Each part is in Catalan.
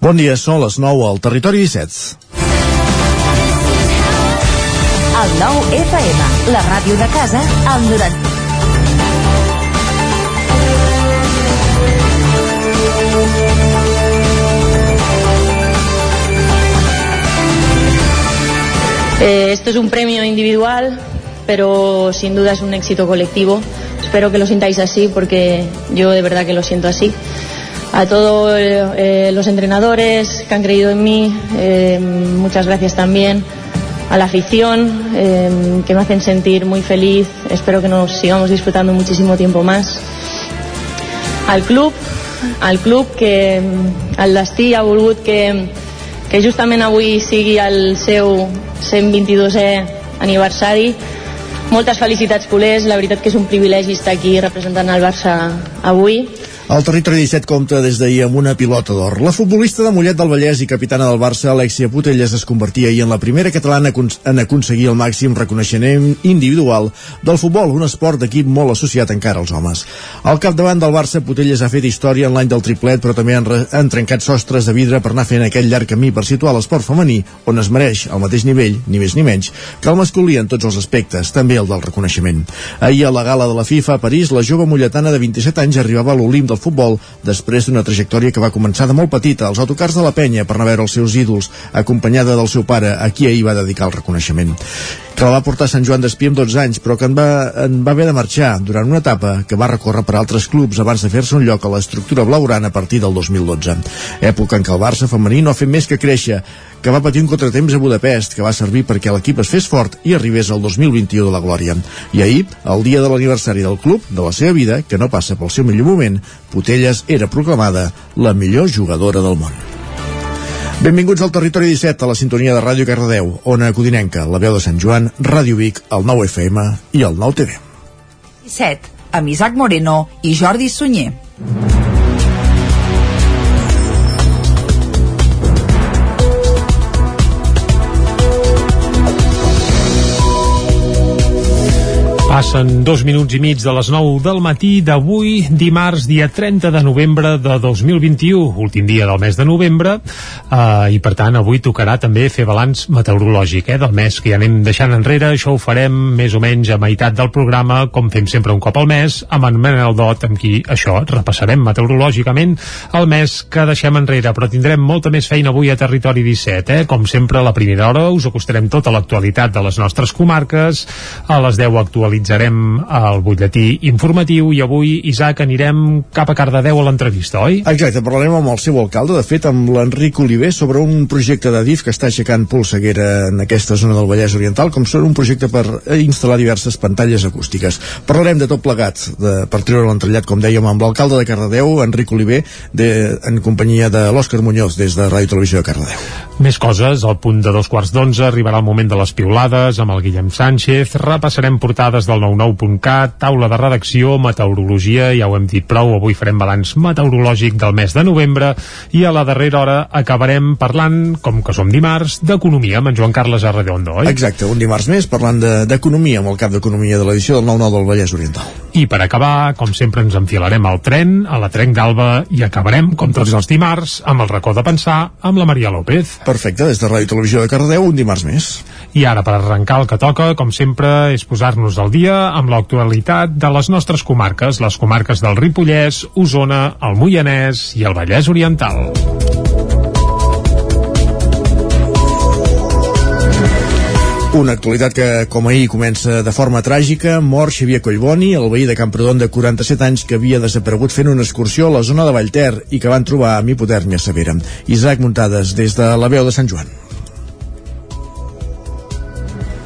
Bon dia, són les 9 al Territori 17. El 9 FM, la ràdio de casa, al 90. Eh, esto es un premio individual, pero sin duda es un éxito colectivo. Espero que lo sintáis así porque yo de verdad que lo siento así. A todos eh, los entrenadores que han creído en mí, eh, muchas gracias también. A la afición, eh, que me hacen sentir muy feliz. Espero que nos sigamos disfrutando muchísimo tiempo más. Al club, al club que el destí ha volgut que, que justament avui sigui el seu 122è aniversari. Moltes felicitats, culers. La veritat que és un privilegi estar aquí representant el Barça avui. El territori 17 compta des d'ahir amb una pilota d'or. La futbolista de Mollet del Vallès i capitana del Barça, Alexia Putelles, es convertia ahir en la primera catalana en aconseguir el màxim reconeixement individual del futbol, un esport d'equip molt associat encara als homes. Al capdavant del Barça, Putelles ha fet història en l'any del triplet, però també han, han trencat sostres de vidre per anar fent aquell llarg camí per situar l'esport femení, on es mereix al mateix nivell, ni més ni menys, que el masculí en tots els aspectes, també el del reconeixement. Ahir a la gala de la FIFA a París, la jove molletana de 27 anys arribava a l'Olimp del futbol després d'una trajectòria que va començar de molt petita. Als autocars de la penya per anar a veure els seus ídols, acompanyada del seu pare, a qui ahir va dedicar el reconeixement que la va portar a Sant Joan d'Espí amb 12 anys, però que en va, en va haver de marxar durant una etapa que va recórrer per altres clubs abans de fer-se un lloc a l'estructura blaugrana a partir del 2012. Època en què el Barça femení no ha fet més que créixer, que va patir un contratemps a Budapest, que va servir perquè l'equip es fes fort i arribés al 2021 de la glòria. I ahir, el dia de l'aniversari del club, de la seva vida, que no passa pel seu millor moment, Putelles era proclamada la millor jugadora del món. Benvinguts al Territori 17, a la sintonia de Ràdio Cardedeu, Ona Codinenca, la veu de Sant Joan, Ràdio Vic, el 9 FM i el 9 TV. 17, amb Isaac Moreno i Jordi Sunyer. Passen dos minuts i mig de les 9 del matí d'avui, dimarts, dia 30 de novembre de 2021, últim dia del mes de novembre, eh, i per tant avui tocarà també fer balanç meteorològic eh, del mes que ja anem deixant enrere. Això ho farem més o menys a meitat del programa, com fem sempre un cop al mes, amb en Manel Dot, amb qui això repassarem meteorològicament el mes que deixem enrere, però tindrem molta més feina avui a Territori 17. Eh? Com sempre, a la primera hora us acostarem tota l'actualitat de les nostres comarques, a les 10 actualitzarem el butlletí informatiu i avui, Isaac, anirem cap a Cardedeu a l'entrevista, oi? Exacte, parlarem amb el seu alcalde, de fet amb l'Enric Oliver, sobre un projecte de DIF que està aixecant polseguera en aquesta zona del Vallès Oriental, com són un projecte per instal·lar diverses pantalles acústiques. Parlarem de tot plegat, de, per treure l'entrellat, com dèiem, amb l'alcalde de Cardedeu, Enric Oliver, de, en companyia de l'Òscar Muñoz, des de Ràdio Televisió de Cardedeu. Més coses, al punt de dos quarts d'onze arribarà el moment de les piulades amb el Guillem Sánchez, repassarem portades del 99.cat, taula de redacció, meteorologia, ja ho hem dit prou, avui farem balanç meteorològic del mes de novembre i a la darrera hora acabarem parlant, com que som dimarts, d'economia amb en Joan Carles Arredondo, oi? Exacte, un dimarts més parlant d'economia de, amb el cap d'economia de l'edició del 9-9 del Vallès Oriental. I per acabar, com sempre ens enfilarem al tren, a la Trenc d'Alba i acabarem, com tots els dimarts, amb el racó de pensar amb la Maria López. Perfecte, des de Ràdio Televisió de Cardedeu, un dimarts més. I ara, per arrencar el que toca, com sempre, és posar-nos al dia amb l'actualitat de les nostres comarques, les comarques del Ripollès, Osona, el Moianès i el Vallès Oriental. Una actualitat que, com ahir, comença de forma tràgica. Mor Xavier Collboni, el veí de Camprodon de 47 anys que havia desaparegut fent una excursió a la zona de Vallter i que van trobar amb hipotèrmia severa. Isaac Muntades, des de la veu de Sant Joan.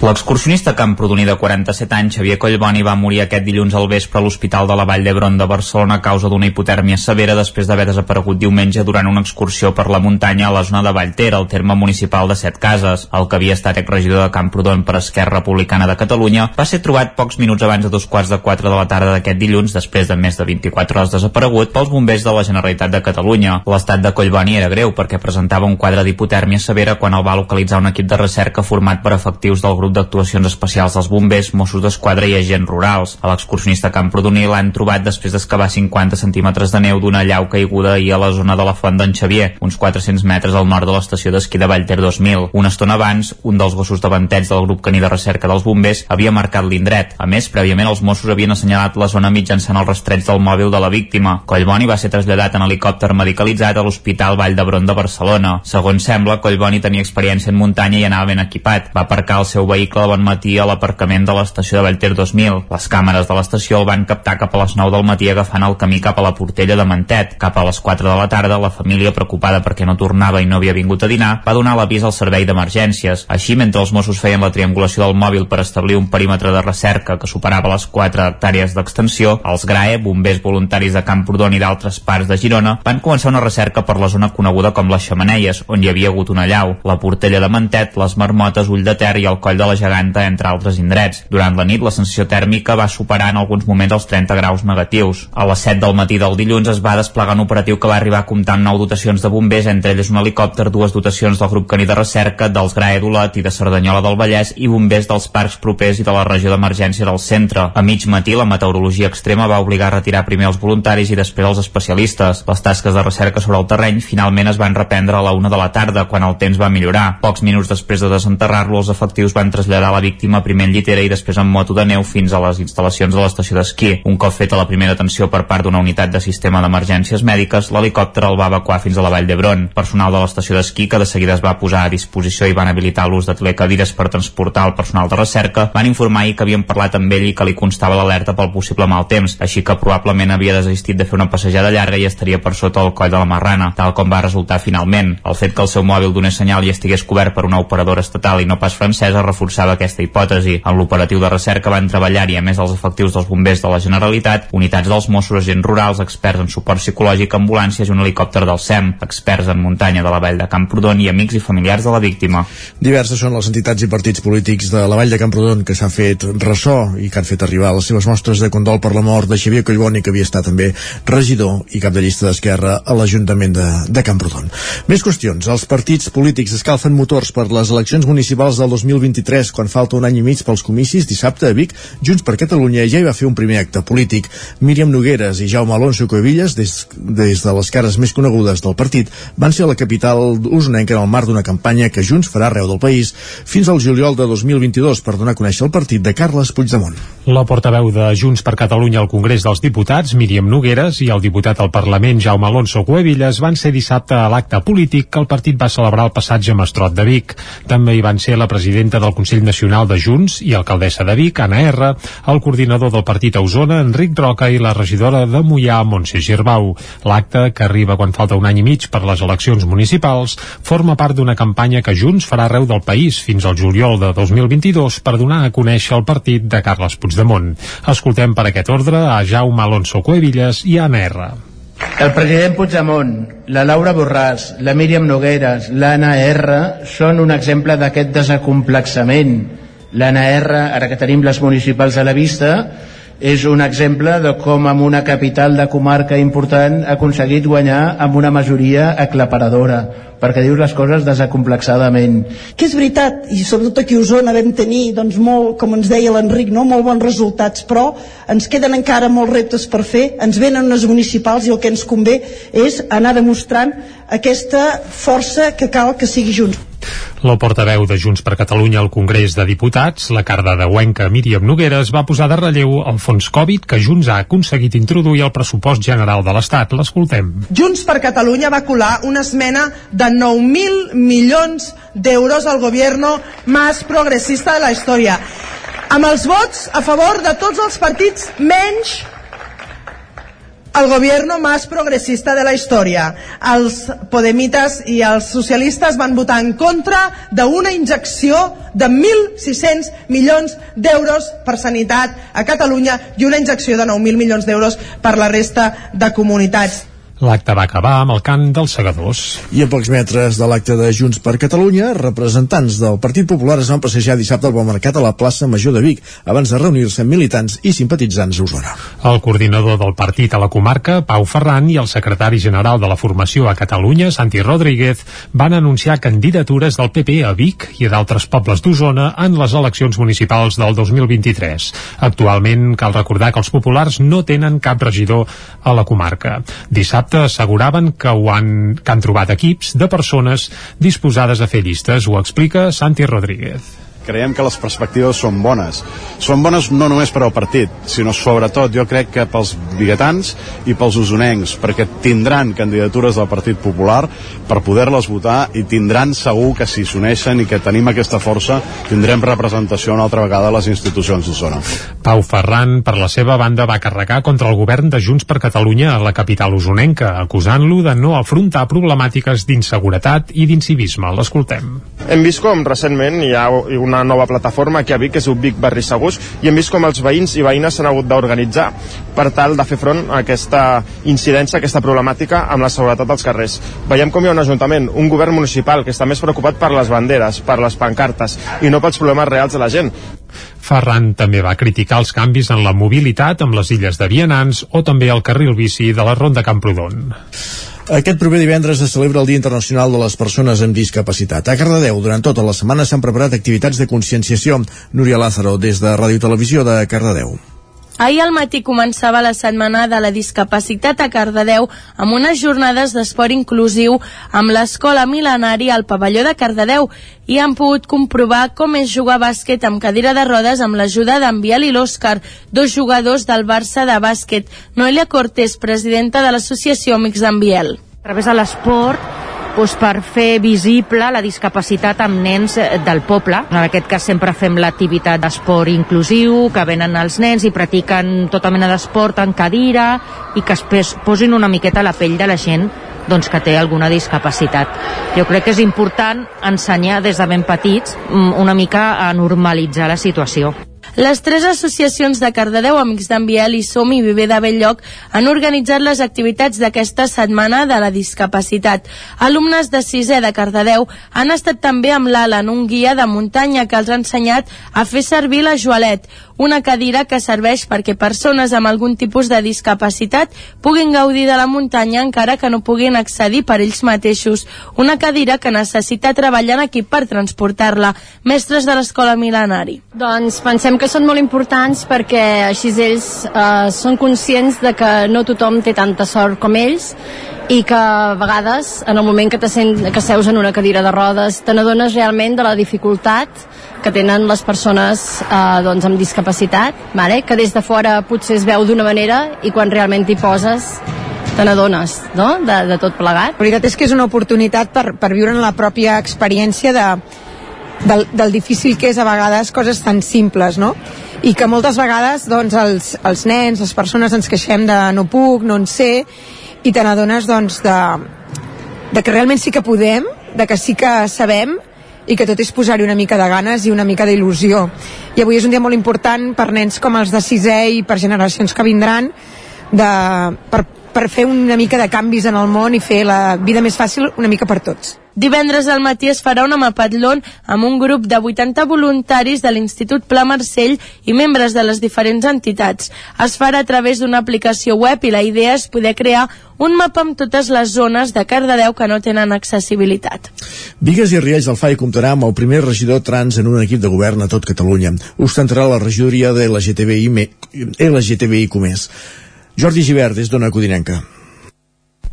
L'excursionista camprodoní de 47 anys, Xavier Collboni, va morir aquest dilluns al vespre a l'Hospital de la Vall d'Hebron de Barcelona a causa d'una hipotèrmia severa després d'haver desaparegut diumenge durant una excursió per la muntanya a la zona de Vallter, al terme municipal de Set Cases. El que havia estat exregidor de Camprodon per Esquerra Republicana de Catalunya va ser trobat pocs minuts abans de dos quarts de quatre de la tarda d'aquest dilluns, després de més de 24 hores desaparegut, pels bombers de la Generalitat de Catalunya. L'estat de Collboni era greu perquè presentava un quadre d'hipotèrmia severa quan el va localitzar un equip de recerca format per efectius del grup grup d'actuacions especials dels bombers, Mossos d'Esquadra i agents rurals. A l'excursionista Camprodoní l'han trobat després d'excavar 50 centímetres de neu d'una llau caiguda ahir a la zona de la Font d'en Xavier, uns 400 metres al nord de l'estació d'esquí de Vallter 2000. Una estona abans, un dels gossos davanteig del grup caní de recerca dels bombers havia marcat l'indret. A més, prèviament els Mossos havien assenyalat la zona mitjançant el rastreig del mòbil de la víctima. Collboni va ser traslladat en helicòpter medicalitzat a l'Hospital Vall d'Hebron de Barcelona. Segons sembla, Collboni tenia experiència en muntanya i anava ben equipat. Va aparcar el seu vehicle bon matí a l'aparcament de l'estació de Vallter 2000. Les càmeres de l'estació el van captar cap a les 9 del matí agafant el camí cap a la Portella de Mantet. Cap a les 4 de la tarda, la família, preocupada perquè no tornava i no havia vingut a dinar, va donar l'avís al servei d'emergències. Així, mentre els Mossos feien la triangulació del mòbil per establir un perímetre de recerca que superava les 4 hectàrees d'extensió, els GRAE, bombers voluntaris de Camprodon i d'altres parts de Girona, van començar una recerca per la zona coneguda com les Xamaneies, on hi havia hagut una llau, la Portella de Mantet, les Marmotes, Ull de Ter i el Coll de la Geganta, entre altres indrets. Durant la nit, la sensació tèrmica va superar en alguns moments els 30 graus negatius. A les 7 del matí del dilluns es va desplegar un operatiu que va arribar a comptar amb 9 dotacions de bombers, entre elles un helicòpter, dues dotacions del grup caní de recerca, dels GRAE i de Cerdanyola del Vallès i bombers dels parcs propers i de la regió d'emergència del centre. A mig matí, la meteorologia extrema va obligar a retirar primer els voluntaris i després els especialistes. Les tasques de recerca sobre el terreny finalment es van reprendre a la una de la tarda, quan el temps va millorar. Pocs minuts després de desenterrar-lo, els efectius van traslladar la víctima primer en llitera i després en moto de neu fins a les instal·lacions de l'estació d'esquí. Un cop feta la primera atenció per part d'una unitat de sistema d'emergències mèdiques, l'helicòpter el va evacuar fins a la vall d'Hebron. Personal de l'estació d'esquí, que de seguida es va posar a disposició i van habilitar l'ús de telecadires per transportar el personal de recerca, van informar que havien parlat amb ell i que li constava l'alerta pel possible mal temps, així que probablement havia desistit de fer una passejada llarga i estaria per sota el coll de la Marrana, tal com va resultar finalment. El fet que el seu mòbil donés senyal i estigués cobert per una operadora estatal i no pas francesa reforçava aquesta hipòtesi. En l'operatiu de recerca van treballar i a més els efectius dels bombers de la Generalitat, unitats dels Mossos, agents rurals, experts en suport psicològic, ambulàncies i un helicòpter del SEM, experts en muntanya de la vall de Camprodon i amics i familiars de la víctima. Diverses són les entitats i partits polítics de la vall de Camprodon que s'han fet ressò i que han fet arribar les seves mostres de condol per la mort de Xavier Collboni, que havia estat també regidor i cap de llista d'Esquerra a l'Ajuntament de, de Camprodon. Més qüestions. Els partits polítics escalfen motors per les eleccions municipals del 2023 quan falta un any i mig pels comicis. Dissabte a Vic, Junts per Catalunya ja hi va fer un primer acte polític. Míriam Nogueres i Jaume Alonso Coevilles, des, des de les cares més conegudes del partit, van ser a la capital usonenca en el marc d'una campanya que Junts farà arreu del país fins al juliol de 2022 per donar a conèixer el partit de Carles Puigdemont. La portaveu de Junts per Catalunya al Congrés dels Diputats, Míriam Nogueres, i el diputat al Parlament, Jaume Alonso Cuevillas, van ser dissabte a l'acte polític que el partit va celebrar al passatge Mastrot de Vic. També hi van ser la presidenta del Consell Nacional de Junts i alcaldessa de Vic, Anna R, el coordinador del partit a Osona, Enric Roca, i la regidora de Mollà, Montse Girbau. L'acte, que arriba quan falta un any i mig per les eleccions municipals, forma part d'una campanya que Junts farà arreu del país fins al juliol de 2022 per donar a conèixer el partit de Carles Puigdemont. Escoltem per aquest ordre a Jaume Alonso Cuevillas i a Anna R. El president Puigdemont, la Laura Borràs, la Míriam Nogueres, l'Anna R són un exemple d'aquest desacomplexament. L'Anna R, ara que tenim les municipals a la vista, és un exemple de com amb una capital de comarca important ha aconseguit guanyar amb una majoria aclaparadora perquè dius les coses desacomplexadament que és veritat, i sobretot aquí a Osona vam tenir, doncs, molt, com ens deia l'Enric no? molt bons resultats, però ens queden encara molts reptes per fer, ens venen unes municipals i el que ens convé és anar demostrant aquesta força que cal que sigui junts la portaveu de Junts per Catalunya al Congrés de Diputats, la cardedeuenca Míriam Nogueres, va posar de relleu el fons Covid que Junts ha aconseguit introduir al pressupost general de l'Estat. L'escoltem. Junts per Catalunya va colar una esmena de 9.000 milions d'euros al govern més progressista de la història amb els vots a favor de tots els partits menys el gobierno más progresista de la història. Els podemites i els socialistes van votar en contra d'una injecció de 1.600 milions d'euros per sanitat a Catalunya i una injecció de 9.000 milions d'euros per la resta de comunitats. L'acte va acabar amb el cant dels segadors. I a pocs metres de l'acte de Junts per Catalunya, representants del Partit Popular es van passejar dissabte al bon mercat a la plaça Major de Vic, abans de reunir-se amb militants i simpatitzants a Osona. El coordinador del partit a la comarca, Pau Ferran, i el secretari general de la formació a Catalunya, Santi Rodríguez, van anunciar candidatures del PP a Vic i a d'altres pobles d'Osona en les eleccions municipals del 2023. Actualment, cal recordar que els populars no tenen cap regidor a la comarca. Dissabte dissabte asseguraven que, ho han, que han trobat equips de persones disposades a fer llistes. Ho explica Santi Rodríguez creiem que les perspectives són bones. Són bones no només per al partit, sinó sobretot jo crec que pels biguetans i pels usonencs, perquè tindran candidatures del Partit Popular per poder-les votar i tindran segur que si s'uneixen i que tenim aquesta força tindrem representació una altra vegada a les institucions d'Osona. Pau Ferran, per la seva banda, va carregar contra el govern de Junts per Catalunya a la capital usonenca, acusant-lo de no afrontar problemàtiques d'inseguretat i d'incivisme. L'escoltem. Hem vist com recentment hi ha una una nova plataforma aquí a Vic, que és Vic Barri Segurs, i hem vist com els veïns i veïnes s'han hagut d'organitzar per tal de fer front a aquesta incidència, a aquesta problemàtica amb la seguretat dels carrers. Veiem com hi ha un ajuntament, un govern municipal que està més preocupat per les banderes, per les pancartes i no pels problemes reals de la gent. Ferran també va criticar els canvis en la mobilitat amb les illes de Vianants o també el carril bici de la Ronda Camprodon. Aquest proper divendres es celebra el Dia Internacional de les Persones amb Discapacitat. A Cardedeu, durant tota la setmana s'han preparat activitats de conscienciació. Núria Lázaro, des de Ràdio Televisió de Cardedeu. Ahir al matí començava la setmana de la discapacitat a Cardedeu amb unes jornades d'esport inclusiu amb l'escola mil·lenari al pavelló de Cardedeu i han pogut comprovar com és jugar bàsquet amb cadira de rodes amb l'ajuda d'en Biel i l'Òscar, dos jugadors del Barça de bàsquet. Noelia Cortés, presidenta de l'associació Amics d'en Biel. A través de l'esport doncs, per fer visible la discapacitat amb nens eh, del poble. En aquest cas sempre fem l'activitat d'esport inclusiu, que venen els nens i practiquen tota mena d'esport en cadira i que es posin una miqueta a la pell de la gent doncs, que té alguna discapacitat. Jo crec que és important ensenyar des de ben petits mm, una mica a normalitzar la situació. Les tres associacions de Cardedeu, Amics d'en Biel i Som i Viver de Belllloc han organitzat les activitats d'aquesta setmana de la discapacitat. Alumnes de sisè de Cardedeu han estat també amb l'Alan, un guia de muntanya que els ha ensenyat a fer servir la joalet, una cadira que serveix perquè persones amb algun tipus de discapacitat puguin gaudir de la muntanya encara que no puguin accedir per ells mateixos. Una cadira que necessita treballar en equip per transportar-la. Mestres de l'escola mil·lenari. Doncs pensem que són molt importants perquè així ells eh, són conscients de que no tothom té tanta sort com ells i que a vegades en el moment que, sent, que seus en una cadira de rodes te n'adones realment de la dificultat que tenen les persones eh, doncs, amb discapacitat, vale? que des de fora potser es veu d'una manera i quan realment t'hi poses te n'adones no? de, de tot plegat. La veritat és que és una oportunitat per, per viure en la pròpia experiència de, del, del difícil que és a vegades coses tan simples, no? I que moltes vegades doncs, els, els nens, les persones ens queixem de no puc, no en sé, i te n'adones doncs, de, de que realment sí que podem, de que sí que sabem i que tot és posar-hi una mica de ganes i una mica d'il·lusió. I avui és un dia molt important per nens com els de sisè i per generacions que vindran de, per, per fer una mica de canvis en el món i fer la vida més fàcil una mica per tots. Divendres al matí es farà una mapatlón amb un grup de 80 voluntaris de l'Institut Pla Marcell i membres de les diferents entitats. Es farà a través d'una aplicació web i la idea és poder crear un mapa amb totes les zones de Cardedeu que no tenen accessibilitat. Vigues i Riells del FAI comptarà amb el primer regidor trans en un equip de govern a tot Catalunya. Ostentarà la regidoria de LGTBI, LGTBI Comés. Jordi Givert, des d'Ona Codinenca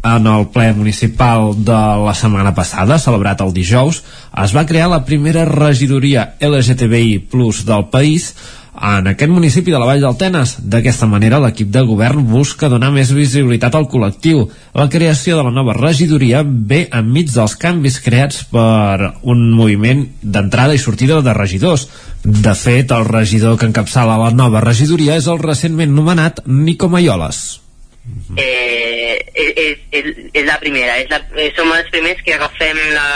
en el ple municipal de la setmana passada, celebrat el dijous, es va crear la primera regidoria LGTBI Plus del país en aquest municipi de la Vall d'Altenes. D'aquesta manera, l'equip de govern busca donar més visibilitat al col·lectiu. La creació de la nova regidoria ve enmig dels canvis creats per un moviment d'entrada i sortida de regidors. De fet, el regidor que encapçala la nova regidoria és el recentment nomenat Nico Maioles eh, és, és, és la primera. És la, eh, som els primers que agafem la,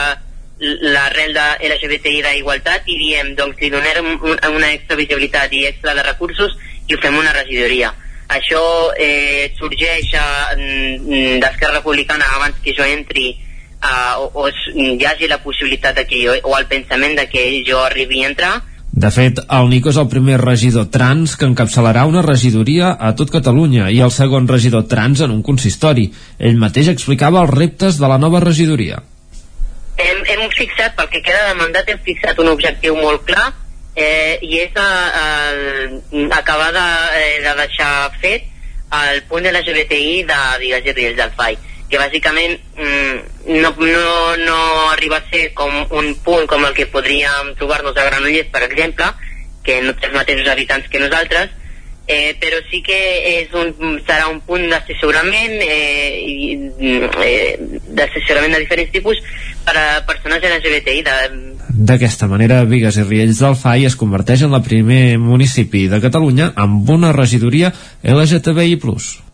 l'arrel de LGBTI d'igualtat i diem, doncs li donem un, una extra visibilitat i extra de recursos i ho fem una regidoria. això eh, sorgeix eh, d'Esquerra Republicana abans que jo entri eh, o, o hi hagi la possibilitat de que jo, o el pensament de que jo arribi a entrar de fet, el Nico és el primer regidor trans que encapçalarà una regidoria a tot Catalunya i el segon regidor trans en un consistori. Ell mateix explicava els reptes de la nova regidoria. Hem, hem fixat, pel que queda de mandat, hem fixat un objectiu molt clar eh, i és a, a, acabar de, eh, de deixar fet el punt de LGBTI de Digues i Riells del FAI que bàsicament mm, no, no, no arriba a ser com un punt com el que podríem trobar-nos a Granollers, per exemple, que no té els mateixos habitants que nosaltres, eh, però sí que és un, serà un punt d'assessorament eh, i, eh, d'assessorament de diferents tipus per a persones LGBTI de, D'aquesta manera, Vigues i Riells del FAI es converteix en el primer municipi de Catalunya amb una regidoria LGTBI+.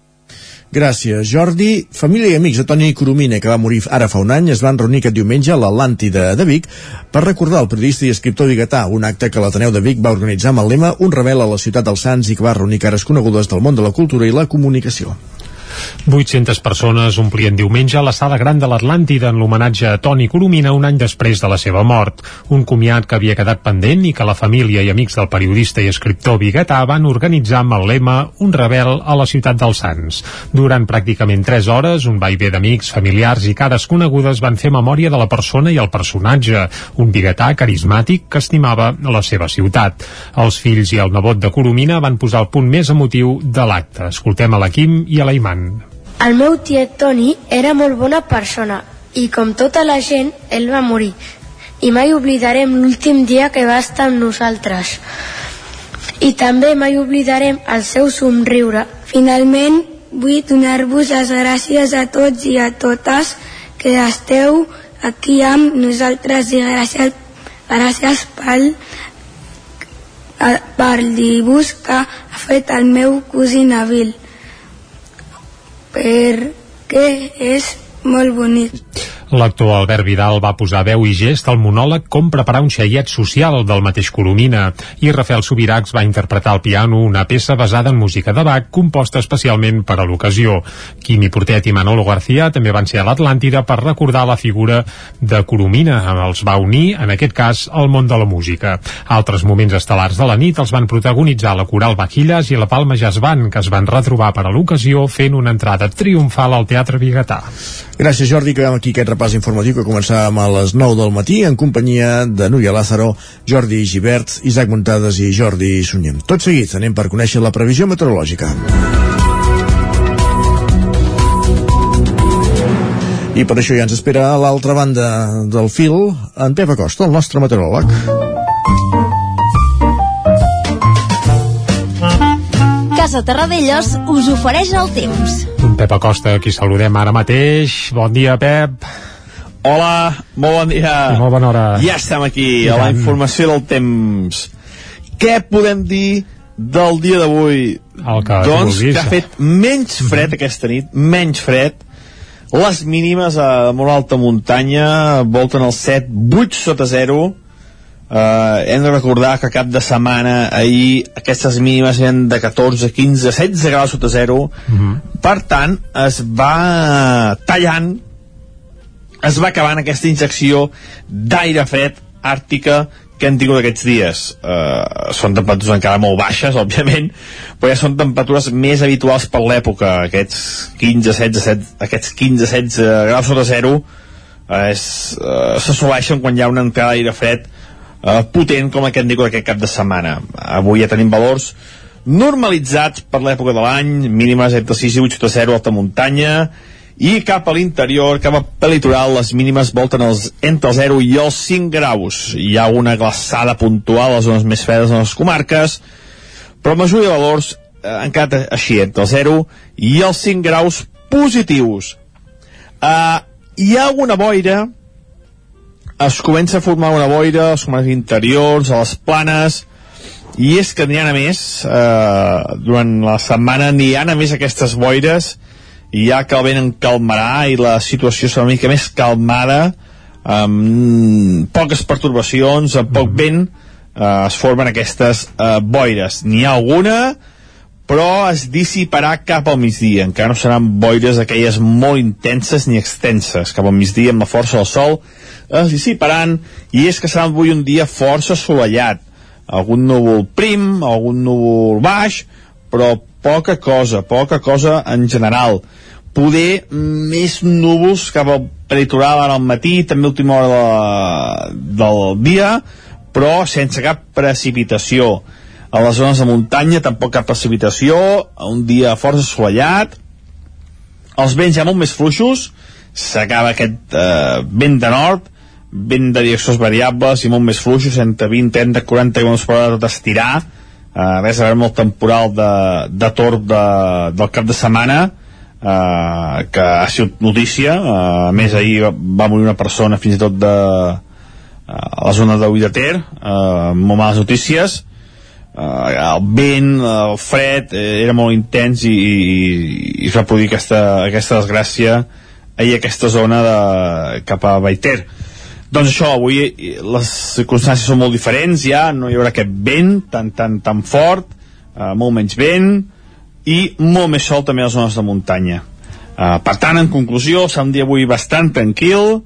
Gràcies, Jordi. Família i amics de Toni Coromina, que va morir ara fa un any, es van reunir aquest diumenge a l'Atlàntida de Vic per recordar el periodista i escriptor biguetà, un acte que l'Ateneu de Vic va organitzar amb el lema Un rebel a la ciutat dels Sants i que va reunir cares conegudes del món de la cultura i la comunicació. 800 persones omplien diumenge la sala gran de l'Atlàntida en l'homenatge a Toni Coromina un any després de la seva mort. Un comiat que havia quedat pendent i que la família i amics del periodista i escriptor biguetà van organitzar amb el lema Un rebel a la ciutat dels Sants. Durant pràcticament 3 hores, un vaivé d'amics, familiars i cares conegudes van fer memòria de la persona i el personatge, un biguetà carismàtic que estimava la seva ciutat. Els fills i el nebot de Coromina van posar el punt més emotiu de l'acte. Escoltem a la Quim i a la Iman. El meu tiet Toni era molt bona persona i com tota la gent, ell va morir. I mai oblidarem l'últim dia que va estar amb nosaltres. I també mai oblidarem el seu somriure. Finalment, vull donar-vos les gràcies a tots i a totes que esteu aquí amb nosaltres i gràcies, gràcies pel, pel dibuix que ha fet el meu cosí Nabil perquè és molt bonic. L'actor Albert Vidal va posar veu i gest al monòleg Com preparar un xaiet social del mateix Coromina i Rafael Subiracs va interpretar al piano una peça basada en música de Bach composta especialment per a l'ocasió. Quimi Portet i Manolo García també van ser a l'Atlàntida per recordar la figura de Coromina. Els va unir, en aquest cas, al món de la música. Altres moments estel·lars de la nit els van protagonitzar la Coral Baquilles i la Palma Jazz Band, que es van retrobar per a l'ocasió fent una entrada triomfal al Teatre Bigatà. Gràcies, Jordi, que aquí aquest repàs informatiu que començàvem a les 9 del matí en companyia de Núria Lázaro, Jordi Givert, Isaac Montades i Jordi Sunyem. Tot seguit anem per conèixer la previsió meteorològica. I per això ja ens espera a l'altra banda del fil en Pep Acosta, el nostre meteoròleg. Casa Terradellos us ofereix el temps. Un Pep Acosta, qui saludem ara mateix. Bon dia, Pep. Hola, molt bon dia. I molt bona hora. Ja estem aquí, I a la informació del temps. Què podem dir del dia d'avui? El que doncs vulguis. que ha fet menys fred aquesta nit, menys fred. Les mínimes a molt alta muntanya volten els 7, 8 sota 0. Uh, hem de recordar que cap de setmana ahir aquestes mínimes eren de 14, 15, 16 graus sota 0 per tant es va tallant es va acabant aquesta injecció d'aire fred àrtica que hem tingut aquests dies uh, són temperatures encara molt baixes òbviament, però ja són temperatures més habituals per l'època aquests 15, 16, 7, aquests 15, 16 graus sota 0 uh, és, uh, s'assoleixen quan hi ha una entrada d'aire fred uh, potent com aquest Nico aquest cap de setmana. Avui ja tenim valors normalitzats per l'època de l'any, mínimes entre 6 i 8 sota 0 alta muntanya, i cap a l'interior, cap al litoral, les mínimes volten els, entre els 0 i els 5 graus. Hi ha una glaçada puntual a les zones més fredes de les comarques, però la majoria de valors eh, han quedat així, entre els 0 i els 5 graus positius. Uh, hi ha una boira es comença a formar una boira als comarques interiors, a les planes, i és que n'hi ha a més, eh, durant la setmana n'hi ha a més aquestes boires, ja que el vent en calmarà i la situació serà una mica més calmada, amb poques pertorbacions, amb poc vent, eh, es formen aquestes eh, boires. N'hi ha alguna, però es dissiparà cap al migdia. Encara no seran boires aquelles molt intenses ni extenses. Cap al migdia, amb la força del sol, es dissiparan i és que serà avui un dia força assolellat. Algun núvol prim, algun núvol baix, però poca cosa, poca cosa en general. Poder més núvols cap al peritoral ara al matí, també última hora de, del dia, però sense cap precipitació. A les zones de muntanya tampoc cap precipitació, un dia força assolellat, els vents ja molt més fluixos, s'acaba aquest eh, vent de nord, vent de direccions variables i molt més fluixos, entre 20, 30, 40 km per hora tot estirar, eh, res a veure amb el temporal de, de torb de, del cap de setmana, eh, que ha sigut notícia, eh, a més ahir va morir una persona fins i tot de, eh, a la zona de Uidater, eh, molt males notícies, eh, el vent, el fred eh, era molt intens i, i, i es va produir aquesta, aquesta desgràcia ahir a aquesta zona de, cap a Baiter doncs això, avui eh, les circumstàncies són molt diferents ja, no hi haurà aquest vent tan, tan, tan fort eh, molt menys vent i molt més sol també a les zones de muntanya. Eh, per tant, en conclusió serà un dia avui bastant tranquil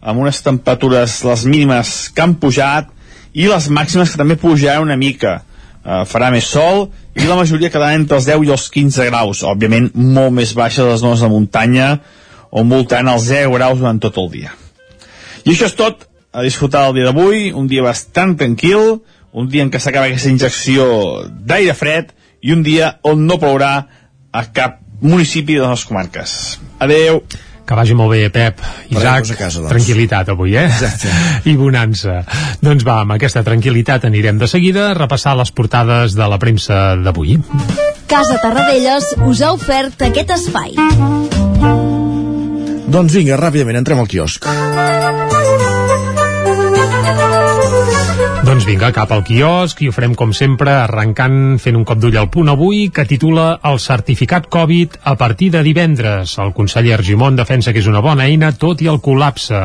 amb unes temperatures les mínimes que han pujat i les màximes que també pujaran una mica. Eh, farà més sol i la majoria quedarà entre els 10 i els 15 graus. Òbviament molt més baixa de les zones de muntanya on voltaran els 0 graus durant tot el dia i això és tot a disfrutar el dia d'avui un dia bastant tranquil un dia en què s'acaba aquesta injecció d'aire fred i un dia on no plourà a cap municipi de les comarques adeu que vagi molt bé, Pep. Isaac, a casa, doncs. tranquil·litat avui, eh? Exacte. I bonança. Doncs va, amb aquesta tranquil·litat anirem de seguida a repassar les portades de la premsa d'avui. Casa Tarradellas us ha ofert aquest espai. Doncs vinga, ràpidament, entrem al quiosc. Doncs vinga, cap al quiosc i ho farem com sempre arrencant fent un cop d'ull al punt avui que titula el certificat Covid a partir de divendres. El conseller Argimon defensa que és una bona eina tot i el col·lapse.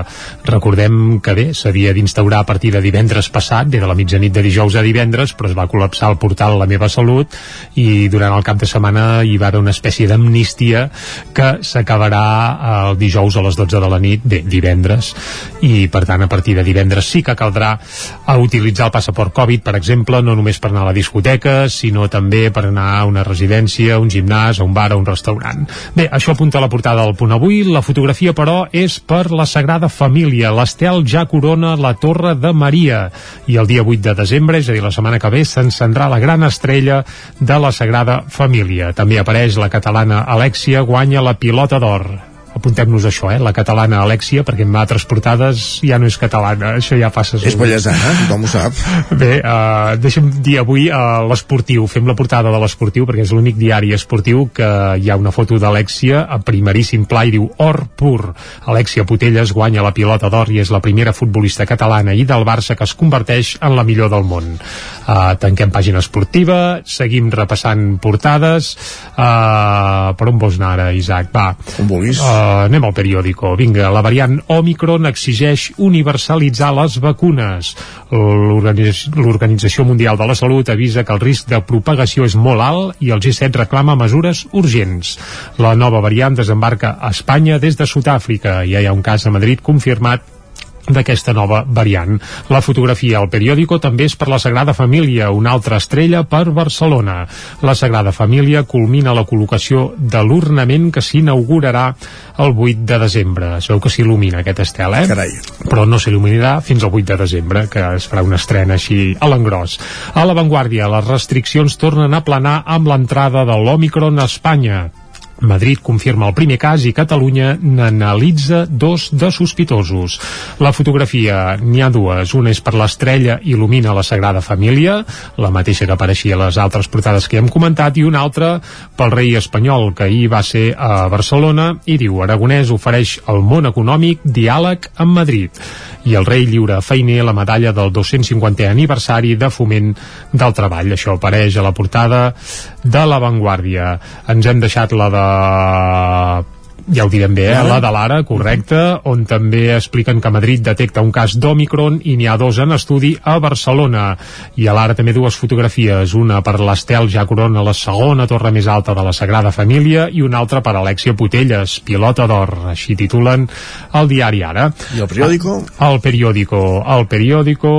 Recordem que bé, s'havia d'instaurar a partir de divendres passat, bé de la mitjanit de dijous a divendres, però es va col·lapsar el portal La meva salut i durant el cap de setmana hi va haver una espècie d'amnistia que s'acabarà el dijous a les 12 de la nit, bé, divendres, i per tant a partir de divendres sí que caldrà a utilitzar el passaport Covid, per exemple, no només per anar a la discoteca, sinó també per anar a una residència, a un gimnàs, a un bar, a un restaurant. Bé, això apunta a la portada del punt avui. La fotografia, però, és per la Sagrada Família. L'estel ja corona la Torre de Maria. I el dia 8 de desembre, és a dir, la setmana que ve, s'encendrà la gran estrella de la Sagrada Família. També apareix la catalana Alexia, guanya la pilota d'or apuntem-nos això, eh? la catalana Alexia, perquè en altres portades ja no és catalana, això ja passa. És bellesana, tothom ho sap. Bé, uh, deixa'm dir avui uh, l'esportiu, fem la portada de l'esportiu, perquè és l'únic diari esportiu que hi ha una foto d'Alexia a primeríssim pla i diu or pur. Alexia Putelles guanya la pilota d'or i és la primera futbolista catalana i del Barça que es converteix en la millor del món. Uh, tanquem pàgina esportiva, seguim repassant portades. Uh, per on vols anar ara, Isaac? Va. On vulguis. Uh, anem al periòdico. Vinga, la variant Omicron exigeix universalitzar les vacunes. L'Organitz- L'Organització Mundial de la Salut avisa que el risc de propagació és molt alt i el G7 reclama mesures urgents. La nova variant desembarca a Espanya des de Sud-àfrica. Ja hi ha un cas a Madrid confirmat d'aquesta nova variant. La fotografia al periòdico també és per la Sagrada Família, una altra estrella per Barcelona. La Sagrada Família culmina la col·locació de l'ornament que s'inaugurarà el 8 de desembre. Es veu que s'il·lumina aquest estel, eh? Carai. Però no s'il·luminarà fins al 8 de desembre, que es farà una estrena així a l'engròs. A l'avantguàrdia, les restriccions tornen a planar amb l'entrada de l'Omicron a Espanya. Madrid confirma el primer cas i Catalunya n'analitza dos de sospitosos. La fotografia n'hi ha dues. Una és per l'estrella il·lumina la Sagrada Família, la mateixa que apareixia a les altres portades que hem comentat, i una altra pel rei espanyol, que ahir va ser a Barcelona, i diu Aragonès ofereix al món econòmic diàleg amb Madrid. I el rei lliura Feiner la medalla del 250è aniversari de foment del treball. Això apareix a la portada de La Vanguardia. Ens hem deixat la de ja ho direm bé, eh? la de l'ara, correcte, on també expliquen que Madrid detecta un cas d'Omicron i n'hi ha dos en estudi a Barcelona. I a l'ara també dues fotografies, una per l'Estel ja corona la segona torre més alta de la Sagrada Família i una altra per Alexia Putelles, pilota d'or, així titulen el diari Ara. I el periòdico? El periòdico, el periòdico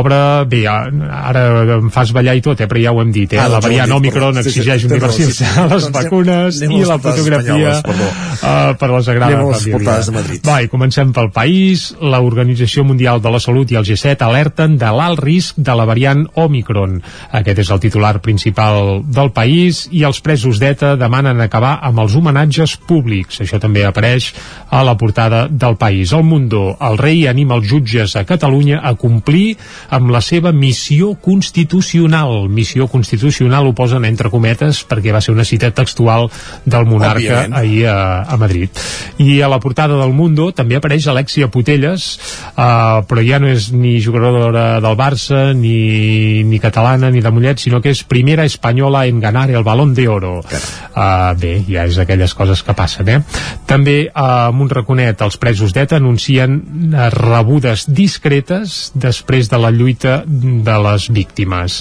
obre, bé, ara em fas ballar i tot, eh, però ja ho hem dit, eh? Ah, la doncs variant dit, Omicron. Sí, sí, exigeix sí, sí. universitzar les Doncs vacunes i la fotografia uh, per les Família. de Madrid. Va, i comencem pel país. L'Organització Mundial de la Salut i el G7 alerten de l'alt risc de la variant Omicron. Aquest és el titular principal del país i els presos d'ETA demanen acabar amb els homenatges públics. Això també apareix a la portada del país. El Mundo, el rei anima els jutges a Catalunya a complir amb la seva missió constitucional. Missió constitucional ho posen entre cometes perquè va ser una cita textual del monarca Òbviament. ahir a, a Madrid. I a la portada del Mundo també apareix Alexia Putelles, uh, però ja no és ni jugadora del Barça, ni, ni catalana, ni de Mollet, sinó que és primera espanyola en ganar el Balón de Oro. Uh, bé, ja és aquelles coses que passen, eh? També uh, amb un raconet els presos d'ETA anuncien uh, rebudes discretes després de la lluita de les víctimes.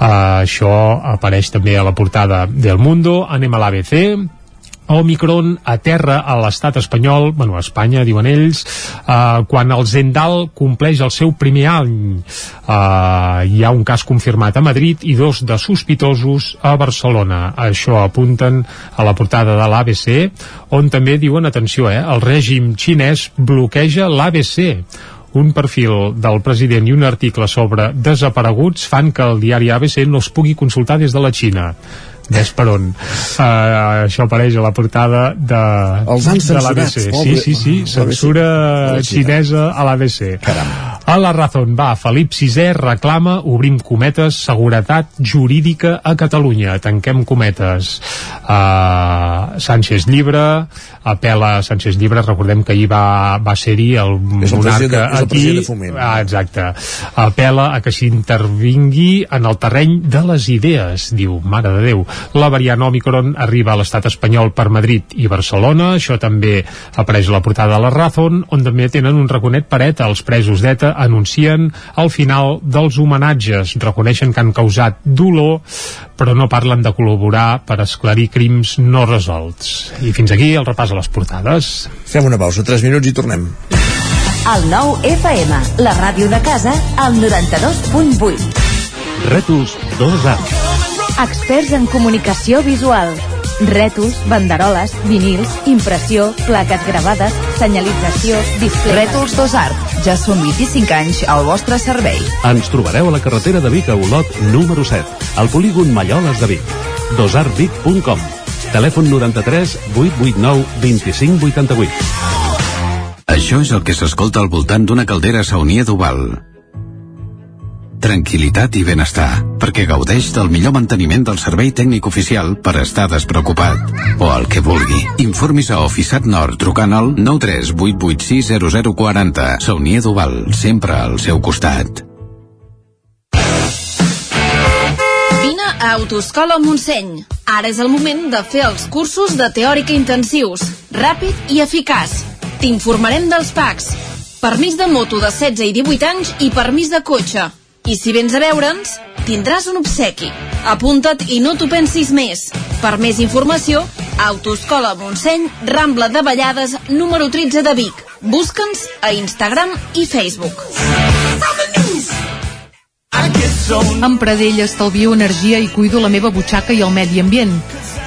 Uh, això apareix també a la portada del Mundo. Anem a l'ABC, Omicron aterra a l'estat espanyol, bueno, a Espanya, diuen ells, eh, quan el Zendal compleix el seu primer any. Eh, hi ha un cas confirmat a Madrid i dos de sospitosos a Barcelona. Això apunten a la portada de l'ABC, on també diuen, atenció, eh, el règim xinès bloqueja l'ABC un perfil del president i un article sobre desapareguts fan que el diari ABC no es pugui consultar des de la Xina ves per on uh, això apareix a la portada de, Els han de l'ABC sí, sí, sí, censura A xinesa a l'ABC a la Razón va, Felip VI reclama, obrim cometes, seguretat jurídica a Catalunya. Tanquem cometes. Uh, Sánchez Llibre, apela Sánchez Llibre, recordem que ahir va, va ser-hi el És el monarca president de- és el aquí. Foment. Ah, exacte. Apela a que s'intervingui en el terreny de les idees, diu, mare de Déu. La variant Omicron arriba a l'estat espanyol per Madrid i Barcelona, això també apareix a la portada de la Razón, on també tenen un raconet per ETA. Els presos d'ETA anuncien el final dels homenatges. Reconeixen que han causat dolor, però no parlen de col·laborar per esclarir crims no resolts. I fins aquí el repàs a les portades. Fem una pausa, 3 minuts i tornem. El nou FM, la ràdio de casa, al 92.8. Rètols 2A. Experts en comunicació visual. Rètols, banderoles, vinils, impressió, plaques gravades, senyalització, displays... Rètols Dos Art. Ja són 25 anys al vostre servei. Ens trobareu a la carretera de Vic a Olot, número 7, al polígon Malloles de Vic. dosartvic.com Telèfon 93 889 2588 Això és el que s'escolta al voltant d'una caldera saunia d'Oval. Tranquilitat i benestar, perquè gaudeix del millor manteniment del servei tècnic oficial per estar despreocupat. O el que vulgui. Informis a Oficiat Nord trucant al 938860040. Saunia d'Oval, sempre al seu costat. Vine a Autoscola Montseny. Ara és el moment de fer els cursos de teòrica intensius, ràpid i eficaç. T'informarem dels PACs, permís de moto de 16 i 18 anys i permís de cotxe. I si vens a veure'ns, tindràs un obsequi. Apunta't i no t'ho pensis més. Per més informació, Autoscola Montseny, Rambla de Vallades, número 13 de Vic. Busca'ns a Instagram i Facebook. Amb Pradell estalvio energia i cuido la meva butxaca i el medi ambient.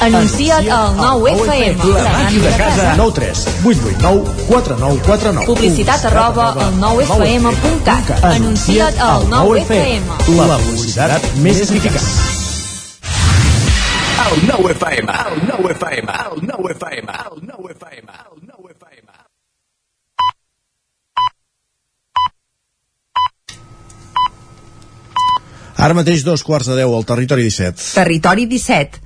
Anuncia't al 9FM. La màquina de casa. 9 3 8 8 9 4 9 4 9. Publicitat arroba al 9FM.cat. Anuncia't al 9FM. La publicitat més eficaç. El 9FM, el 9FM, el 9FM, el 9FM, el 9FM. Ara mateix dos quarts de deu al territori 17. Territori 17,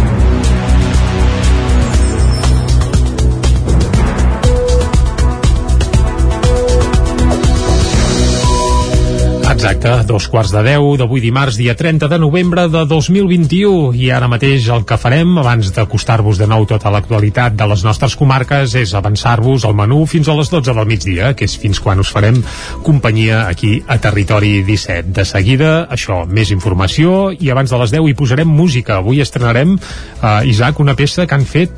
Exacte, dos quarts de deu d'avui dimarts, dia 30 de novembre de 2021 i ara mateix el que farem abans d'acostar-vos de nou tota l'actualitat de les nostres comarques és avançar-vos el menú fins a les 12 del migdia, que és fins quan us farem companyia aquí a Territori 17. De seguida, això, més informació i abans de les 10 hi posarem música. Avui estrenarem, eh, Isaac, una peça que han fet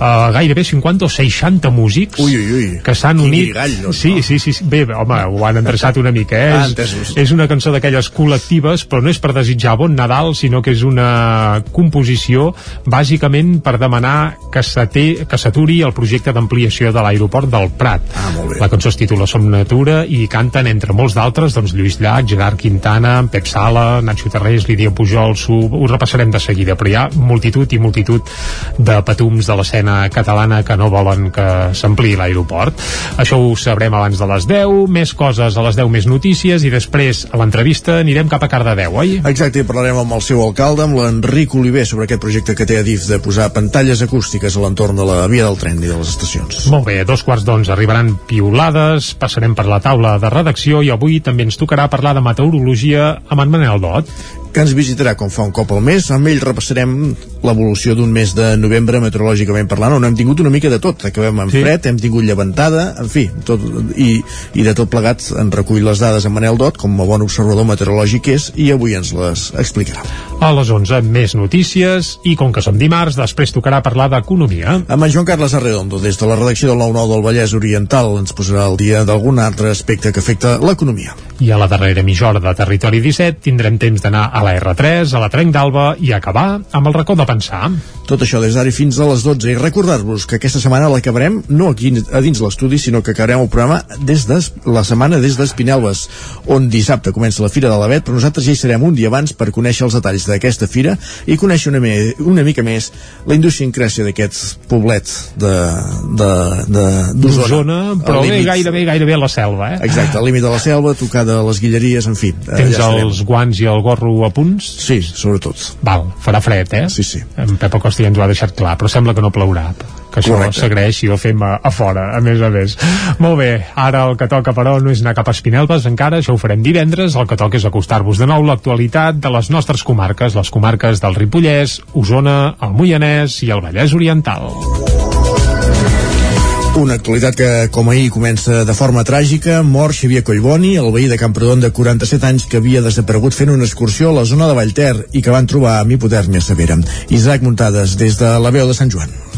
eh, gairebé 50 o 60 músics Ui, ui, ui. que s'han unit. guirigall, doncs, sí, sí, sí, sí, bé, home, ho han endreçat una mica, eh? Ah, És- és una cançó d'aquelles col·lectives, però no és per desitjar bon Nadal, sinó que és una composició bàsicament per demanar que s'aturi el projecte d'ampliació de l'aeroport del Prat. Ah. La cançó es titula Som Natura i canten entre molts d'altres doncs, Lluís Llach, Gerard Quintana, Pep Sala, Nacho Tarrés, Lídia Pujol, Su... Ho repassarem de seguida, però hi ha multitud i multitud de patums de l'escena catalana que no volen que s'ampliï l'aeroport. Això ho sabrem abans de les 10, més coses a les 10 més notícies i després a l'entrevista anirem cap a Cardedeu, oi? Exacte, parlarem amb el seu alcalde, amb l'Enric Oliver, sobre aquest projecte que té a DIF de posar pantalles acústiques a l'entorn de la via del tren i de les estacions. Molt bé, a dos quarts d'onze arribaran piulades, passarem per la taula de redacció i avui també ens tocarà parlar de meteorologia amb en Manel Dot. Que ens visitarà com fa un cop al mes. Amb ell repassarem l'evolució d'un mes de novembre meteorològicament parlant, on hem tingut una mica de tot. Acabem amb sí. fred, hem tingut llevantada, en fi, tot, i, i de tot plegat en recull les dades en Manel Dot, com a bon observador meteorològic que és, i avui ens les explicarà. A les 11, més notícies i com que som dimarts, després tocarà parlar d'economia. Amb en Joan Carles Arredondo, des de la redacció del 9-9 del Vallès Oriental, ens posarà al dia d'algun altre aspecte que afecta l'economia. I a la darrera mitja hora de Territori 17 tindrem temps d'anar a la R3, a la Trenc d'Alba i acabar amb el racó de pensar. Tot això des d'ara fins a les 12 i recordar-vos que aquesta setmana l'acabarem no aquí a dins l'estudi, sinó que acabarem el programa des de la setmana des d'Espinelves, on dissabte comença la Fira de l'Avet, però nosaltres ja hi serem un dia abans per conèixer els detalls d'aquesta fira i conèixer una, me, una mica més la idiosincràsia d'aquest poblet de d'Osona. Però bé, gairebé, gairebé a la selva, eh? Exacte, al límit de la selva, tocada a les Guilleries, en fi. Tens allà estarem. els guants i el gorro a punts? Sí, sobretot. Val, farà fred, eh? Sí, sí. En Pep Acosta ja ens ho ha deixat clar, però sembla que no plourà que això s'agraeix i ho fem a, a fora, a més a més. Molt bé, ara el que toca, però, no és anar cap a Espinelves encara, això ho farem divendres, el que toca és acostar-vos de nou l'actualitat de les nostres comarques, les comarques del Ripollès, Osona, el Moianès i el Vallès Oriental. Una actualitat que, com ahir, comença de forma tràgica. Mor Xavier Collboni, el veí de Camprodon de 47 anys que havia desaparegut fent una excursió a la zona de Vallter i que van trobar amb hipotèrmia severa. Isaac Muntades, des de la veu de Sant Joan.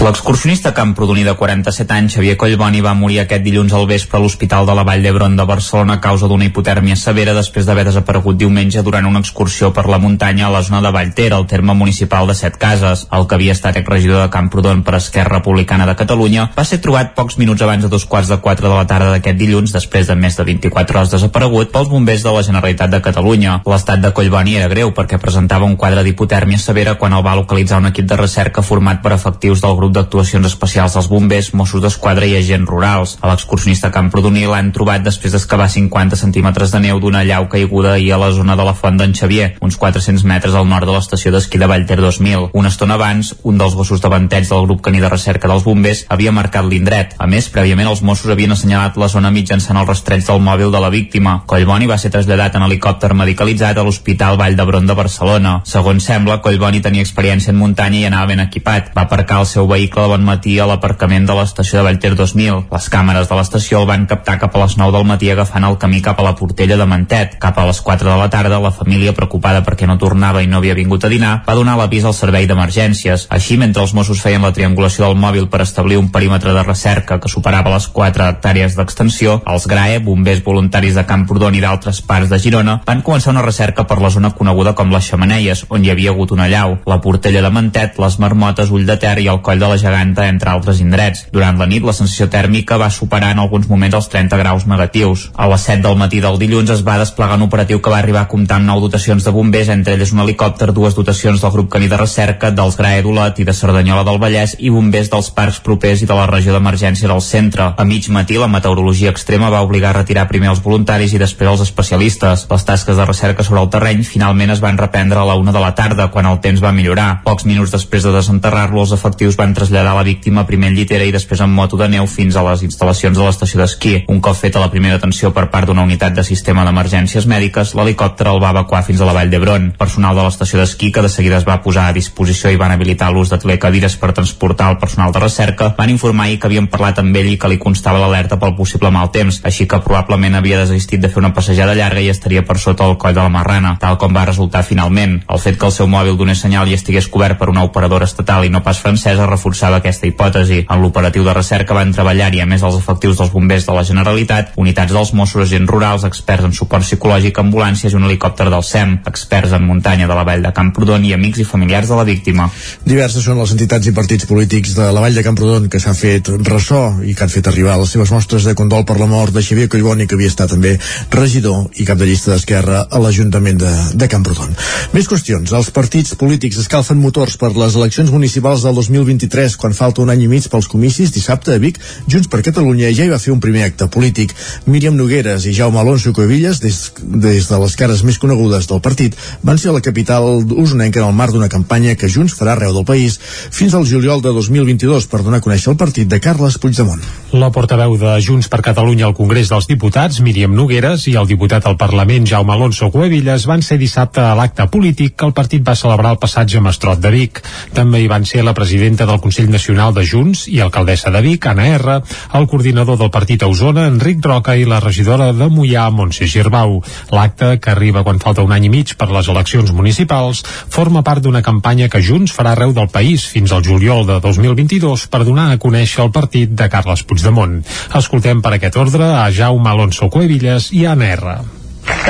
L'excursionista camprodoní de 47 anys, Xavier Collboni, va morir aquest dilluns al vespre a l'Hospital de la Vall d'Hebron de Barcelona a causa d'una hipotèrmia severa després d'haver desaparegut diumenge durant una excursió per la muntanya a la zona de Vallter, al terme municipal de Set Cases. El que havia estat exregidor de Camprodon per Esquerra Republicana de Catalunya va ser trobat pocs minuts abans de dos quarts de quatre de la tarda d'aquest dilluns, després de més de 24 hores desaparegut, pels bombers de la Generalitat de Catalunya. L'estat de Collboni era greu perquè presentava un quadre d'hipotèrmia severa quan el va localitzar un equip de recerca format per efectius del grup grup d'actuacions especials dels bombers, Mossos d'Esquadra i agents rurals. A l'excursionista Camprodoní l'han trobat després d'excavar 50 centímetres de neu d'una llau caiguda ahir a la zona de la Font d'en Xavier, uns 400 metres al nord de l'estació d'esquí de Vallter 2000. Una estona abans, un dels gossos de banteig del grup caní de recerca dels bombers havia marcat l'indret. A més, prèviament els Mossos havien assenyalat la zona mitjançant el rastreig del mòbil de la víctima. Collboni va ser traslladat en helicòpter medicalitzat a l'Hospital Vall d'Hebron de Barcelona. Segons sembla, Collboni tenia experiència en muntanya i anava ben equipat. Va aparcar el seu vehicle de bon matí a l'aparcament de l'estació de Vallter 2000. Les càmeres de l'estació el van captar cap a les 9 del matí agafant el camí cap a la Portella de Mantet. Cap a les 4 de la tarda, la família, preocupada perquè no tornava i no havia vingut a dinar, va donar l'avís al servei d'emergències. Així, mentre els Mossos feien la triangulació del mòbil per establir un perímetre de recerca que superava les 4 hectàrees d'extensió, els GRAE, bombers voluntaris de Camprodon i d'altres parts de Girona, van començar una recerca per la zona coneguda com les Xamaneies, on hi havia hagut una llau, la Portella de Mantet, les Marmotes, Ull de Ter i el Coll de la Geganta, entre altres indrets. Durant la nit, la sensació tèrmica va superar en alguns moments els 30 graus negatius. A les 7 del matí del dilluns es va desplegar un operatiu que va arribar a comptar amb 9 dotacions de bombers, entre elles un helicòpter, dues dotacions del grup caní de recerca, dels GRAE d'Olot i de Cerdanyola del Vallès i bombers dels parcs propers i de la regió d'emergència del centre. A mig matí, la meteorologia extrema va obligar a retirar primer els voluntaris i després els especialistes. Les tasques de recerca sobre el terreny finalment es van reprendre a la una de la tarda, quan el temps va millorar. Pocs minuts després de desenterrar-lo, els efectius van traslladar la víctima primer en llitera i després en moto de neu fins a les instal·lacions de l'estació d'esquí. Un cop feta la primera atenció per part d'una unitat de sistema d'emergències mèdiques, l'helicòpter el va evacuar fins a la vall d'Hebron. Personal de l'estació d'esquí que de seguida es va posar a disposició i van habilitar l'ús de telecadires per transportar el personal de recerca, van informar que havien parlat amb ell i que li constava l'alerta pel possible mal temps, així que probablement havia desistit de fer una passejada llarga i estaria per sota el coll de la Marrana, tal com va resultar finalment. El fet que el seu mòbil donés senyal i estigués cobert per una operadora estatal i no pas francesa aquesta hipòtesi. En l'operatiu de recerca van treballar-hi, a més els efectius dels bombers de la Generalitat, unitats dels Mossos, agents rurals, experts en suport psicològic, ambulàncies i un helicòpter del SEM, experts en muntanya de la vall de Camprodon i amics i familiars de la víctima. Diverses són les entitats i partits polítics de la Vall de Camprodon que s'han fet ressò i que han fet arribar les seves mostres de condol per la mort de Xavier Collboni, que havia estat també regidor i cap de llista d'Esquerra a l'Ajuntament de, de Camprodon. Més qüestions. Els partits polítics escalfen motors per les eleccions municipals del 2023 quan falta un any i mig pels comicis. Dissabte a Vic, Junts per Catalunya ja hi va fer un primer acte polític. Míriam Nogueres i Jaume Alonso Cuevillas, des, des de les cares més conegudes del partit, van ser a la capital usonenca en el marc d'una campanya que Junts farà arreu del país fins al juliol de 2022 per donar a conèixer el partit de Carles Puigdemont. La portaveu de Junts per Catalunya al Congrés dels Diputats, Míriam Nogueres, i el diputat al Parlament, Jaume Alonso Cuevillas, van ser dissabte a l'acte polític que el partit va celebrar al passatge Mastrot de Vic. També hi van ser la presidenta del Consell Nacional de Junts i alcaldessa de Vic, Anna R, el coordinador del partit a Osona, Enric Roca, i la regidora de Mollà, Montse Girbau. L'acte, que arriba quan falta un any i mig per les eleccions municipals, forma part d'una campanya que Junts farà arreu del país fins al juliol de 2022 per donar a conèixer el partit de Carles Puigdemont. Escoltem per aquest ordre a Jaume Alonso Cuevillas i a Anna R.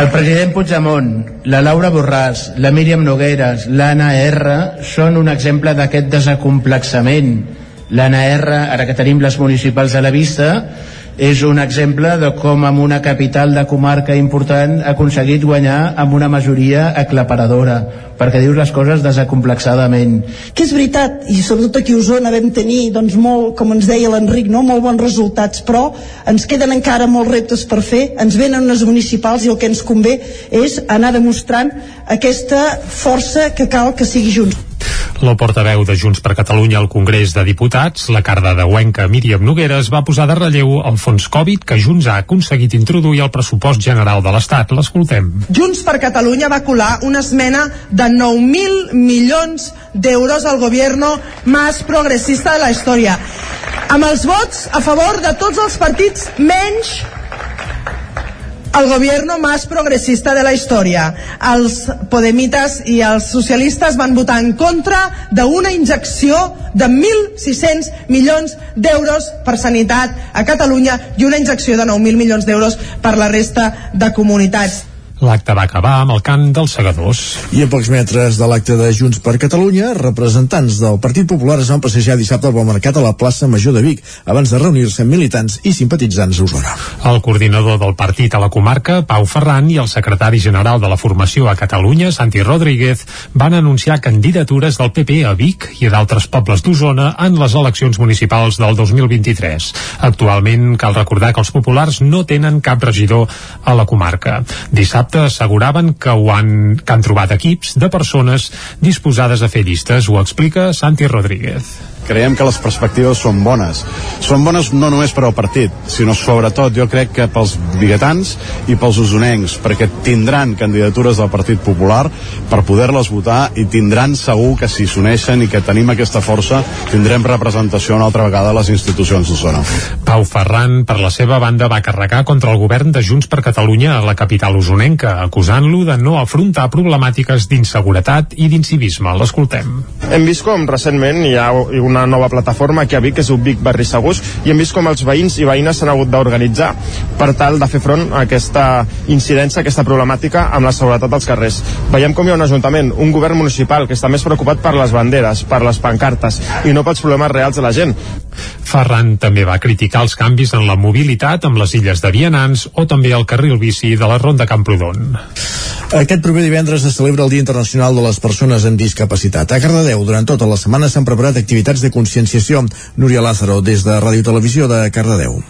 El president Puigdemont, la Laura Borràs, la Míriam Nogueres, l'Anna R són un exemple d'aquest desacomplexament. L'Anna R, ara que tenim les municipals a la vista, és un exemple de com amb una capital de comarca important ha aconseguit guanyar amb una majoria aclaparadora perquè dius les coses desacomplexadament que és veritat, i sobretot aquí a Osona vam tenir, doncs molt, com ens deia l'Enric no? molt bons resultats, però ens queden encara molts reptes per fer, ens venen unes municipals i el que ens convé és anar demostrant aquesta força que cal que sigui junts la portaveu de Junts per Catalunya al Congrés de Diputats, la carda de Huenca Míriam Nogueres, va posar de relleu el fons Covid que Junts ha aconseguit introduir al pressupost general de l'Estat. L'escoltem. Junts per Catalunya va colar una esmena de 9.000 milions d'euros al gobierno més progressista de la història. Amb els vots a favor de tots els partits menys el gobierno más progresista de la història. Els podemites i els socialistes van votar en contra d'una injecció de 1.600 milions d'euros per sanitat a Catalunya i una injecció de 9.000 milions d'euros per la resta de comunitats. L'acte va acabar amb el cant dels segadors. I a pocs metres de l'acte de Junts per Catalunya, representants del Partit Popular es van passejar dissabte al mercat a la plaça Major de Vic, abans de reunir-se amb militants i simpatitzants a Osona. El coordinador del partit a la comarca, Pau Ferran, i el secretari general de la formació a Catalunya, Santi Rodríguez, van anunciar candidatures del PP a Vic i a d'altres pobles d'Osona en les eleccions municipals del 2023. Actualment cal recordar que els populars no tenen cap regidor a la comarca. Dissabte asseguraven que, ho han, que han trobat equips de persones disposades a fer llistes, ho explica Santi Rodríguez creiem que les perspectives són bones. Són bones no només per al partit, sinó sobretot jo crec que pels biguetans i pels usonencs, perquè tindran candidatures del Partit Popular per poder-les votar i tindran segur que si s'uneixen i que tenim aquesta força tindrem representació una altra vegada a les institucions d'Osona. Pau Ferran, per la seva banda, va carregar contra el govern de Junts per Catalunya a la capital usonenca, acusant-lo de no afrontar problemàtiques d'inseguretat i d'incivisme. L'escoltem. Hem vist com recentment hi ha una nova plataforma aquí a Vic, que és Vic Barri Segurs, i hem vist com els veïns i veïnes s'han hagut d'organitzar per tal de fer front a aquesta incidència, a aquesta problemàtica amb la seguretat als carrers. Veiem com hi ha un ajuntament, un govern municipal que està més preocupat per les banderes, per les pancartes i no pels problemes reals de la gent. Ferran també va criticar els canvis en la mobilitat amb les illes de Vianants o també el carril bici de la Ronda Camprodon. Aquest proper divendres es celebra el Dia Internacional de les Persones amb Discapacitat. A Cardedeu, durant tota la setmana s'han preparat activitats de conscienciació. Núria Lázaro, des de Ràdio Televisió de Cardedeu.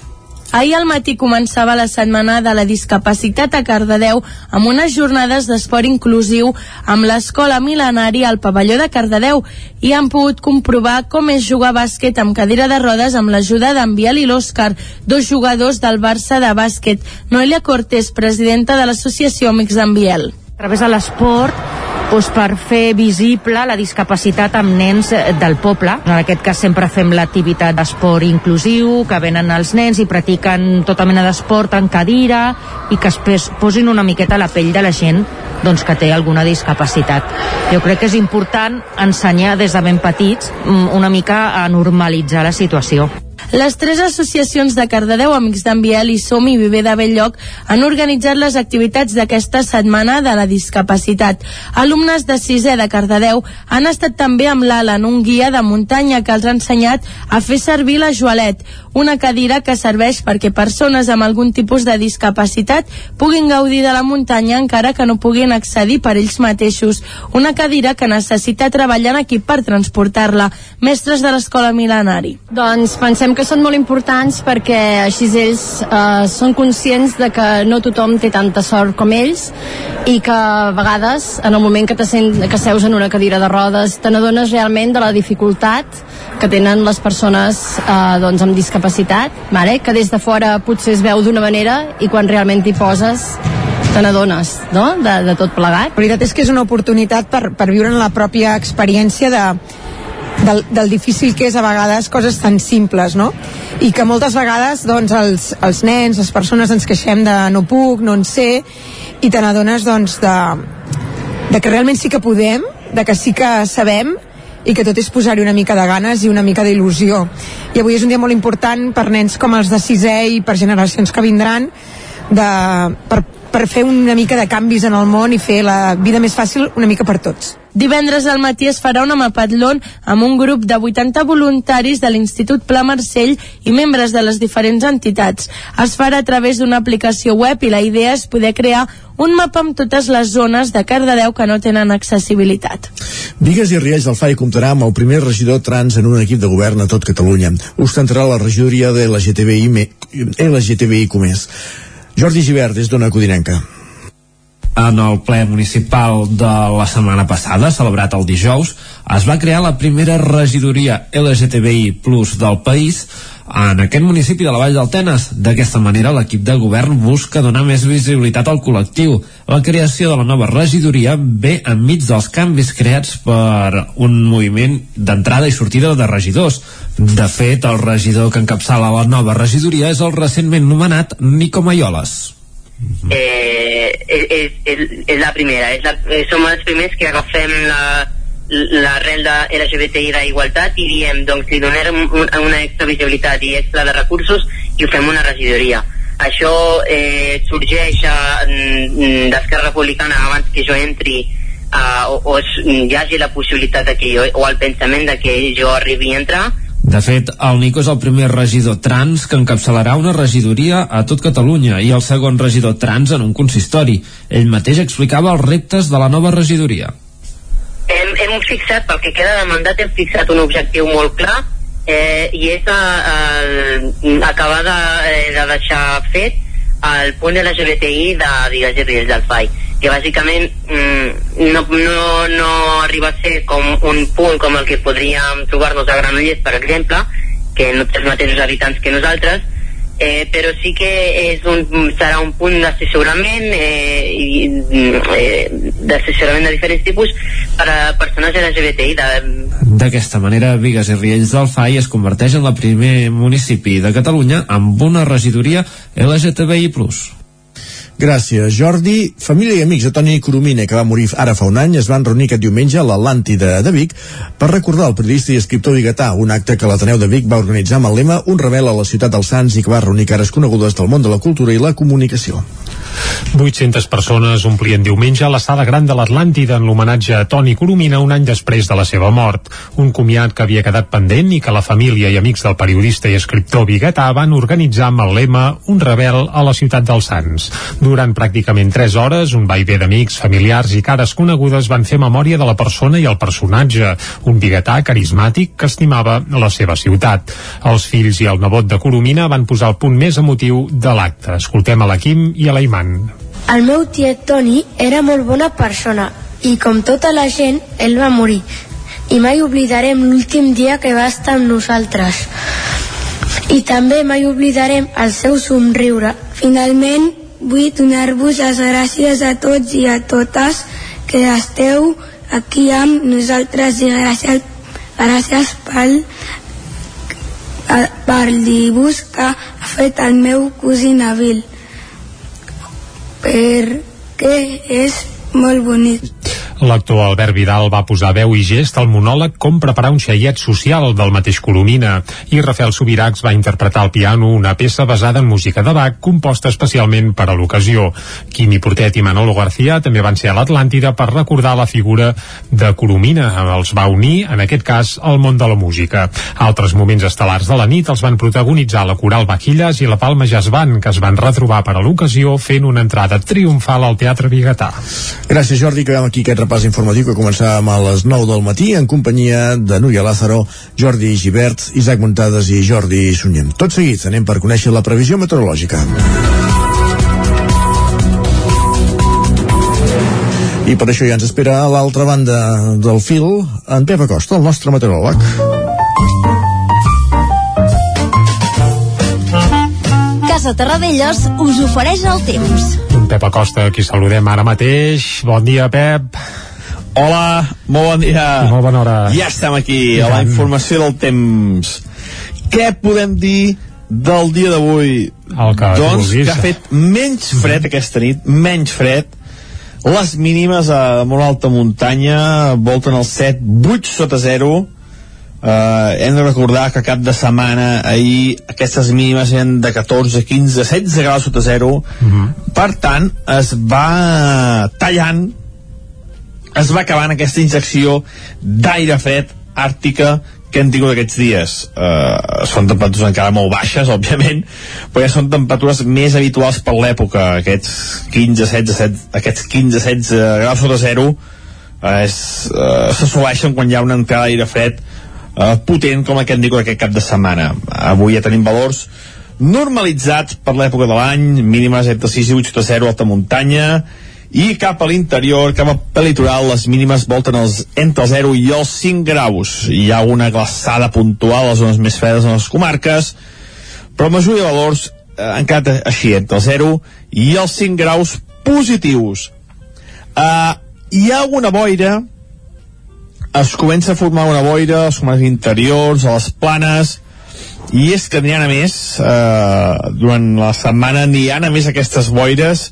Ahir al matí començava la setmana de la discapacitat a Cardedeu amb unes jornades d'esport inclusiu amb l'escola mil·lenària al pavelló de Cardedeu i han pogut comprovar com és jugar bàsquet amb cadira de rodes amb l'ajuda d'en Biel i l'Òscar, dos jugadors del Barça de bàsquet. Noelia Cortés, presidenta de l'associació Amics d'en Biel. A través de l'esport doncs, per fer visible la discapacitat amb nens del poble. En aquest cas sempre fem l'activitat d'esport inclusiu, que venen els nens i practiquen tota mena d'esport en cadira i que es posin una miqueta a la pell de la gent doncs, que té alguna discapacitat. Jo crec que és important ensenyar des de ben petits mm, una mica a normalitzar la situació. Les tres associacions de Cardedeu, Amics d'en Biel i Som i Viver de Belllloc han organitzat les activitats d'aquesta setmana de la discapacitat. Alumnes de sisè de Cardedeu han estat també amb l'Alan, un guia de muntanya que els ha ensenyat a fer servir la joalet, una cadira que serveix perquè persones amb algun tipus de discapacitat puguin gaudir de la muntanya encara que no puguin accedir per ells mateixos. Una cadira que necessita treballar en equip per transportar-la. Mestres de l'escola mil·lenari. Doncs pensem que són molt importants perquè així ells eh, són conscients de que no tothom té tanta sort com ells i que a vegades en el moment que, sent, que seus en una cadira de rodes te n'adones realment de la dificultat que tenen les persones eh, doncs, amb discapacitat discapacitat, vale? que des de fora potser es veu d'una manera i quan realment t'hi poses te n'adones no? de, de tot plegat. La veritat és que és una oportunitat per, per viure en la pròpia experiència de, del, del difícil que és a vegades coses tan simples, no? I que moltes vegades doncs, els, els nens, les persones ens queixem de no puc, no en sé, i te n'adones doncs, de, de que realment sí que podem, de que sí que sabem i que tot és posar-hi una mica de ganes i una mica d'il·lusió. I avui és un dia molt important per nens com els de sisè i per generacions que vindran de, per, per fer una mica de canvis en el món i fer la vida més fàcil una mica per tots. Divendres al matí es farà una mapatlon amb un grup de 80 voluntaris de l'Institut Pla Marcell i membres de les diferents entitats. Es farà a través d'una aplicació web i la idea és poder crear un mapa amb totes les zones de Cardedeu que no tenen accessibilitat. Vigues i Riells del FAI comptarà amb el primer regidor trans en un equip de govern a tot Catalunya. Ostentarà la regidoria de LGTBI, LGTBI Comés. Jordi Givert, des d'Ona Codinenca en el ple municipal de la setmana passada, celebrat el dijous, es va crear la primera regidoria LGTBI Plus del país en aquest municipi de la Vall d'Altenes. D'aquesta manera, l'equip de govern busca donar més visibilitat al col·lectiu. La creació de la nova regidoria ve enmig dels canvis creats per un moviment d'entrada i sortida de regidors. De fet, el regidor que encapçala la nova regidoria és el recentment nomenat Nico Maioles eh, és, és, és la primera és la, eh, som els primers que agafem la, l'arrel de LGBTI d'igualtat i diem, doncs li donem un, una extra visibilitat i extra de recursos i ho fem una regidoria. Això eh, sorgeix eh, d'Esquerra Republicana abans que jo entri eh, o, o hi hagi la possibilitat de que jo, o el pensament de que jo arribi a entrar De fet, el Nico és el primer regidor trans que encapçalarà una regidoria a tot Catalunya i el segon regidor trans en un consistori. Ell mateix explicava els reptes de la nova regidoria. hem, hem fixat, pel que queda de mandat, hem fixat un objectiu molt clar eh, i és a, a, acabar de, eh, de deixar fet el punt de LGBTI de Digues i Riells del FAI que bàsicament mm, no, no, no arriba a ser com un punt com el que podríem trobar-nos a Granollers, per exemple, que no té els mateixos habitants que nosaltres, eh, però sí que és un, serà un punt d'assessorament eh, i eh, d'assessorament de diferents tipus per a persones LGBTI de, D'aquesta manera, Vigues i Riells del FAI es converteix en el primer municipi de Catalunya amb una regidoria LGTBI+. Gràcies, Jordi. Família i amics de Toni Coromina, que va morir ara fa un any, es van reunir aquest diumenge a l'Atlàntida de Vic per recordar el periodista i escriptor biguetà, un acte que l'Ateneu de Vic va organitzar amb el lema Un rebel a la ciutat dels Sants i que va reunir cares conegudes del món de la cultura i la comunicació. 800 persones omplien diumenge la sala gran de l'Atlàntida en l'homenatge a Toni Coromina un any després de la seva mort. Un comiat que havia quedat pendent i que la família i amics del periodista i escriptor biguetà van organitzar amb el lema Un rebel a la ciutat dels Sants. Durant pràcticament 3 hores, un vaivé d'amics, familiars i cares conegudes van fer memòria de la persona i el personatge, un biguetà carismàtic que estimava la seva ciutat. Els fills i el nebot de Coromina van posar el punt més emotiu de l'acte. Escoltem a la Quim i a la Iman. El meu tiet Toni era molt bona persona i com tota la gent, ell va morir. I mai oblidarem l'últim dia que va estar amb nosaltres. I també mai oblidarem el seu somriure. Finalment, vull donar-vos les gràcies a tots i a totes que esteu aquí amb nosaltres i gràcies, gràcies pel, per dibuix que ha fet el meu cosí Nabil perquè és molt. L'actor Albert Vidal va posar veu i gest al monòleg Com preparar un xaiet social del mateix Colomina i Rafael Subiracs va interpretar al piano una peça basada en música de Bach composta especialment per a l'ocasió. Quimi Portet i Manolo García també van ser a l'Atlàntida per recordar la figura de Colomina. Els va unir, en aquest cas, al món de la música. Altres moments estel·lars de la nit els van protagonitzar la Coral Vaquilles i la Palma Jazz Band, que es van retrobar per a l'ocasió fent una entrada triomfal al Teatre Bigatà. Gràcies, Jordi, que aquí aquest repàs informatiu que començàvem a les 9 del matí en companyia de Núria Lázaro, Jordi Givert, Isaac Montades i Jordi Sunyem. Tot seguit anem per conèixer la previsió meteorològica. I per això ja ens espera a l'altra banda del fil en Pep Acosta, el nostre meteoròleg. Casa Terradellos us ofereix el temps. Pep Acosta, qui saludem ara mateix. Bon dia, Pep. Hola, molt bon dia. Molt bona hora. Ja estem aquí, a la informació del temps. Què podem dir del dia d'avui? Doncs que ha fet menys fred aquesta nit, menys fred. Les mínimes a molt alta muntanya volten els 7, 8 sota 0. Uh, hem de recordar que cap de setmana ahir aquestes mínimes eren de 14, 15, 16 graus sota 0 per tant es va tallant es va acabant aquesta injecció d'aire fred àrtica que hem tingut aquests dies. Uh, són temperatures encara molt baixes òbviament, però ja són temperatures més habituals per l'època. Aquests 15, 16, 7, aquests 15, 16 graus sota 0 uh, uh, s'assoleixen quan hi ha una entrada d'aire fred uh, potent com aquest dic aquest cap de setmana. Avui ja tenim valors normalitzats per l'època de l'any mínimes entre 6 i 8 sota 0 alta muntanya i cap a l'interior, cap al litoral les mínimes volten els, entre els 0 i els 5 graus. Hi ha una glaçada puntual a les zones més fredes en les comarques però la majoria de valors eh, quedat així, entre els 0 i els 5 graus positius. Uh, hi ha alguna boira es comença a formar una boira als comarques interiors, a les planes i és que n'hi ha a més eh, durant la setmana n'hi ha a més aquestes boires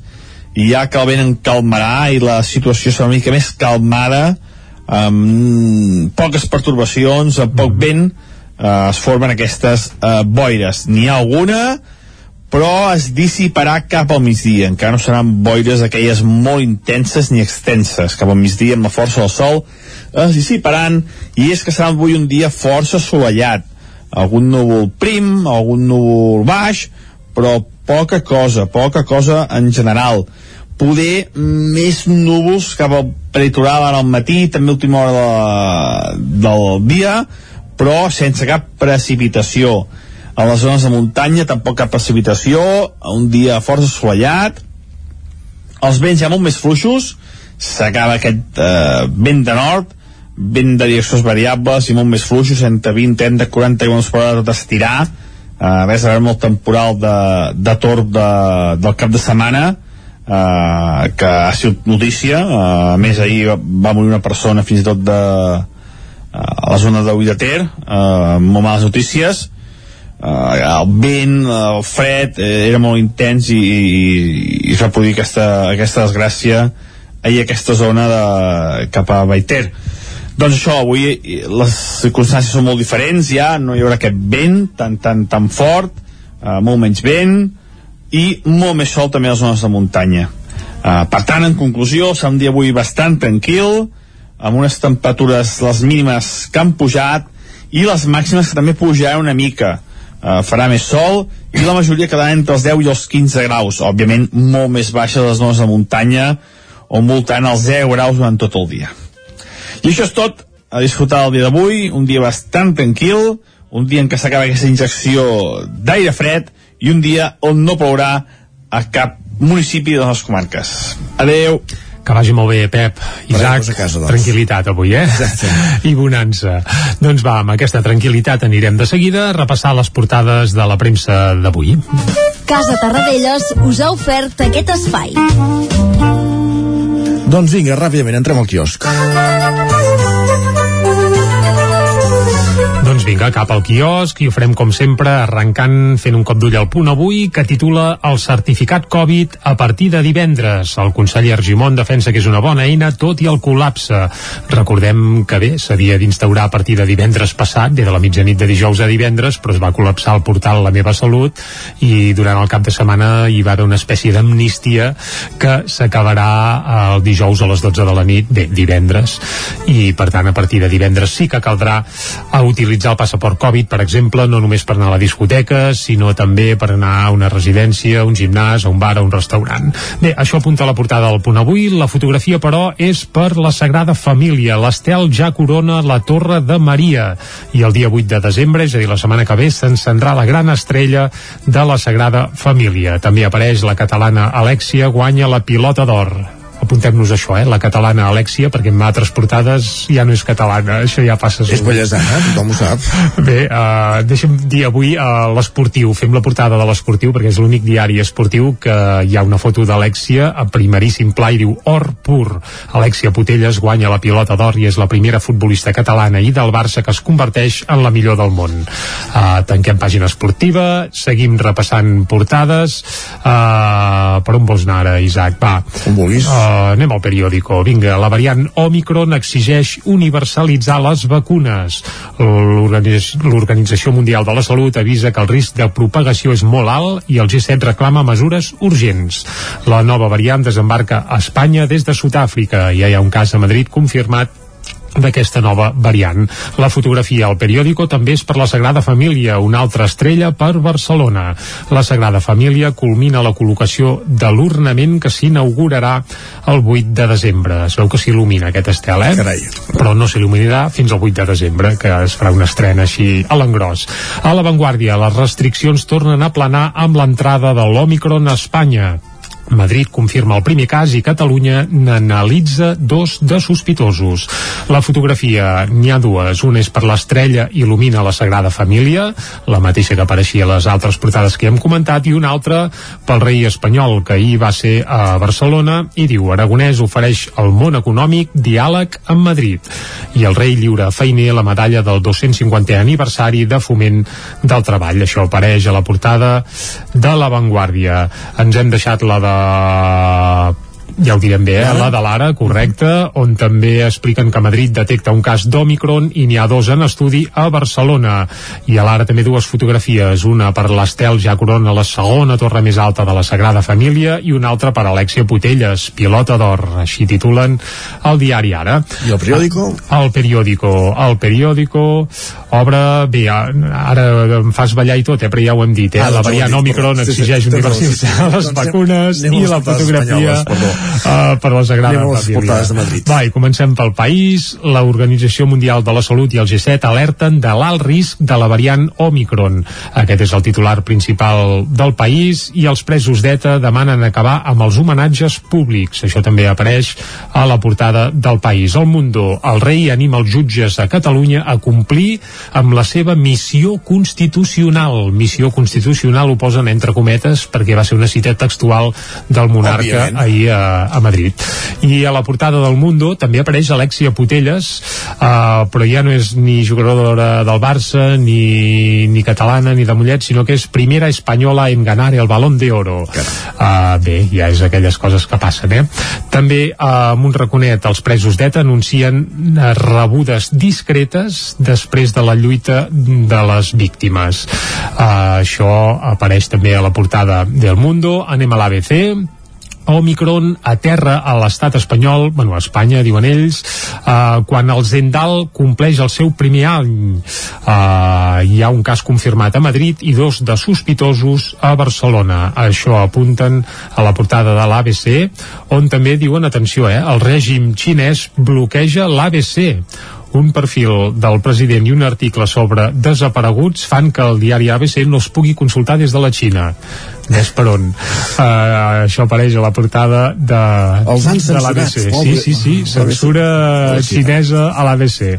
i ja que el vent en calmarà i la situació serà una mica més calmada amb poques pertorbacions amb poc vent eh, es formen aquestes eh, boires. N'hi ha alguna però es dissiparà cap al migdia. Encara no seran boires aquelles molt intenses ni extenses. Cap al migdia, amb la força del sol, es dissiparan i és que serà avui un dia força assolellat. Algun núvol prim, algun núvol baix, però poca cosa, poca cosa en general. Poder més núvols cap al peritoral ara al matí, també última hora de, del dia, però sense cap precipitació a les zones de muntanya tampoc cap precipitació, un dia força assolellat, els vents ja molt més fluixos, s'acaba aquest eh, vent de nord, vent de direccions variables i molt més fluixos, entre 20, 30, 40 km per hora tot estirar, eh, a més de molt temporal de, de torb de, del cap de setmana, eh, que ha sigut notícia, eh, a més ahir va, va morir una persona fins i tot de, eh, a la zona de Ter, eh, molt males notícies, uh, el vent, el fred eh, era molt intens i, i, i es va produir aquesta, aquesta desgràcia ahir aquesta zona de, cap a Baiter. Doncs això, avui les circumstàncies són molt diferents. Ja, no hi haurà aquest vent tan, tan, tan fort uh, molt menys vent i molt més sol també a les zones de muntanya. Uh, per tant, en conclusió serà un dia avui bastant tranquil amb unes temperatures les mínimes que han pujat i les màximes que també pujaran una mica eh, farà més sol i la majoria quedarà entre els 10 i els 15 graus. Òbviament molt més baixes les zones de muntanya o voltant els 10 graus durant tot el dia. I això és tot. A disfrutar el dia d'avui un dia bastant tranquil un dia en què s'acaba aquesta injecció d'aire fred i un dia on no plourà a cap municipi de les comarques. Adeu que vagi molt bé, Pep. Isaac, a casa, doncs. tranquil·litat avui, eh? Exacte. I bonança. Doncs va, amb aquesta tranquil·litat anirem de seguida a repassar les portades de la premsa d'avui. Casa Tarradellas us ha ofert aquest espai. Doncs vinga, ràpidament, entrem al quiosc. Vinga, cap al quiosc i ho farem com sempre arrencant fent un cop d'ull al punt avui que titula el certificat Covid a partir de divendres. El conseller Argimon defensa que és una bona eina tot i el col·lapse. Recordem que bé, s'havia d'instaurar a partir de divendres passat, bé de la mitjanit de dijous a divendres, però es va col·lapsar el portal La meva salut i durant el cap de setmana hi va haver una espècie d'amnistia que s'acabarà el dijous a les 12 de la nit, bé, divendres, i per tant a partir de divendres sí que caldrà a utilitzar el passaport Covid, per exemple, no només per anar a la discoteca, sinó també per anar a una residència, a un gimnàs, a un bar, a un restaurant. Bé, això apunta a la portada del punt avui. La fotografia, però, és per la Sagrada Família. L'Estel ja corona la Torre de Maria. I el dia 8 de desembre, és a dir, la setmana que ve, s'encendrà la gran estrella de la Sagrada Família. També apareix la catalana Alexia, guanya la pilota d'or apuntem-nos això, eh? la catalana Alexia, perquè en altres portades ja no és catalana, això ja passa És bellesana, tothom ho sap. Bé, uh, deixa'm dir avui uh, l'esportiu, fem la portada de l'esportiu perquè és l'únic diari esportiu que hi ha una foto d'Alexia a primeríssim pla i diu or pur. Alexia Putelles guanya la pilota d'or i és la primera futbolista catalana i del Barça que es converteix en la millor del món. Uh, tanquem pàgina esportiva, seguim repassant portades. Uh, per on vols anar ara, Isaac? Va. On vulguis. Uh, anem al periòdico. Vinga, la variant Omicron exigeix universalitzar les vacunes. L'Organització Mundial de la Salut avisa que el risc de propagació és molt alt i el G7 reclama mesures urgents. La nova variant desembarca a Espanya des de Sud-àfrica. Ja hi ha un cas a Madrid confirmat d'aquesta nova variant. La fotografia al periòdico també és per la Sagrada Família, una altra estrella per Barcelona. La Sagrada Família culmina la col·locació de l'ornament que s'inaugurarà el 8 de desembre. Es veu que s'il·lumina aquest estel, eh? Carai. Però no s'il·luminarà fins al 8 de desembre, que es farà una estrena així a l'engròs. A l'avantguàrdia, les restriccions tornen a planar amb l'entrada de l'Omicron a Espanya. Madrid confirma el primer cas i Catalunya n'analitza dos de sospitosos. La fotografia n'hi ha dues. Una és per l'estrella il·lumina la Sagrada Família, la mateixa que apareixia a les altres portades que hem comentat, i una altra pel rei espanyol, que ahir va ser a Barcelona, i diu Aragonès ofereix al món econòmic diàleg amb Madrid. I el rei lliura a Feiner la medalla del 250è aniversari de foment del treball. Això apareix a la portada de l'avantguàrdia. Ens hem deixat la de eh, ja ho direm bé, eh? la de l'ara, correcte, on també expliquen que Madrid detecta un cas d'Omicron i n'hi ha dos en estudi a Barcelona. I a l'ara també dues fotografies, una per l'Estel ja corona la segona torre més alta de la Sagrada Família i una altra per Alexia Putelles, pilota d'or, així titulen el diari Ara. I el periòdico? El periòdico, el periòdico obre, bé, ara em fas ballar i tot, eh, però ja ho hem dit, eh? Ah, la doncs variant Omicron perdó. Sí, sí, exigeix sí, sí. les Doncs vacunes i la fotografia. Uh, per la Sagrada Família. de Madrid. Va, i comencem pel país. L'Organització Mundial de la Salut i el G7 alerten de l'alt risc de la variant Omicron. Aquest és el titular principal del país i els presos d'ETA demanen acabar amb els homenatges públics. Això també apareix a la portada del país. El Mundo, el rei anima els jutges de Catalunya a complir amb la seva missió constitucional. Missió constitucional ho posen entre cometes perquè va ser una cita textual del monarca Òbviament. ahir a, a Madrid. I a la portada del Mundo també apareix Alexia Putelles, uh, però ja no és ni jugadora del Barça, ni, ni catalana, ni de Mollet, sinó que és primera espanyola en ganar el Balón de Oro. Uh, bé, ja és aquelles coses que passen, eh? També uh, amb un raconet els presos d'ETA anuncien uh, rebudes discretes després de la lluita de les víctimes. Uh, això apareix també a la portada del Mundo. Anem a l'ABC, Omicron aterra a l'estat espanyol, bueno, a Espanya, diuen ells, eh, quan el Zendal compleix el seu primer any. Eh, hi ha un cas confirmat a Madrid i dos de sospitosos a Barcelona. Això apunten a la portada de l'ABC, on també diuen, atenció, eh, el règim xinès bloqueja l'ABC un perfil del president i un article sobre desapareguts fan que el diari ABC no es pugui consultar des de la Xina. Ves per on. Uh, això apareix a la portada de, Els han de l'ABC. Sí, sí, sí, censura xinesa a l'ABC.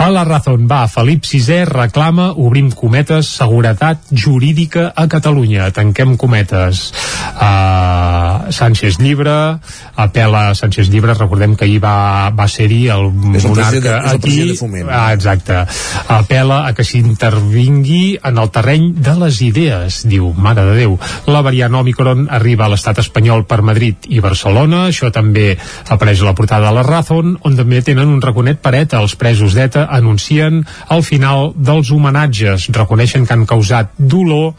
A la Razón va, Felip VI reclama, obrim cometes, seguretat jurídica a Catalunya. Tanquem cometes. Uh, Sánchez Llibre, apela Sánchez Llibre, recordem que ahir va, va ser-hi el És monarca el aquí, ah, exacte, apela a que s'intervingui en el terreny de les idees, diu, mare de Déu. La variant Omicron arriba a l'estat espanyol per Madrid i Barcelona, això també apareix a la portada de la Razón, on també tenen un raconet per ETA. Els presos d'ETA anuncien el final dels homenatges, reconeixen que han causat dolor,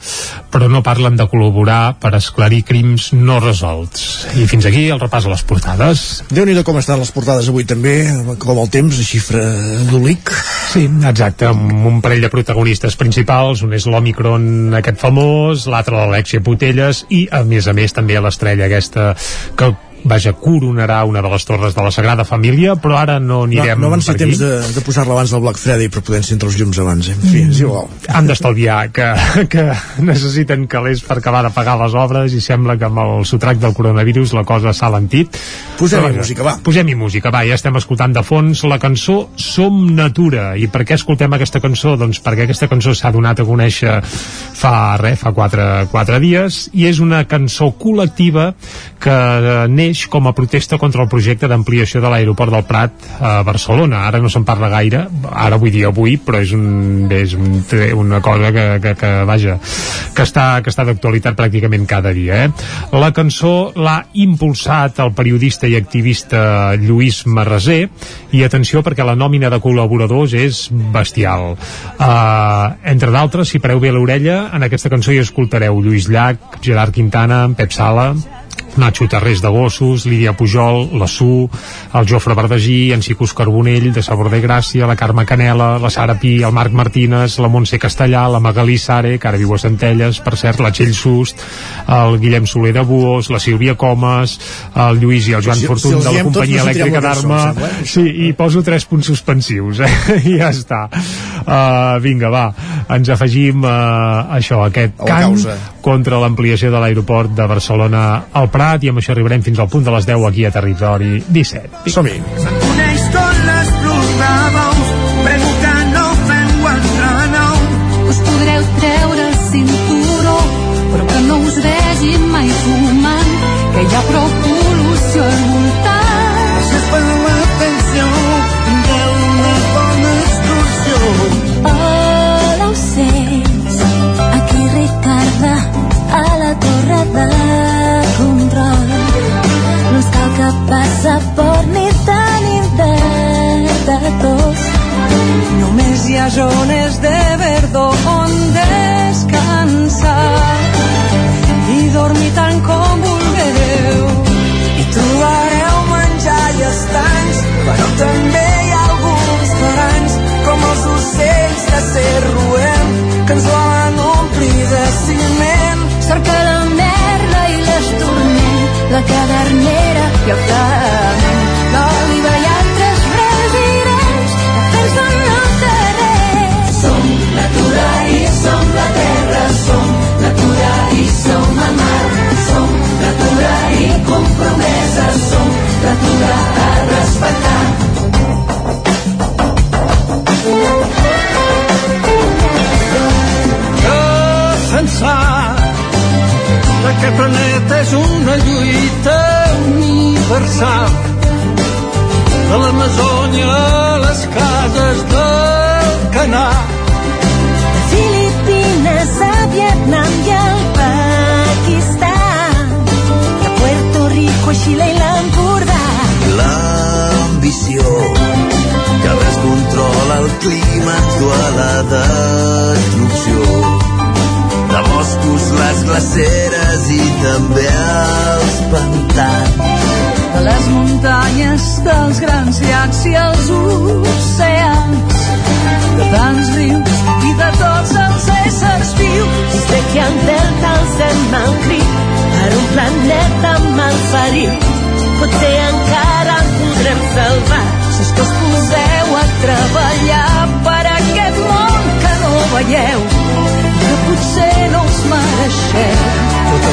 però no parlen de col·laborar per esclarir crims no resolts. I fins aquí el repàs a les portades. déu nhi com estan les portades avui també, com el temps, a xifra d'olic. Sí, exacte, amb un parell de protagonistes principals, un és l'Omicron aquest famós, l'altre l'Alexia Putelles i a més a més també l'estrella aquesta que vaja, coronarà una de les torres de la Sagrada Família, però ara no anirem no, no van ser temps de, de posar-la abans del Black Friday per poder encendre els llums abans, eh? en fi, és igual. han d'estalviar que, que necessiten calés per acabar de pagar les obres i sembla que amb el sotrac del coronavirus la cosa s'ha lentit. Posem-hi música, va. Posem-hi música, va, ja estem escoltant de fons la cançó Som Natura. I per què escoltem aquesta cançó? Doncs perquè aquesta cançó s'ha donat a conèixer fa res, fa quatre, quatre dies i és una cançó col·lectiva que eh, neix com a protesta contra el projecte d'ampliació de l'aeroport del Prat a Barcelona. Ara no se'n parla gaire, ara vull dir avui, però és, un, és un, una cosa que, que, que vaja, que està, que està d'actualitat pràcticament cada dia. Eh? La cançó l'ha impulsat el periodista i activista Lluís Marraser i atenció perquè la nòmina de col·laboradors és bestial. Uh, entre d'altres, si pareu bé l'orella, en aquesta cançó hi escoltareu Lluís Llach, Gerard Quintana, Pep Sala, Nacho Tarrés de Gossos, Lídia Pujol, la Su, el Jofre Verdagí, en Cicus Carbonell, de Sabor de Gràcia, la Carme Canela, la Sara Pi, el Marc Martínez, la Montse Castellà, la Magalí Sare, que ara viu a Centelles, per cert, la Txell Sust, el Guillem Soler de Buos, la Sílvia Comas, el Lluís i el Joan Si- Fortun si de la companyia elèctrica d'Arma. eh? Sí, i poso tres punts suspensius, eh? I ja està. Uh, vinga, va, ens afegim uh, això, aquest cant causa. contra l'ampliació de l'aeroport de Barcelona al Prat i amb això arribarem fins al punt de les 10 aquí a Territori 17. Som-hi. Coneix tot no fem. Us podreu treure el cinturó, però que no us vegi mai fumant, que hi ha prou pol·lució al ni tenim dret de tots. Només hi ha zones de verdor on descansar i dormir tant com vulgueu. I trobareu menjar i estanys, però també hi ha alguns paranys, com els ocells de ser roent, que ens volen omplir de ciment. Cerca la cadernera i el flamenc. L'oliva i altres residents, defensen el terrer. Som natura i som la terra, som natura i som el mar, som natura i compromesa, som natura a respectar. D'aquest planeta és una lluita universal de l'Amazònia a les cases del Canà. Filipines a Vietnam i al Pakistan, de Puerto Rico a Xile i l'Empordà. L'ambició que res controla el clima ens du a la destrucció. de boscos, les glaceres i també els pantans. de les muntanyes, dels grans llacs i els oceans, de tants rius i de tots els éssers vius. Sé que el delta alcem el crit per un planeta malferit. Potser encara el podrem salvar Si és que us poseu a treballar per aquest món que no veieu,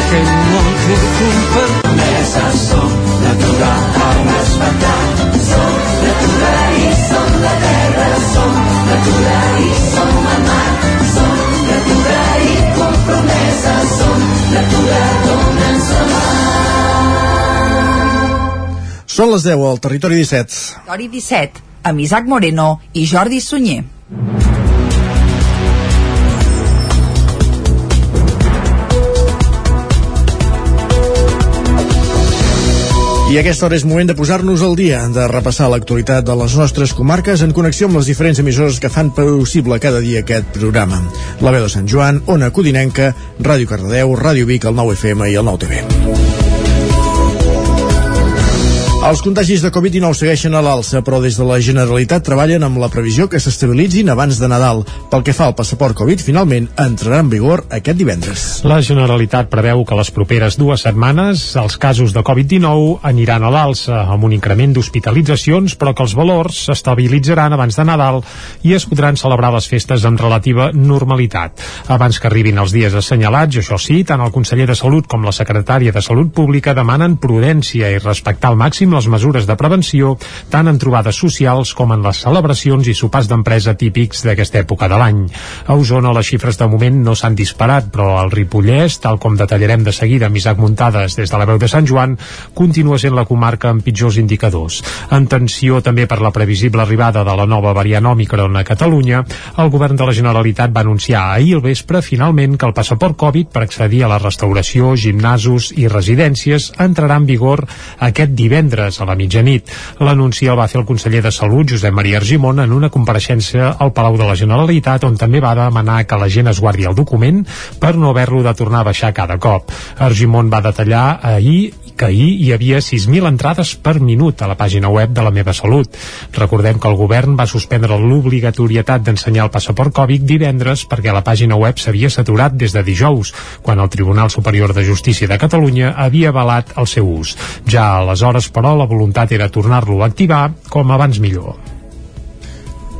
Aquell món que compromesa som natura a respectar. Som natura i som la terra, som natura i som el mar. Som natura i compromesa, som natura, dona'ns la mà. Són les 10 al Territori 17. Territori 17, amb Isaac Moreno i Jordi Sunyer. I a aquesta hora és moment de posar-nos al dia, de repassar l'actualitat de les nostres comarques en connexió amb les diferents emissores que fan possible cada dia aquest programa. La veu de Sant Joan, Ona Codinenca, Ràdio Cardedeu, Ràdio Vic, el 9FM i el 9TV. Els contagis de Covid-19 segueixen a l'alça, però des de la Generalitat treballen amb la previsió que s'estabilitzin abans de Nadal. Pel que fa al passaport Covid, finalment entrarà en vigor aquest divendres. La Generalitat preveu que les properes dues setmanes els casos de Covid-19 aniran a l'alça, amb un increment d'hospitalitzacions, però que els valors s'estabilitzaran abans de Nadal i es podran celebrar les festes amb relativa normalitat. Abans que arribin els dies assenyalats, això sí, tant el conseller de Salut com la secretària de Salut Pública demanen prudència i respectar al màxim les mesures de prevenció tant en trobades socials com en les celebracions i sopars d'empresa típics d'aquesta època de l'any. A Osona les xifres de moment no s'han disparat, però al Ripollès, tal com detallarem de seguida amb Isaac Muntades des de la veu de Sant Joan, continua sent la comarca amb pitjors indicadors. En tensió també per la previsible arribada de la nova variant Omicron a Catalunya, el govern de la Generalitat va anunciar ahir al vespre finalment que el passaport Covid per accedir a la restauració, gimnasos i residències entrarà en vigor aquest divendres a la mitjanit. L'anunci el va fer el conseller de Salut, Josep Maria Argimon, en una compareixença al Palau de la Generalitat, on també va demanar que la gent es guardi el document per no haver-lo de tornar a baixar cada cop. Argimon va detallar ahir que ahir hi havia 6.000 entrades per minut a la pàgina web de la Meva Salut. Recordem que el govern va suspendre l'obligatorietat d'ensenyar el passaport Covid divendres perquè la pàgina web s'havia saturat des de dijous, quan el Tribunal Superior de Justícia de Catalunya havia avalat el seu ús. Ja aleshores, però, la voluntat era tornar-lo a activar com abans millor.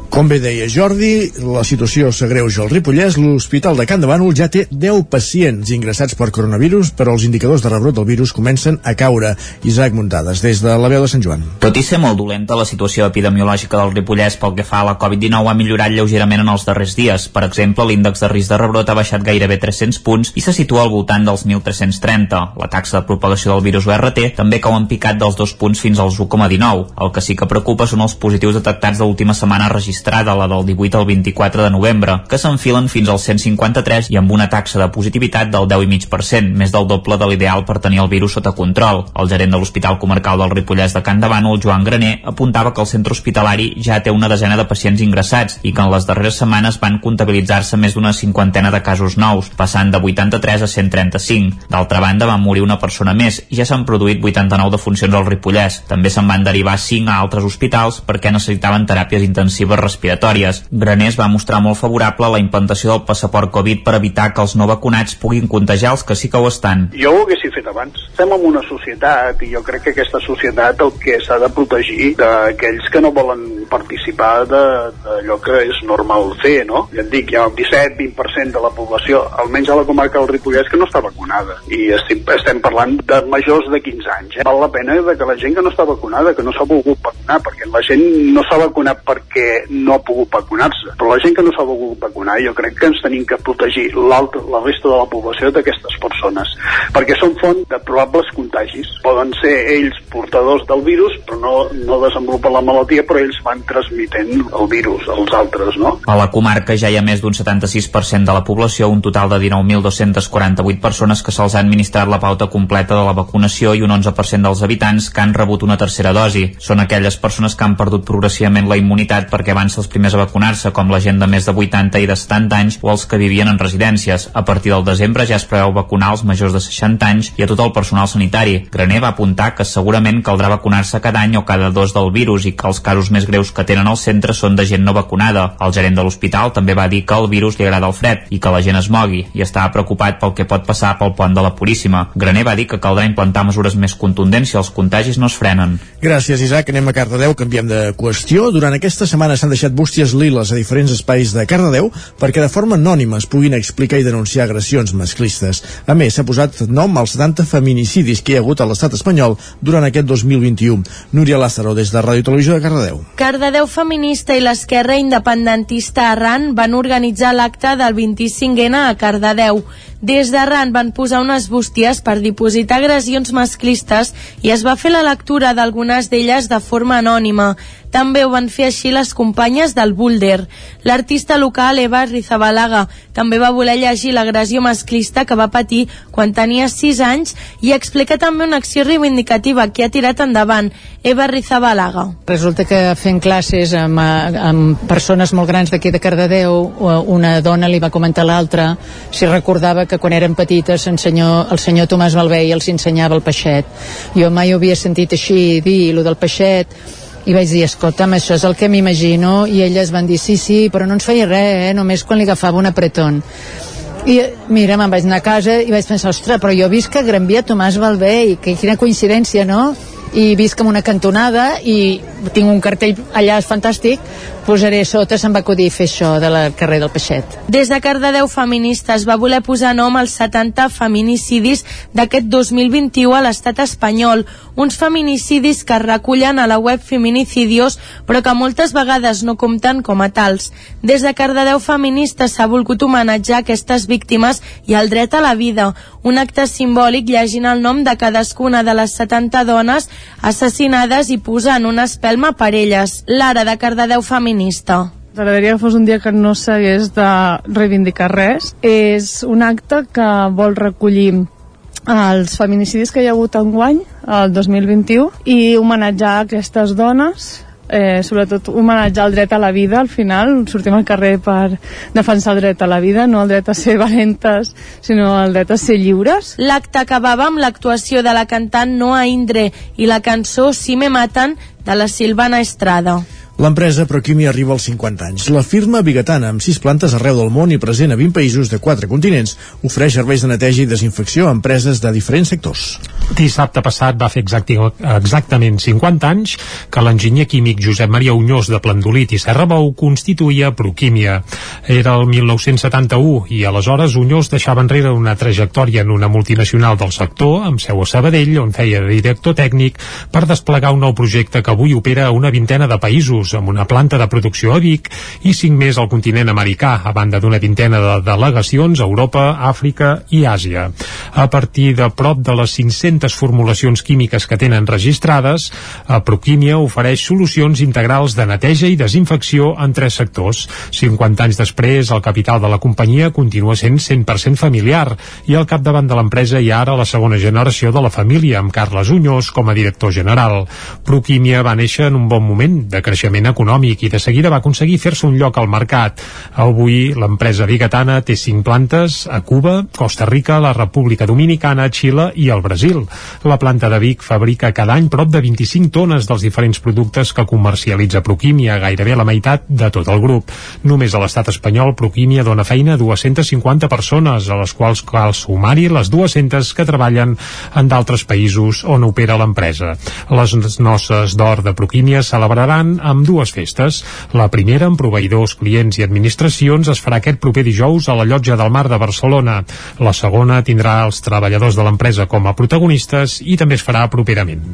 Com bé deia Jordi, la situació s'agreuja al Ripollès. L'Hospital de Can de Bànol ja té 10 pacients ingressats per coronavirus, però els indicadors de rebrot del virus comencen a caure. Isaac Muntades, des de la veu de Sant Joan. Tot i ser molt dolenta, la situació epidemiològica del Ripollès pel que fa a la Covid-19 ha millorat lleugerament en els darrers dies. Per exemple, l'índex de risc de rebrot ha baixat gairebé 300 punts i se situa al voltant dels 1.330. La taxa de propagació del virus URT també cau en picat dels dos punts fins als 1,19. El que sí que preocupa són els positius detectats de l'última setmana registrats registrada, la del 18 al 24 de novembre, que s'enfilen fins al 153 i amb una taxa de positivitat del 10,5%, més del doble de l'ideal per tenir el virus sota control. El gerent de l'Hospital Comarcal del Ripollès de Can Davano, Joan Graner, apuntava que el centre hospitalari ja té una desena de pacients ingressats i que en les darreres setmanes van comptabilitzar-se més d'una cinquantena de casos nous, passant de 83 a 135. D'altra banda, va morir una persona més i ja s'han produït 89 defuncions al Ripollès. També se'n van derivar 5 a altres hospitals perquè necessitaven teràpies intensives respiratòries. Graner es va mostrar molt favorable la implantació del passaport Covid per evitar que els no vacunats puguin contagiar els que sí que ho estan. Jo ho haguessin fet abans. Estem en una societat i jo crec que aquesta societat el que s'ha de protegir d'aquells que no volen participar d'allò que és normal fer, no? Ja et dic, hi ha el 17-20% de la població, almenys a la comarca del Ripollès, que no està vacunada. I estem, estem parlant de majors de 15 anys. Eh? Val la pena que la gent que no està vacunada, que no s'ha volgut vacunar, perquè la gent no s'ha vacunat perquè no ha pogut vacunar-se. Però la gent que no s'ha volgut vacunar, jo crec que ens tenim que protegir la resta de la població d'aquestes persones, perquè són font de probables contagis. Poden ser ells portadors del virus, però no, no desenvolupen la malaltia, però ells van transmitent el virus als altres, no? A la comarca ja hi ha més d'un 76% de la població, un total de 19.248 persones que se'ls ha administrat la pauta completa de la vacunació i un 11% dels habitants que han rebut una tercera dosi. Són aquelles persones que han perdut progressivament la immunitat perquè van ser els primers a vacunar-se, com la gent de més de 80 i de 70 anys o els que vivien en residències. A partir del desembre ja es preveu vacunar els majors de 60 anys i a tot el personal sanitari. Graner va apuntar que segurament caldrà vacunar-se cada any o cada dos del virus i que els casos més greus que tenen al centre són de gent no vacunada. El gerent de l'hospital també va dir que el virus li agrada el fred i que la gent es mogui i estava preocupat pel que pot passar pel pont de la Puríssima. Graner va dir que caldrà implantar mesures més contundents si els contagis no es frenen. Gràcies, Isaac. Anem a Cardedeu, canviem de qüestió. Durant aquesta setmana s'han deixat bústies liles a diferents espais de Cardedeu perquè de forma anònima es puguin explicar i denunciar agressions masclistes. A més, s'ha posat nom als 70 feminicidis que hi ha hagut a l'estat espanyol durant aquest 2021. Núria Lázaro, des de Ràdio Televisió de Cardedeu. Cardedeu Feminista i l'esquerra independentista Arran van organitzar l'acte del 25N a Cardedeu. Des d'Arran van posar unes bústies per dipositar agressions masclistes i es va fer la lectura d'algunes d'elles de forma anònima. També ho van fer així les companyes del Boulder. L'artista local Eva Rizabalaga també va voler llegir l'agressió masclista que va patir quan tenia 6 anys i explica també una acció reivindicativa que ha tirat endavant. Eva Rizabalaga. Resulta que fent classes amb, amb persones molt grans d'aquí de Cardedeu, una dona li va comentar a l'altra si recordava que quan eren petites senyor, el senyor Tomàs Balvei els ensenyava el peixet. Jo mai ho havia sentit així dir, lo del peixet, i vaig dir, escolta'm, això és el que m'imagino i elles van dir, sí, sí, però no ens feia res, eh? només quan li agafava un apretón i mira, me'n vaig anar a casa i vaig pensar, ostres, però jo visc a Gran Via Tomàs Balvei, que quina coincidència, no? i visc en una cantonada i tinc un cartell allà fantàstic posaré sota, se'm va acudir fer això de la carrer del Peixet. Des de Cardedeu Feministes va voler posar nom als 70 feminicidis d'aquest 2021 a l'estat espanyol, uns feminicidis que es recullen a la web Feminicidios, però que moltes vegades no compten com a tals. Des de Cardedeu Feministes s'ha volgut homenatjar aquestes víctimes i el dret a la vida, un acte simbòlic llegint el nom de cadascuna de les 70 dones assassinades i posant una espelma per elles. L'ara de Cardedeu Feministes feminista. M'agradaria que fos un dia que no s'hagués de reivindicar res. És un acte que vol recollir els feminicidis que hi ha hagut enguany, el 2021, i homenatjar aquestes dones eh, sobretot homenatjar el dret a la vida al final, sortim al carrer per defensar el dret a la vida, no el dret a ser valentes, sinó el dret a ser lliures. L'acte acabava amb l'actuació de la cantant Noa Indre i la cançó Si me matan de la Silvana Estrada. L'empresa Proquimi arriba als 50 anys. La firma bigatana, amb 6 plantes arreu del món i present a 20 països de 4 continents, ofereix serveis de neteja i desinfecció a empreses de diferents sectors. Dissabte passat va fer exacti, exactament 50 anys que l'enginyer químic Josep Maria Unyós de Plandolit i Serra Bou constituïa Proquímia. Era el 1971 i aleshores Unyós deixava enrere una trajectòria en una multinacional del sector, amb seu a Sabadell, on feia de director tècnic, per desplegar un nou projecte que avui opera a una vintena de països nous, amb una planta de producció a Vic i cinc més al continent americà, a banda d'una vintena de delegacions a Europa, Àfrica i Àsia. A partir de prop de les 500 formulacions químiques que tenen registrades, Proquímia ofereix solucions integrals de neteja i desinfecció en tres sectors. 50 anys després, el capital de la companyia continua sent 100% familiar i al capdavant de l'empresa hi ha ara la segona generació de la família, amb Carles Unyós com a director general. Proquímia va néixer en un bon moment de creixement econòmic i de seguida va aconseguir fer-se un lloc al mercat. Avui l'empresa bigatana té cinc plantes a Cuba, Costa Rica, la República Dominicana, Xile i el Brasil. La planta de Vic fabrica cada any prop de 25 tones dels diferents productes que comercialitza Proquímia, gairebé la meitat de tot el grup. Només a l'estat espanyol Proquímia dona feina a 250 persones, a les quals cal sumar-hi les 200 que treballen en d'altres països on opera l'empresa. Les noces d'or de Proquímia celebraran amb dues festes. La primera, amb proveïdors, clients i administracions, es farà aquest proper dijous a la Llotja del Mar de Barcelona. La segona tindrà els treballadors de l'empresa com a protagonistes i també es farà properament.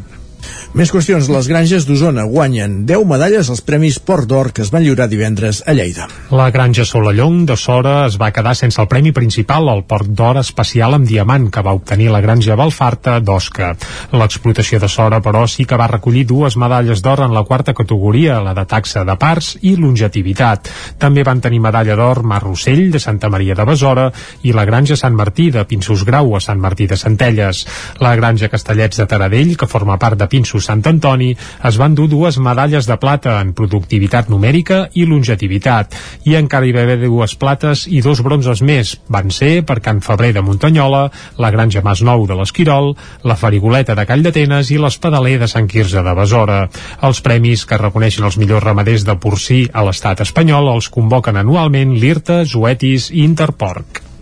Més qüestions. Les granges d'Osona guanyen 10 medalles als Premis Port d'Or que es van lliurar divendres a Lleida. La granja Solallong de Sora es va quedar sense el premi principal, el Port d'Or especial amb diamant que va obtenir la granja Balfarta d'Osca. L'explotació de Sora, però, sí que va recollir dues medalles d'or en la quarta categoria, la de taxa de parts i longetivitat. També van tenir medalla d'or Mar Rossell de Santa Maria de Besora i la granja Sant Martí de Pinsos Grau a Sant Martí de Centelles. La granja Castellets de Taradell, que forma part de Pinsos Sant Antoni es van dur dues medalles de plata en productivitat numèrica i longetivitat i encara hi va haver dues plates i dos bronzes més. Van ser per Can Febrer de Muntanyola, la Granja Masnou de l'Esquirol, la Farigoleta de Call d'Atenes i l'Espadaler de Sant Quirze de Besora. Els premis que reconeixen els millors ramaders de porcí a l'estat espanyol els convoquen anualment l'IRTA, Zoetis i Interporc.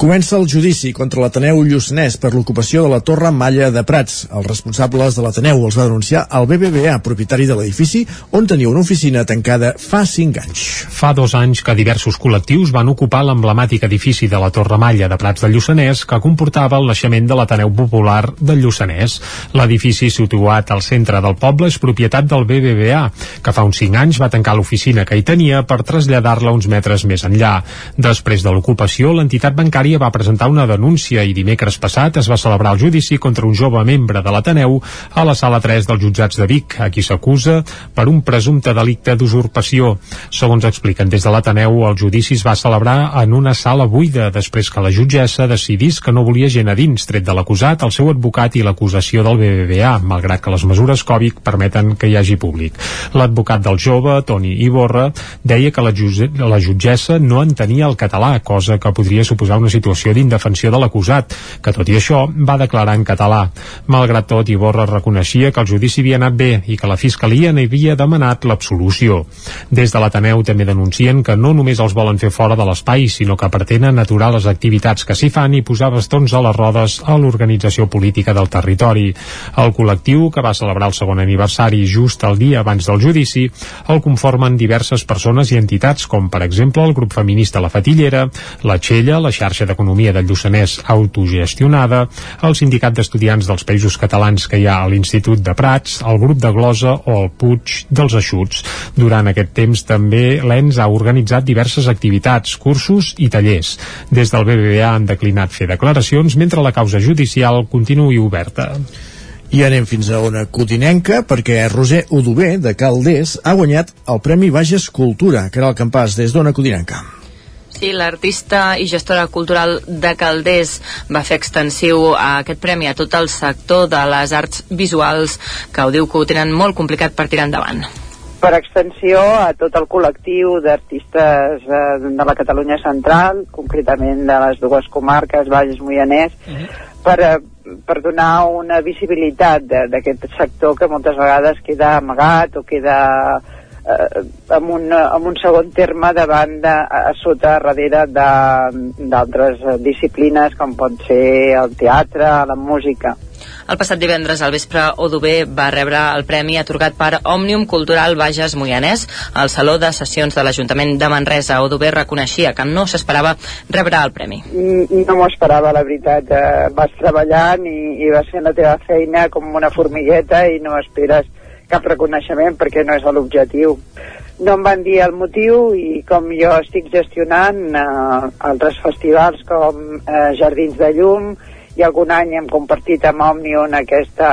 Comença el judici contra l'Ateneu Lluçanès per l'ocupació de la Torre Malla de Prats. Els responsables de l'Ateneu els va denunciar el BBVA, propietari de l'edifici, on tenia una oficina tancada fa 5 anys. Fa dos anys que diversos col·lectius van ocupar l'emblemàtic edifici de la Torre Malla de Prats de Lluçanès que comportava el naixement de l'Ateneu Popular de Lluçanès. L'edifici situat al centre del poble és propietat del BBVA, que fa uns 5 anys va tancar l'oficina que hi tenia per traslladar-la uns metres més enllà. Després de l'ocupació, l'entitat bancària Secretària va presentar una denúncia i dimecres passat es va celebrar el judici contra un jove membre de l'Ateneu a la sala 3 dels jutjats de Vic, a qui s'acusa per un presumpte delicte d'usurpació. Segons expliquen des de l'Ateneu, el judici es va celebrar en una sala buida després que la jutgessa decidís que no volia gent a dins, tret de l'acusat, el seu advocat i l'acusació del BBVA, malgrat que les mesures Covid permeten que hi hagi públic. L'advocat del jove, Toni Iborra, deia que la, la jutgessa no entenia el català, cosa que podria suposar una situació d'indefensió de l'acusat, que tot i això va declarar en català. Malgrat tot, Iborra reconeixia que el judici havia anat bé i que la Fiscalia n'havia demanat l'absolució. Des de l'Ateneu també denuncien que no només els volen fer fora de l'espai, sinó que pretenen aturar les activitats que s'hi fan i posar bastons a les rodes a l'organització política del territori. El col·lectiu, que va celebrar el segon aniversari just el dia abans del judici, el conformen diverses persones i entitats, com per exemple el grup feminista La Fatillera, la Txella, la xarxa d'Economia del Lluçanès autogestionada, el Sindicat d'Estudiants dels Països Catalans que hi ha a l'Institut de Prats, el grup de Glosa o el Puig dels Aixuts. Durant aquest temps també l'ENS ha organitzat diverses activitats, cursos i tallers. Des del BBVA han declinat fer declaracions mentre la causa judicial continuï oberta. I anem fins a una cotinenca perquè Roser Udové, de Caldés, ha guanyat el Premi Bages Cultura, que era el campàs des d'Ona Codinenca. Sí, l'artista i gestora cultural de Calders va fer extensiu a aquest premi a tot el sector de les arts visuals que ho diu que ho tenen molt complicat per tirar endavant per extensió a tot el col·lectiu d'artistes eh, de la Catalunya central, concretament de les dues comarques, Valles Moianès, uh -huh. per, eh, per donar una visibilitat d'aquest sector que moltes vegades queda amagat o queda eh, amb, un, amb un segon terme davant de, a sota, darrere d'altres disciplines com pot ser el teatre, la música. El passat divendres al vespre, Odubé va rebre el premi atorgat per Òmnium Cultural Bages Moianès al Saló de Sessions de l'Ajuntament de Manresa. Odubé reconeixia que no s'esperava rebre el premi. No m'ho esperava, la veritat. Eh, vas treballant i, i vas fent la teva feina com una formigueta i no esperes cap reconeixement perquè no és l'objectiu. No em van dir el motiu i com jo estic gestionant eh, altres festivals com eh, Jardins de Llum i algun any hem compartit amb Òmnium aquesta,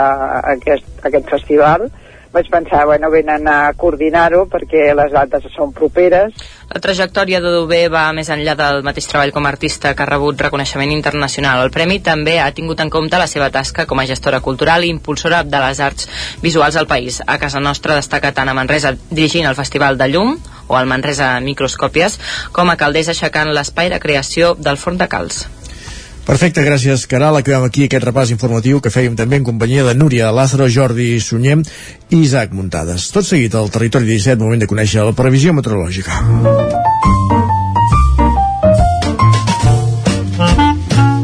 aquest, aquest festival, vaig pensar, bueno, venen a coordinar-ho perquè les dates són properes. La trajectòria d'Odubé va més enllà del mateix treball com a artista que ha rebut reconeixement internacional. El Premi també ha tingut en compte la seva tasca com a gestora cultural i impulsora de les arts visuals al país. A casa nostra destaca tant a Manresa dirigint el Festival de Llum o al Manresa Microscòpies com a caldés aixecant l'espai de creació del Forn de Calç. Perfecte, gràcies, Caral. Acabem aquí aquest repàs informatiu que fèiem també en companyia de Núria Lázaro, Jordi Sunyem i Isaac Muntades. Tot seguit al Territori 17, moment de conèixer la previsió meteorològica.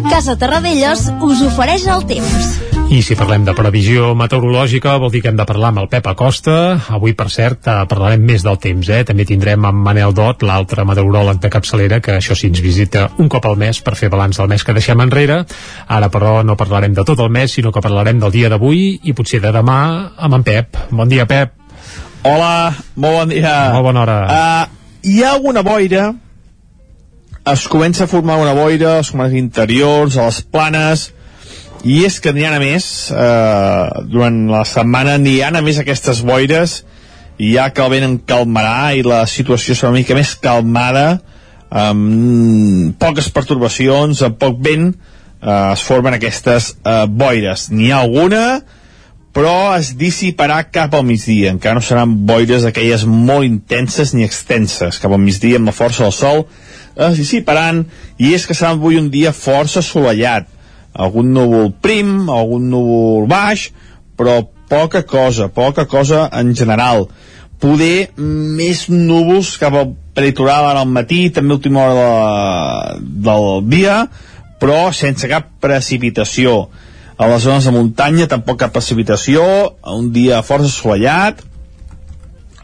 Casa Terradellos us ofereix el temps. I si parlem de previsió meteorològica, vol dir que hem de parlar amb el Pep Acosta. Avui, per cert, eh, parlarem més del temps, eh? També tindrem amb Manel Dot, l'altre meteoròleg de capçalera, que això sí ens visita un cop al mes per fer balanç del mes que deixem enrere. Ara, però, no parlarem de tot el mes, sinó que parlarem del dia d'avui i potser de demà amb en Pep. Bon dia, Pep. Hola, molt bon dia. Molt bona hora. Uh, hi ha una boira, es comença a formar una boira als comarques interiors, a les planes, i és que ha a més eh, durant la setmana ha a més aquestes boires i ja que el vent en calmarà i la situació serà una mica més calmada amb poques pertorbacions amb poc vent eh, es formen aquestes eh, boires. N'hi ha alguna però es dissiparà cap al migdia. Encara no seran boires aquelles molt intenses ni extenses. Cap al migdia amb la força del sol es dissiparan i és que serà avui un dia força assolellat algun núvol prim, algun núvol baix, però poca cosa, poca cosa en general. Poder més núvols cap al peritoral ara al matí, també última hora de, del dia, però sense cap precipitació. A les zones de muntanya tampoc cap precipitació, un dia força assolellat,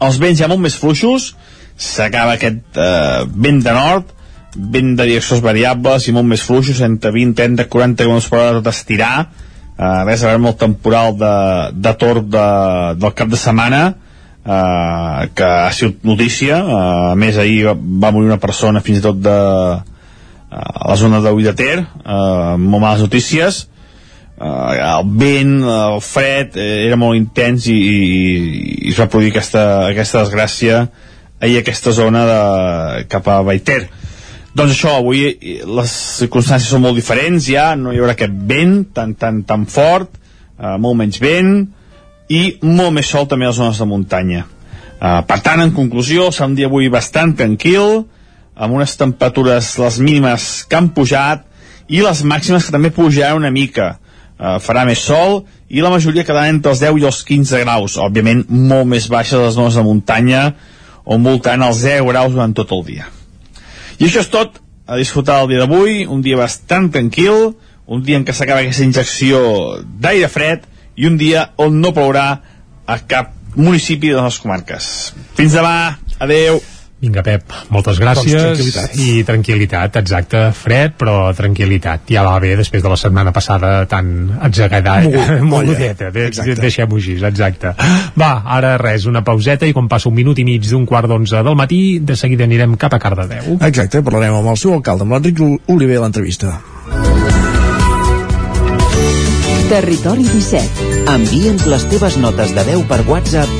els vents ja molt més fluixos, s'acaba aquest eh, vent de nord, vent de direccions variables i molt més fluixos, entre 20, 30, 40 km per hora tot estirar, eh, res a veure amb el temporal de, de torb de, del cap de setmana, eh, que ha sigut notícia, eh, a més ahir va, va morir una persona fins i tot de, eh, a la zona de de Ter, eh, molt males notícies, eh, el vent, el fred, eh, era molt intens i, i, i es va produir aquesta, aquesta desgràcia ahir a aquesta zona de, cap a Baiter doncs això, avui les circumstàncies són molt diferents ja, no hi haurà aquest vent tan, tan, tan fort, eh, molt menys vent i molt més sol també a les zones de muntanya. Eh, per tant, en conclusió, serà un dia avui bastant tranquil, amb unes temperatures, les mínimes que han pujat i les màximes que també pujaran una mica. Eh, farà més sol i la majoria quedaran entre els 10 i els 15 graus, òbviament molt més baixes les zones de muntanya, on voltant els 10 graus durant tot el dia. I això és tot, a disfrutar el dia d'avui, un dia bastant tranquil, un dia en què s'acaba aquesta injecció d'aire fred i un dia on no plourà a cap municipi de les comarques. Fins demà, adeu. Vinga, Pep, moltes gràcies. Doncs tranquil·litat. I tranquil·litat, exacte. Fred, però tranquil·litat. Ja va bé després de la setmana passada tan Mogut, mogudeta. De. Deixem-ho així, exacte. Va, ara res, una pauseta i quan passa un minut i mig d'un quart d'onze del matí, de seguida anirem cap a Cardedeu. Exacte, parlarem amb el seu alcalde, amb l'Enric Oliver, a l'entrevista. Territori 17. Envia'ns les teves notes de veu per WhatsApp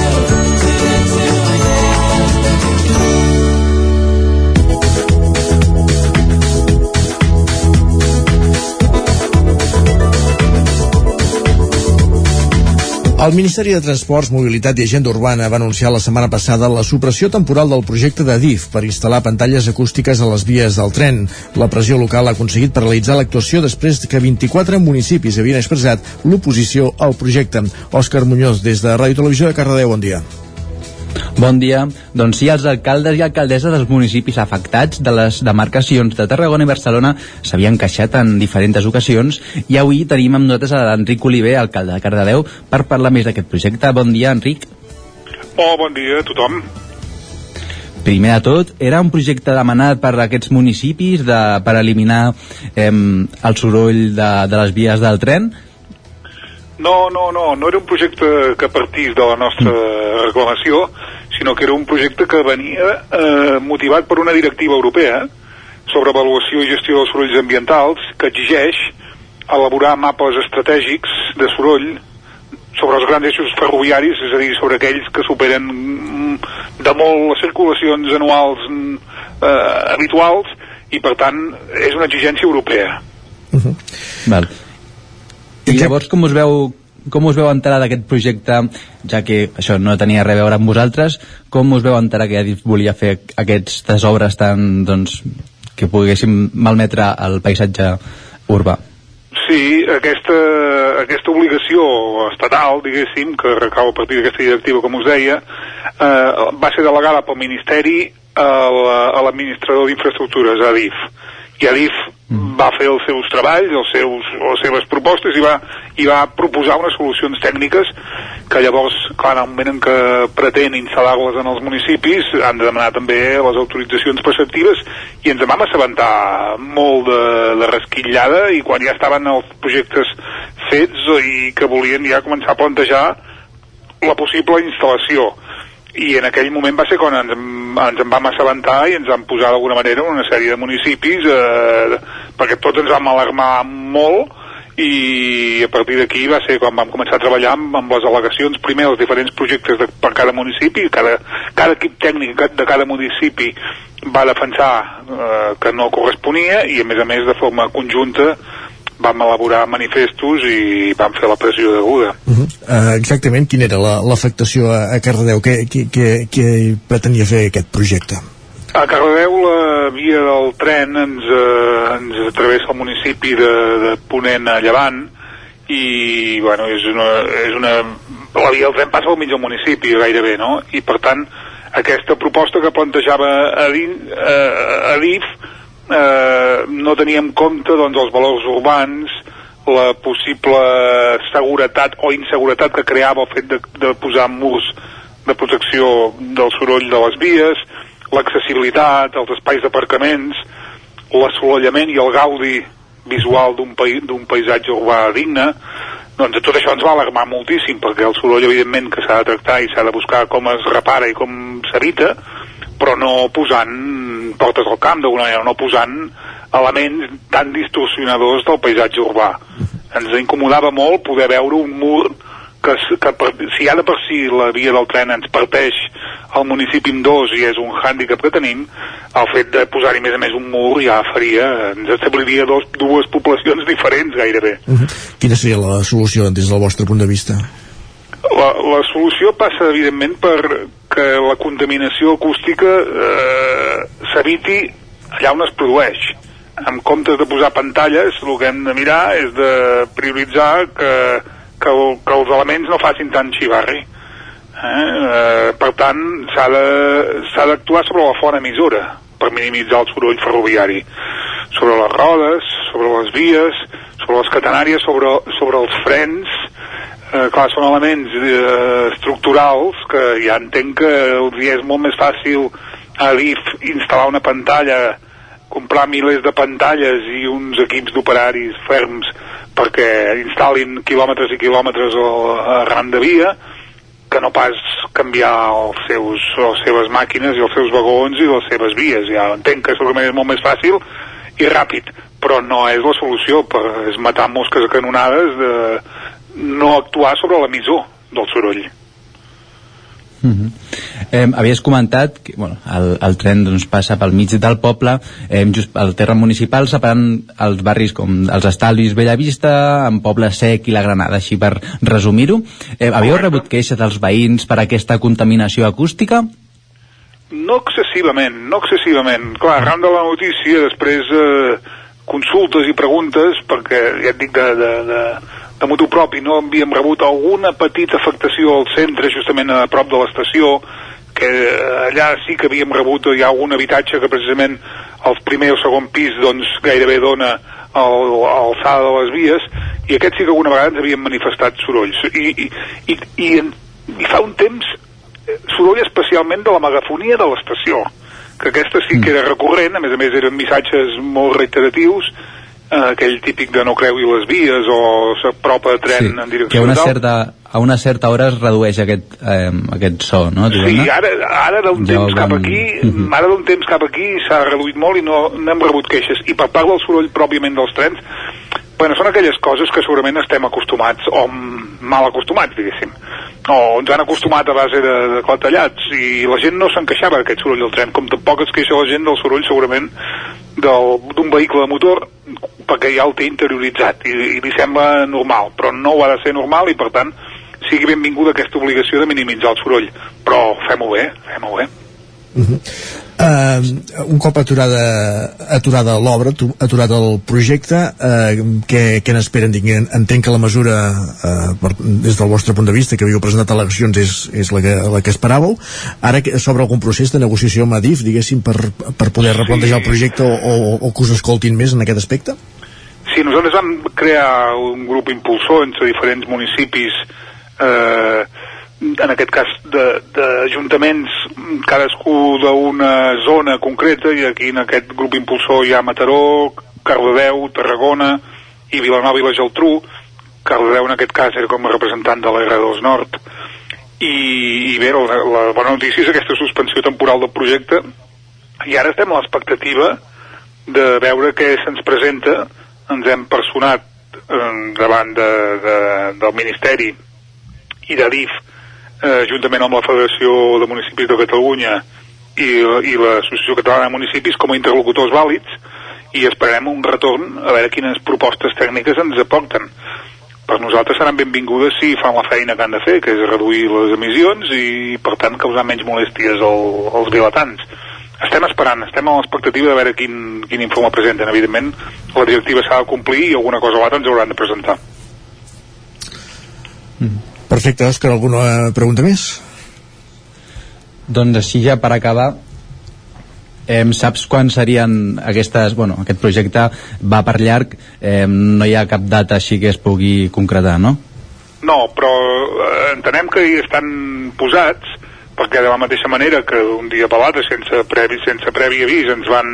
El Ministeri de Transports, Mobilitat i Agenda Urbana va anunciar la setmana passada la supressió temporal del projecte de DIF per instal·lar pantalles acústiques a les vies del tren. La pressió local ha aconseguit paralitzar l'actuació després que 24 municipis havien expressat l'oposició al projecte. Òscar Muñoz, des de Ràdio Televisió de Cardedeu, bon dia. Bon dia. Doncs sí, els alcaldes i alcaldesses dels municipis afectats de les demarcacions de Tarragona i Barcelona s'havien queixat en diferents ocasions i avui tenim amb nosaltres a l'Enric Oliver, alcalde de Cardedeu, per parlar més d'aquest projecte. Bon dia, Enric. Oh, bon dia a tothom. Primer de tot, era un projecte demanat per aquests municipis de, per eliminar eh, el soroll de, de les vies del tren? No, no, no, no era un projecte que partís de la nostra reclamació, sinó que era un projecte que venia eh, motivat per una directiva europea sobre avaluació i gestió dels sorolls ambientals que exigeix elaborar mapes estratègics de soroll sobre els grans eixos ferroviaris, és a dir, sobre aquells que superen mm, de molt les circulacions anuals mm, eh, habituals i per tant és una exigència europea. Val. I llavors com us veu com us veu enterar d'aquest projecte, ja que això no tenia res a veure amb vosaltres, com us veu enterar que volia fer aquestes obres tan, doncs, que poguéssim malmetre el paisatge urbà? Sí, aquesta, aquesta obligació estatal, diguéssim, que recau a partir d'aquesta directiva, com us deia, eh, va ser delegada pel Ministeri a la- a l'administrador d'infraestructures, Adif. I Adif va fer els seus treballs, els seus, les seves propostes i va, i va proposar unes solucions tècniques que llavors, clar, en el moment en què pretén instal·lar-les en els municipis han de demanar també les autoritzacions preceptives i ens en vam assabentar molt de, de resquitllada i quan ja estaven els projectes fets i que volien ja començar a plantejar la possible instal·lació i en aquell moment va ser quan ens, en- ens en vam assabentar i ens vam posar d'alguna manera una sèrie de municipis eh, perquè tots ens vam alarmar molt i a partir d'aquí va ser quan vam començar a treballar amb, amb les al·legacions, primer els diferents projectes de, per cada municipi, cada, cada equip tècnic de cada municipi va defensar eh, que no corresponia i a més a més de forma conjunta vam elaborar manifestos i vam fer la pressió deguda. Uh -huh. uh, exactament quina era la- l'afectació a, a Cardedeu? Què, què, què, què pretenia fer aquest projecte? A Cardedeu la via del tren ens, eh, ens travessa el municipi de, de Ponent a Llevant i bueno, és una, és una, la via del tren passa al mig del municipi gairebé, no? I per tant aquesta proposta que plantejava Adif, eh, Adif eh, no tenia en compte doncs, els valors urbans, la possible seguretat o inseguretat que creava el fet de, de posar murs de protecció del soroll de les vies, l'accessibilitat, els espais d'aparcaments, l'assolellament i el gaudi visual d'un d'un paisatge urbà digne, doncs tot això ens va alarmar moltíssim, perquè el soroll evidentment que s'ha de tractar i s'ha de buscar com es repara i com s'evita, però no posant portes al camp d'alguna manera, no posant elements tan distorsionadors del paisatge urbà. Ens incomodava molt poder veure un mur que, que per, si de per si la via del tren ens parteix el municipi en dos i és un hàndicap que tenim, el fet de posar-hi més a més un mur ja faria, ens establiria dos, dues poblacions diferents gairebé. Uh -huh. Quina seria la solució des del vostre punt de vista? La, la solució passa, evidentment, per que la contaminació acústica eh, s'eviti allà on es produeix. En comptes de posar pantalles, el que hem de mirar és de prioritzar que, que, el, que els elements no facin tant xivarri. Eh? Eh, per tant, s'ha d'actuar sobre la font emissora per minimitzar el soroll ferroviari. Sobre les rodes, sobre les vies, sobre les catenàries, sobre, sobre els frens, eh, clar, són elements eh, estructurals que ja entenc que els hi és molt més fàcil a DIF instal·lar una pantalla comprar milers de pantalles i uns equips d'operaris ferms perquè instal·lin quilòmetres i quilòmetres al- arran de via que no pas canviar els seus, les seves màquines i els seus vagons i les seves vies. Ja entenc que segurament és molt més fàcil i ràpid, però no és la solució, per, és matar mosques a canonades de no actuar sobre l'emissor del soroll. Uh -huh. eh, havies comentat que bueno, el, el tren doncs, passa pel mig del poble eh, just al terra municipal separant els barris com els Estalvis Bellavista en Poble Sec i la Granada així per resumir-ho eh, havíeu rebut queixes dels veïns per aquesta contaminació acústica? No excessivament, no excessivament. Clar, arran de la notícia, després eh, consultes i preguntes, perquè ja et dic de, de, de, de motu propi no havíem rebut alguna petita afectació al centre, justament a prop de l'estació, que perquè allà sí que havíem rebut hi ha algun habitatge que precisament el primer o segon pis doncs gairebé dona l'alçada de les vies i aquest sí que alguna vegada ens havien manifestat sorolls i, i, i, i, i fa un temps eh, soroll especialment de la megafonia de l'estació que aquesta sí que era recurrent, a més a més eren missatges molt reiteratius eh, aquell típic de no creui les vies o s'apropa de tren Sí, en direcció que a una, certa, a una certa hora es redueix aquest, eh, aquest so, no? Sí, ara, ara d'un Ja temps cap aquí, ara d'un temps cap aquí s'ha reduït molt i no n'hem rebut queixes. I per part del soroll pròpiament dels trens, bueno, són aquelles coses que segurament estem acostumats, o mal acostumats, diguéssim. O ens han acostumat a base de, de clatellats, i la gent no se'n queixava d'aquest soroll del tren, com tampoc es queixa la gent del soroll segurament d'un vehicle de motor perquè ja el té interioritzat i, i li sembla normal, però no ho ha de ser normal i per tant sigui benvinguda aquesta obligació de minimitzar el soroll però fem-ho bé, fem-ho bé Uh, un cop aturada, aturada l'obra, tu- aturada el projecte, uh, què, què n'esperen? Entenc que la mesura, uh, per, des del vostre punt de vista, que havíeu presentat al·legacions, és, és la, que, la que esperàveu. Ara que- s'obre algun procés de negociació amb Adif, diguéssim, per, per poder replantejar el projecte o, o, o que us escoltin més en aquest aspecte? Sí, nosaltres vam crear un grup impulsor entre diferents municipis, eh, en aquest cas de- d'ajuntaments, cadascú d'una zona concreta, i aquí en aquest grup impulsor hi ha Mataró, Cardedeu, Tarragona i Vilanova i la Geltrú. Cardedeu en aquest cas era com a representant de la R2 Nord. I, i bé, la, la bona notícia és aquesta suspensió temporal del projecte i ara estem a l'expectativa de veure què se'ns presenta ens hem personat eh, davant de, de, del Ministeri i d'Adif eh, juntament amb la Federació de Municipis de Catalunya i, i l'Associació Catalana de Municipis com a interlocutors vàlids i esperem un retorn a veure quines propostes tècniques ens aporten per nosaltres seran benvingudes si fan la feina que han de fer, que és reduir les emissions i per tant causar menys molèsties al, als vilatans estem esperant, estem a l'expectativa de veure quin, quin informe presenten. Evidentment, la directiva s'ha de complir i alguna cosa o altra ens hauran de presentar. Perfecte, Òscar, alguna pregunta més? Doncs així ja per acabar eh, saps quan serien aquestes, bueno, aquest projecte va per llarg eh, no hi ha cap data així que es pugui concretar, no? No, però eh, entenem que hi estan posats perquè de la mateixa manera que un dia per l'altre sense, previ, sense previ avís ens van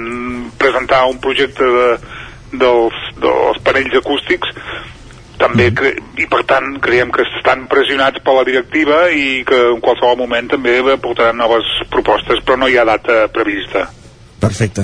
presentar un projecte de, dels, dels panells acústics també cre i per tant creiem que estan pressionats per la directiva i que en qualsevol moment també portaran noves propostes però no hi ha data prevista Perfecte.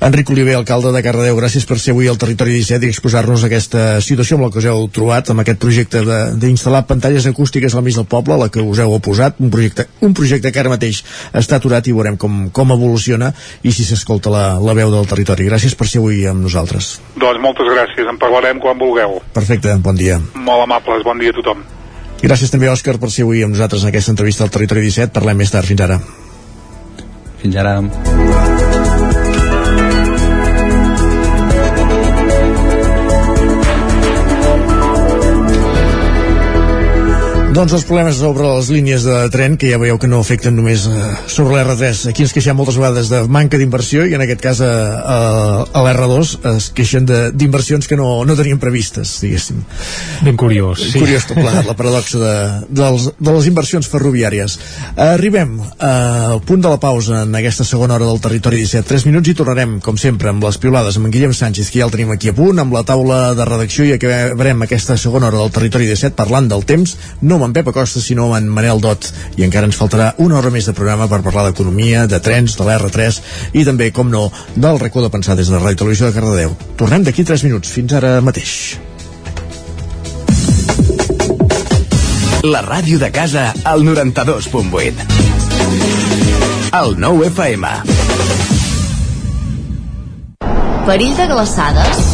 Enric Oliver, alcalde de Cardedeu, gràcies per ser avui al Territori 17 i exposar-nos aquesta situació amb la que us heu trobat, amb aquest projecte de- d'instal·lar pantalles acústiques al mig del poble, la que us heu oposat, un projecte, un projecte que ara mateix està aturat i veurem com, com evoluciona i si s'escolta la, la veu del territori. Gràcies per ser avui amb nosaltres. doncs moltes gràcies, en parlarem quan vulgueu Perfecte, bon dia. molt amables, bon dia a tothom I gràcies també, Òscar, per ser avui amb nosaltres en aquesta entrevista al Territori 17. Parlem més tard. Fins ara. Fins ara. Doncs els problemes sobre les línies de tren, que ja veieu que no afecten només eh, sobre l'R3. Aquí ens queixem moltes vegades de manca d'inversió i en aquest cas a, a, a l'R2 es queixen de- d'inversions que no, no tenien previstes, diguéssim. Ben curiós, sí. Curiós tot plegat, la paradoxa de, dels, de les inversions ferroviàries. Arribem al punt de la pausa en aquesta segona hora del Territori 17. 3 minuts i tornarem, com sempre, amb les piulades amb en Guillem Sánchez, que ja el tenim aquí a punt, amb la taula de redacció i acabarem aquesta segona hora del Territori 17 parlant del temps, no amb en Pep Acosta, sinó amb en Manel Dot. I encara ens faltarà una hora més de programa per parlar d'economia, de trens, de l'R3 i també, com no, del racó de pensar des de la Ràdio Televisió de Cardedeu. Tornem d'aquí 3 minuts. Fins ara mateix. La ràdio de casa al 92.8. El 9 FM. Perill de glaçades?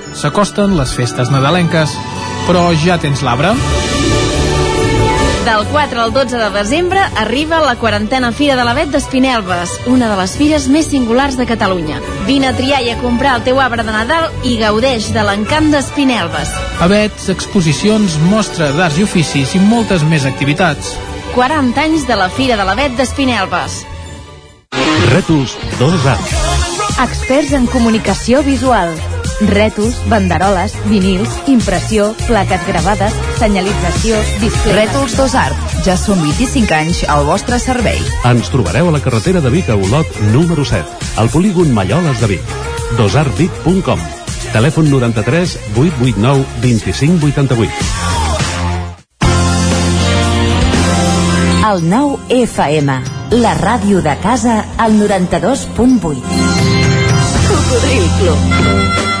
s'acosten les festes nadalenques, però ja tens l'arbre? Del 4 al 12 de desembre arriba la quarantena Fira de l'Avet d'Espinelves, una de les fires més singulars de Catalunya. Vine a triar i a comprar el teu arbre de Nadal i gaudeix de l'encant d'Espinelves. Avets, exposicions, mostra d'arts i oficis i moltes més activitats. 40 anys de la Fira de l'Avet d'Espinelves. Rètols 2A. Experts en comunicació visual. Rètols, banderoles, vinils, impressió, plaques gravades, senyalització, displays... Rètols Dos Art. Ja són 25 anys al vostre servei. Ens trobareu a la carretera de Vic a Olot, número 7, al polígon Malloles de Vic. dosartvic.com Telèfon 93 889 2588. El nou FM, la ràdio de casa, al 92.8. Cocodril Club.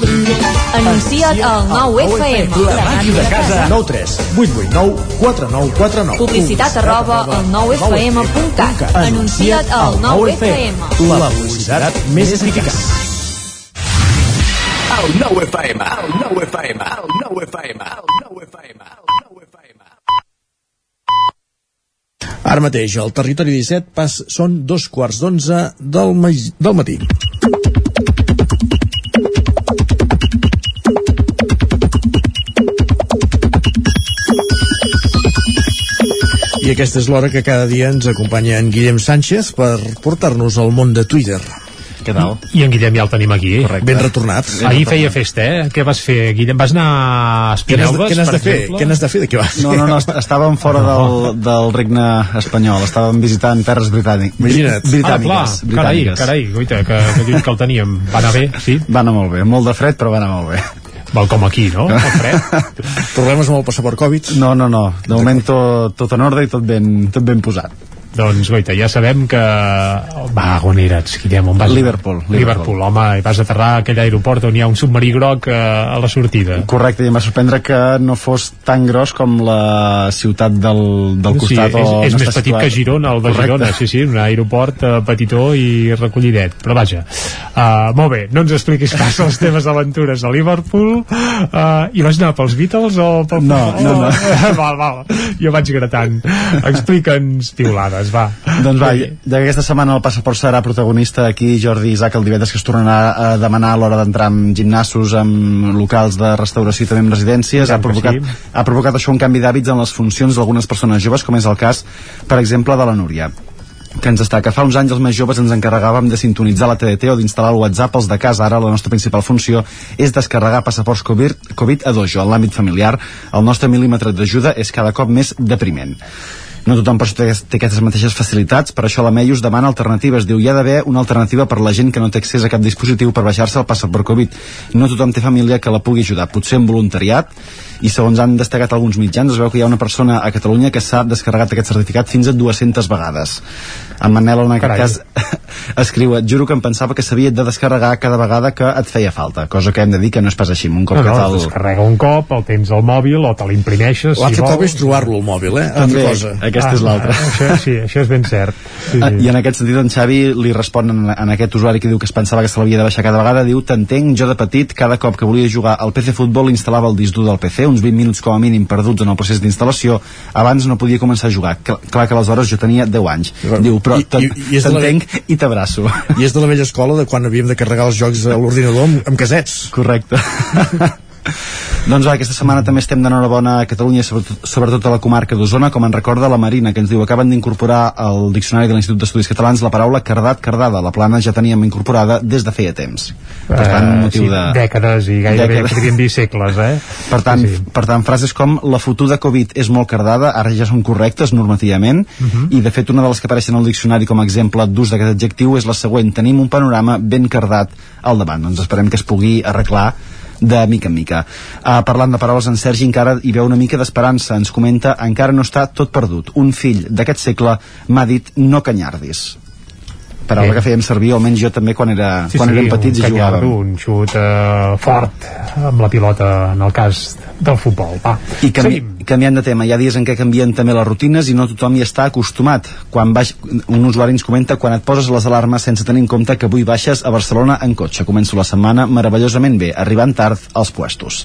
Anuncia't al 9FM. La màquina de casa. 9 3 8 8 9 4 9 4 9 Publicitat arroba al 9FM.cat. Anuncia't al 9FM. La publicitat més eficaç. El 9 FM, el 9 FM, el 9 FM, el 9 FM. Ara mateix, al territori 17 pas, són dos quarts d'onze del, del matí. I aquesta és l'hora que cada dia ens acompanya en Guillem Sánchez per portar-nos al món de Twitter. Què tal? I en Guillem ja el tenim aquí. Correcte. Ben retornat. Ahir feia festa, eh? Què vas fer, Guillem? Vas anar a Espinelves, què n'has per de fer? exemple? Què n'has de fer? De què vas? No, no, no, est- estàvem fora del, del regne espanyol, estàvem visitant terres britànic, Imagina't. britàniques. Ah, clar, carai, carai, goita, que, que que el teníem. Va anar bé, sí? Va anar molt bé, molt de fred, però va anar molt bé. Val com aquí, no? Problemes amb el passaport Covid? No, no, no, de moment tot, tot en ordre i tot ben, tot ben posat. Doncs, goita, ja sabem que... Va, on eres, Guillem? On vas? Liverpool, Liverpool. Liverpool, home, i vas aterrar a aquell aeroport on hi ha un submarí groc eh, a la sortida. Correcte, i em va sorprendre que no fos tan gros com la ciutat del, del sí, costat és, o és no més petit situat. que Girona, el de Correcte. Girona, sí, sí, un aeroport eh, petitó i recollidet, però vaja uh, molt bé, no ens expliquis pas les teves aventures a Liverpool uh, i vas anar pels Beatles o pel No, no, no. val, val, jo vaig gratant explica'ns piulades, va Doncs va, ja que aquesta setmana el passaport serà protagonista aquí Jordi Isaac el divendres que es tornarà a demanar a l'hora d'entrar en gimnasos, en locals de restauració i també en residències ha tant que provocat, sí. ha provocat això un canvi d'hàbits en les funcions d'algunes persones joves com és el cas, per exemple, de la Núria que ens destaca. Fa uns anys els més joves ens encarregàvem de sintonitzar la TDT o d'instal·lar el WhatsApp als de casa. Ara la nostra principal funció és descarregar passaports Covid, COVID a dojo. En l'àmbit familiar, el nostre mil·límetre d'ajuda és cada cop més depriment. No tothom això té, té aquestes mateixes facilitats, per això la Meius demana alternatives. Diu, hi ha d'haver una alternativa per la gent que no té accés a cap dispositiu per baixar-se el passaport Covid. No tothom té família que la pugui ajudar. Potser en voluntariat, i segons han destacat alguns mitjans, es veu que hi ha una persona a Catalunya que s'ha descarregat aquest certificat fins a 200 vegades. En Manel, en aquest Carai. cas, escriu, et juro que em pensava que s'havia de descarregar cada vegada que et feia falta, cosa que hem de dir que no és pas així. Un cop no, que no, te'l... es descarrega un cop, el tens al mòbil o te l'imprimeixes L'altre si cop vols. és trobar-lo al mòbil, eh? També, cosa. Aquesta ah, és l'altra. Això, sí, això és ben cert. Sí, Ah, sí. I en aquest sentit en Xavi li respon en, en aquest usuari que diu que es pensava que se l'havia de baixar cada vegada, diu, t'entenc, jo de petit, cada cop que volia jugar al PC Futbol instal·lava el disc dur del PC, uns 20 minuts com a mínim perduts en el procés d'instal·lació, abans no podia començar a jugar. Cl clar que aleshores jo tenia 10 anys. Diu, però I- i- i t'entenc i t'abraço. I és de la vella escola de quan havíem de carregar els jocs a l'ordinador amb, amb casets. Correcte. doncs va, aquesta setmana també estem d'enhorabona a Catalunya, sobretot, sobretot a la comarca d'Osona, com en recorda la Marina, que ens diu acaben d'incorporar al Diccionari de l'Institut d'Estudis Catalans la paraula cardat, cardada. La plana ja teníem incorporada des de feia temps. Per tant, Eh, motiu sí, de... dècades i gairebé Dècades. podríem dir segles, eh? Per tant, sí, sí. per tant, frases com la fotuda Covid és molt cardada, ara ja són correctes normativament, uh Mhm. -huh. i de fet una de les que apareixen al diccionari com a exemple d'ús d'aquest adjectiu és la següent, tenim un panorama ben cardat al davant, doncs esperem que es pugui arreglar de mica en mica. Uh, parlant de paraules, en Sergi encara hi veu una mica d'esperança. Ens comenta, encara no està tot perdut. Un fill d'aquest segle m'ha dit no canyardis. Paraula Bé. que fèiem servir, almenys jo també quan, era, Sí, quan sí, érem petits i jugàvem. un xut eh, fort amb la pilota en el cas del futbol. Va, I canvi, seguim. canviant de tema, hi ha dies en què canvien també les rutines i no tothom hi està acostumat. Quan baix, un usuari ens comenta quan et poses les alarmes sense tenir en compte que avui baixes a Barcelona en cotxe. Començo la setmana meravellosament bé, arribant tard als puestos.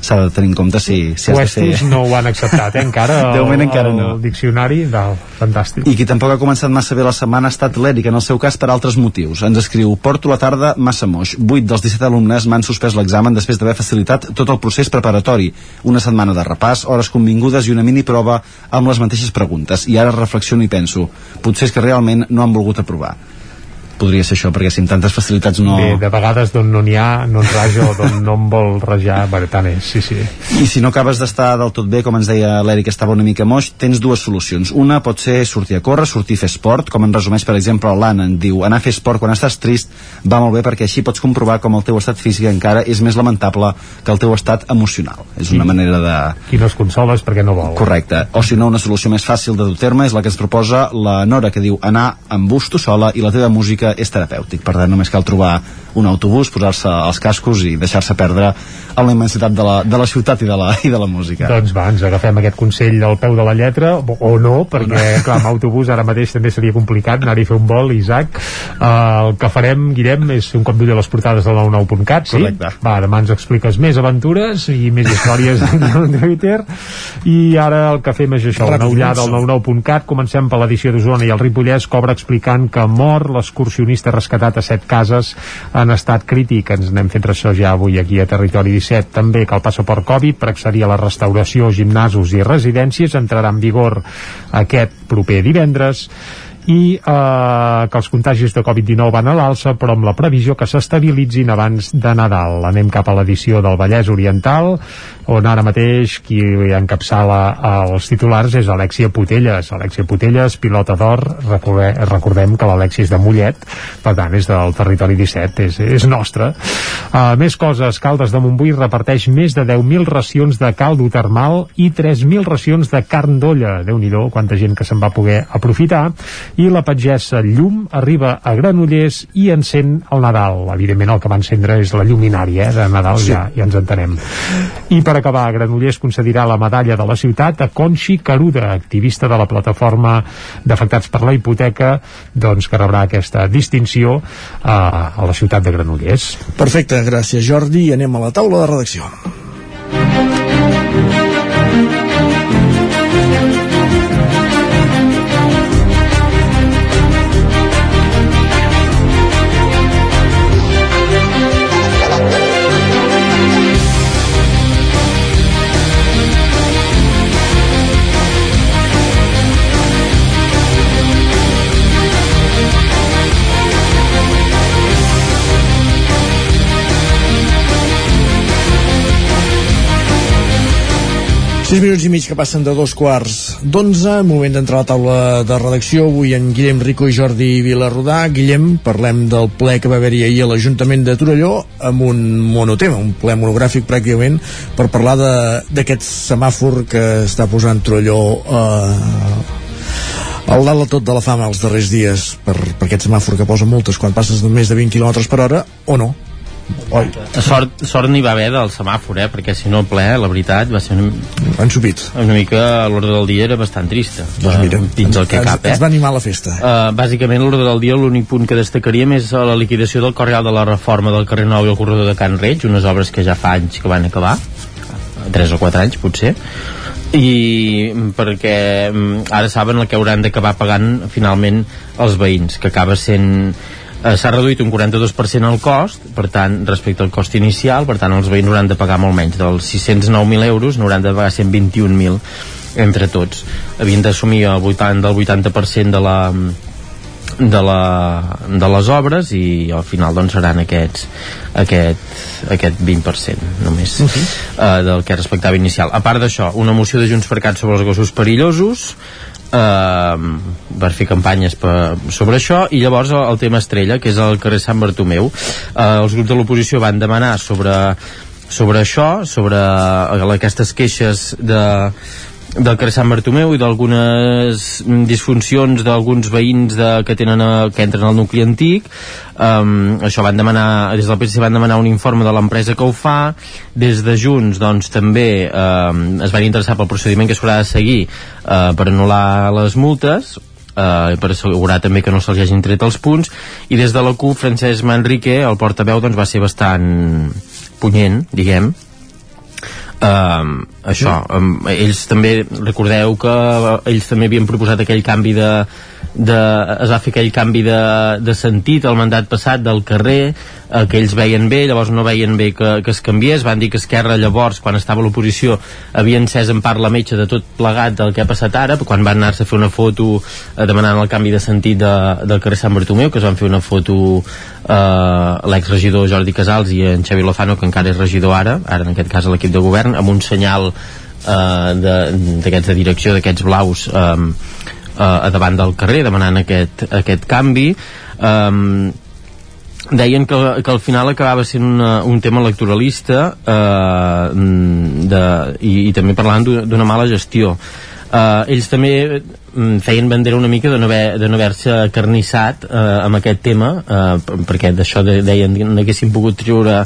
S'ha de tenir en compte si, si has de fer... no ho han acceptat, eh, encara. De moment el, encara no. El diccionari, val, fantàstic. I qui tampoc ha començat massa bé la setmana ha estat l'Eric, en el seu cas per altres motius. Ens escriu, porto la tarda massa moix. 8 dels 17 alumnes m'han suspès l'examen després d'haver facilitat tot el procés preparatori. Una setmana de repàs, hores convingudes i una mini prova amb les mateixes preguntes. I ara reflexiono i penso, potser és que realment no han volgut aprovar. Podria ser això, perquè si amb tantes facilitats no... Bé, de vegades d'on no n'hi ha, no en raja o d'on no en vol rajar, bueno, tant és, sí, sí. I si no acabes d'estar del tot bé, com ens deia l'Eric, que estava una mica moix, tens dues solucions. Una pot ser sortir a córrer, sortir a fer esport, com en resumeix, per exemple, l'Anna, en diu anar a fer esport quan estàs trist va molt bé perquè així pots comprovar com el teu estat físic encara és més lamentable que el teu estat emocional. És una I- manera de... Qui no es consola és perquè no vol. Correcte. O si no, una solució més fàcil de dur terme és la que ens proposa la Nora, que diu anar amb bus tu sola i la teva música és terapèutic. Per tant, només cal trobar un autobús, posar-se els cascos i deixar-se perdre en la immensitat de la, de la ciutat i de la, i de la música. Doncs va, ens agafem aquest consell al peu de la lletra, o, o no, perquè, clar, amb autobús ara mateix també seria complicat anar-hi a fer un vol, Isaac. Uh, el que farem, Guillem, és un cop d'ull a les portades del 99.cat, sí? Correcte. Va, demà ens expliques més aventures i més històries en Twitter. I ara el que fem és això, una ullada al doncs. 99.cat. Comencem per l'edició d'Osona i el Ripollès cobra explicant que mor l'excursionista rescatat a set cases en estat crític. Ens n'hem fet ressò ja avui aquí a Territori 17. També que el passaport Covid per accedir a la restauració, gimnasos i residències entrarà en vigor aquest proper divendres i eh, que els contagis de Covid-19 van a l'alça però amb la previsió que s'estabilitzin abans de Nadal. Anem cap a l'edició del Vallès Oriental on ara mateix qui encapçala els titulars és Alexia Putelles. Alexia Putelles, pilota d'or, recordem, recordem que l'Alexia és de Mollet, per tant és del territori 17, és, és nostre. Uh, més coses, Caldes de Montbui reparteix més de 10.000 racions de caldo termal i 3.000 racions de carn d'olla. déu nhi quanta gent que se'n va poder aprofitar. I la pagesa Llum arriba a Granollers i encén el Nadal. Evidentment el que va encendre és la lluminària eh, de Nadal, Sí. ja, ja ens entenem. I per acabar, Granollers concedirà la medalla de la ciutat a Conxi Caruda, activista de la plataforma d'afectats per la hipoteca, doncs que rebrà aquesta distinció a, a la ciutat de Granollers. Perfecte, gràcies Jordi. I anem a la taula de redacció. Sis minuts i mig que passen de dos quarts d'onze, moment d'entrar a la taula de redacció. Avui en Guillem Rico i Jordi Vilarrodà. Guillem, parlem del ple que va haver-hi ahir a l'Ajuntament de Torelló amb un monotema, un ple monogràfic pràcticament, per parlar d'aquest semàfor que està posant Torelló eh, al dalt tot de la fama els darrers dies per, per aquest semàfor que posa multes quan passes de més de 20 km per hora o no Oi. Sort, sort n'hi va haver del semàfor, eh? perquè si no ple, la veritat, va ser una, Ensupit. una mica l'ordre del dia era bastant trista. Doncs mira, eh, dins el que ens, cap, eh? ens va animar la festa. Uh, bàsicament l'ordre del dia l'únic punt que destacaríem és la liquidació del Correal de la reforma del carrer Nou i el corredor de Can Reig unes obres que ja fa anys que van acabar 3 o 4 anys potser i perquè mm, ara saben el que hauran d'acabar pagant finalment els veïns que acaba sent eh, s'ha reduït un 42% el cost per tant, respecte al cost inicial per tant els veïns hauran de pagar molt menys. Dels 609.000 euros n'hauran de pagar 121.000 entre tots. Havien d'assumir el 80, del 80% de la de, la, de les obres i al final doncs seran aquests aquest, aquest 20% només uh -huh. uh, del que respectava inicial. A part d'això, una moció de Junts per Cat sobre els gossos perillosos Uh, per fer campanyes per, sobre això. I llavors el, el tema estrella que és el carrer Sant Bartomeu. Uh, els grups de l'oposició van demanar sobre sobre això, sobre uh, aquestes queixes de del carrer Sant Bartomeu i d'algunes disfuncions d'alguns veïns de, que tenen a, que entren al nucli antic. Um, això van demanar des del PSC van demanar un informe de l'empresa que ho fa. Des de Junts doncs també um, es van interessar pel procediment que s'haurà de seguir uh, per anul·lar les multes eh, per assegurar també que no se'ls hagin tret els punts. I des de la CUP Francesc Manrique el portaveu doncs va ser bastant punyent, diguem Uh, això, um, ells també recordeu que uh, ells també havien proposat aquell canvi de, de, es va fer aquell canvi de, de sentit al mandat passat del carrer eh, que ells veien bé, llavors no veien bé que, que es canviés, van dir que Esquerra llavors quan estava a l'oposició havia encès en part la metge de tot plegat del que ha passat ara, quan van anar-se a fer una foto eh, demanant el canvi de sentit de, del carrer Sant Bartomeu, que es van fer una foto eh, l'exregidor Jordi Casals i en Xavi Lozano, que encara és regidor ara, ara en aquest cas a l'equip de govern, amb un senyal eh, d'aquests de, de direcció, d'aquests blaus eh, eh, davant del carrer demanant aquest, aquest canvi. Um, deien que, que al final acabava sent una, un tema electoralista eh, de, i, i també parlant d'una mala gestió eh, ells també mm, feien bandera una mica de no haver-se no haver carnissat eh, amb aquest tema eh, perquè d'això de, deien que no haguessin pogut treure,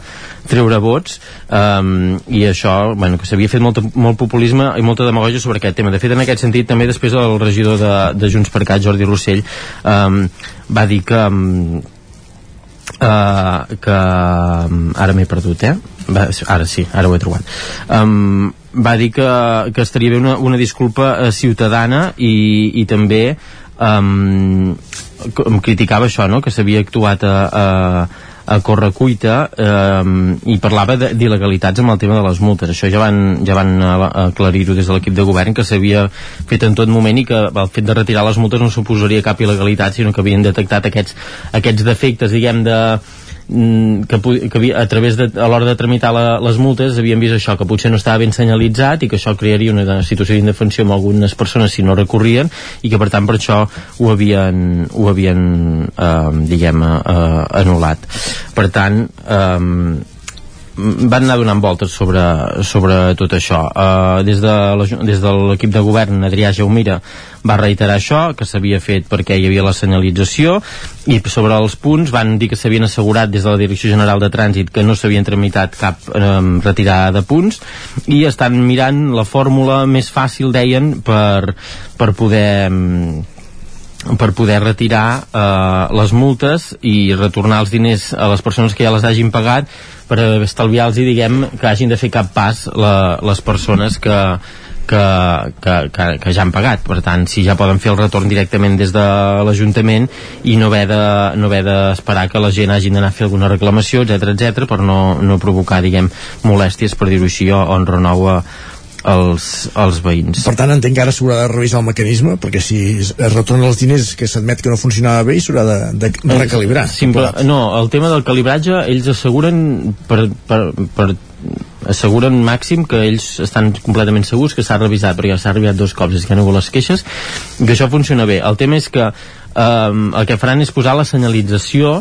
treure vots. Eh, i això, bueno, que s'havia fet molt, molt populisme i molta demagogia sobre aquest tema. De fet en aquest sentit també després el regidor de, de Junts per Cat, Jordi Rossell eh, va dir que Uh, que ara m'he perdut eh? Va, ara sí, ara ho he trobat um, va dir que, que estaria bé una, una disculpa uh, ciutadana i, i també um, em criticava això, no? que s'havia actuat a, a, a correcuita eh, i parlava d'il·legalitats amb el tema de les multes. Això ja van, ja van aclarir-ho des de l'equip de govern que s'havia fet en tot moment i que el fet de retirar les multes no suposaria cap il·legalitat sinó que havien detectat aquests, aquests defectes diguem de que, que havia, a través de, a l'hora de tramitar la, les multes havien vist això, que potser no estava ben senyalitzat i que això crearia una situació d'indefensió amb algunes persones si no recorrien i que per tant per això ho havien, ho havien eh, diguem, eh, anul·lat. Per tant eh, van anar donant voltes sobre, sobre tot això. Uh, des de l'equip de govern Adrià Jaumira va reiterar això, que s'havia fet perquè hi havia la senyalització i sobre els punts van dir que s'havien assegurat des de la Direcció General de Trànsit que no s'havien tramitat cap um, retirada de punts i estan mirant la fórmula més fàcil, deien, per, per poder um, per poder retirar eh, les multes i retornar els diners a les persones que ja les hagin pagat per estalviar-los i diguem que hagin de fer cap pas la, les persones que, que, que, que, que ja han pagat. Per tant si ja poden fer el retorn directament des de l'Ajuntament i no haver de, no haver d'esperar que la gent hagi d'anar a fer alguna reclamació etc etc per no, no provocar diguem molèsties per dir-ho així o renou a, els, els veïns. Per tant, entenc que ara s'haurà de revisar el mecanisme, perquè si es retornen els diners que s'admet que no funcionava bé, s'haurà de, de recalibrar. Simple, no, el tema del calibratge, ells asseguren per, per, per asseguren màxim que ells estan completament segurs que s'ha revisat, perquè s'ha revisat dos cops, és que no les queixes, que això funciona bé. El tema és que eh, el que faran és posar la senyalització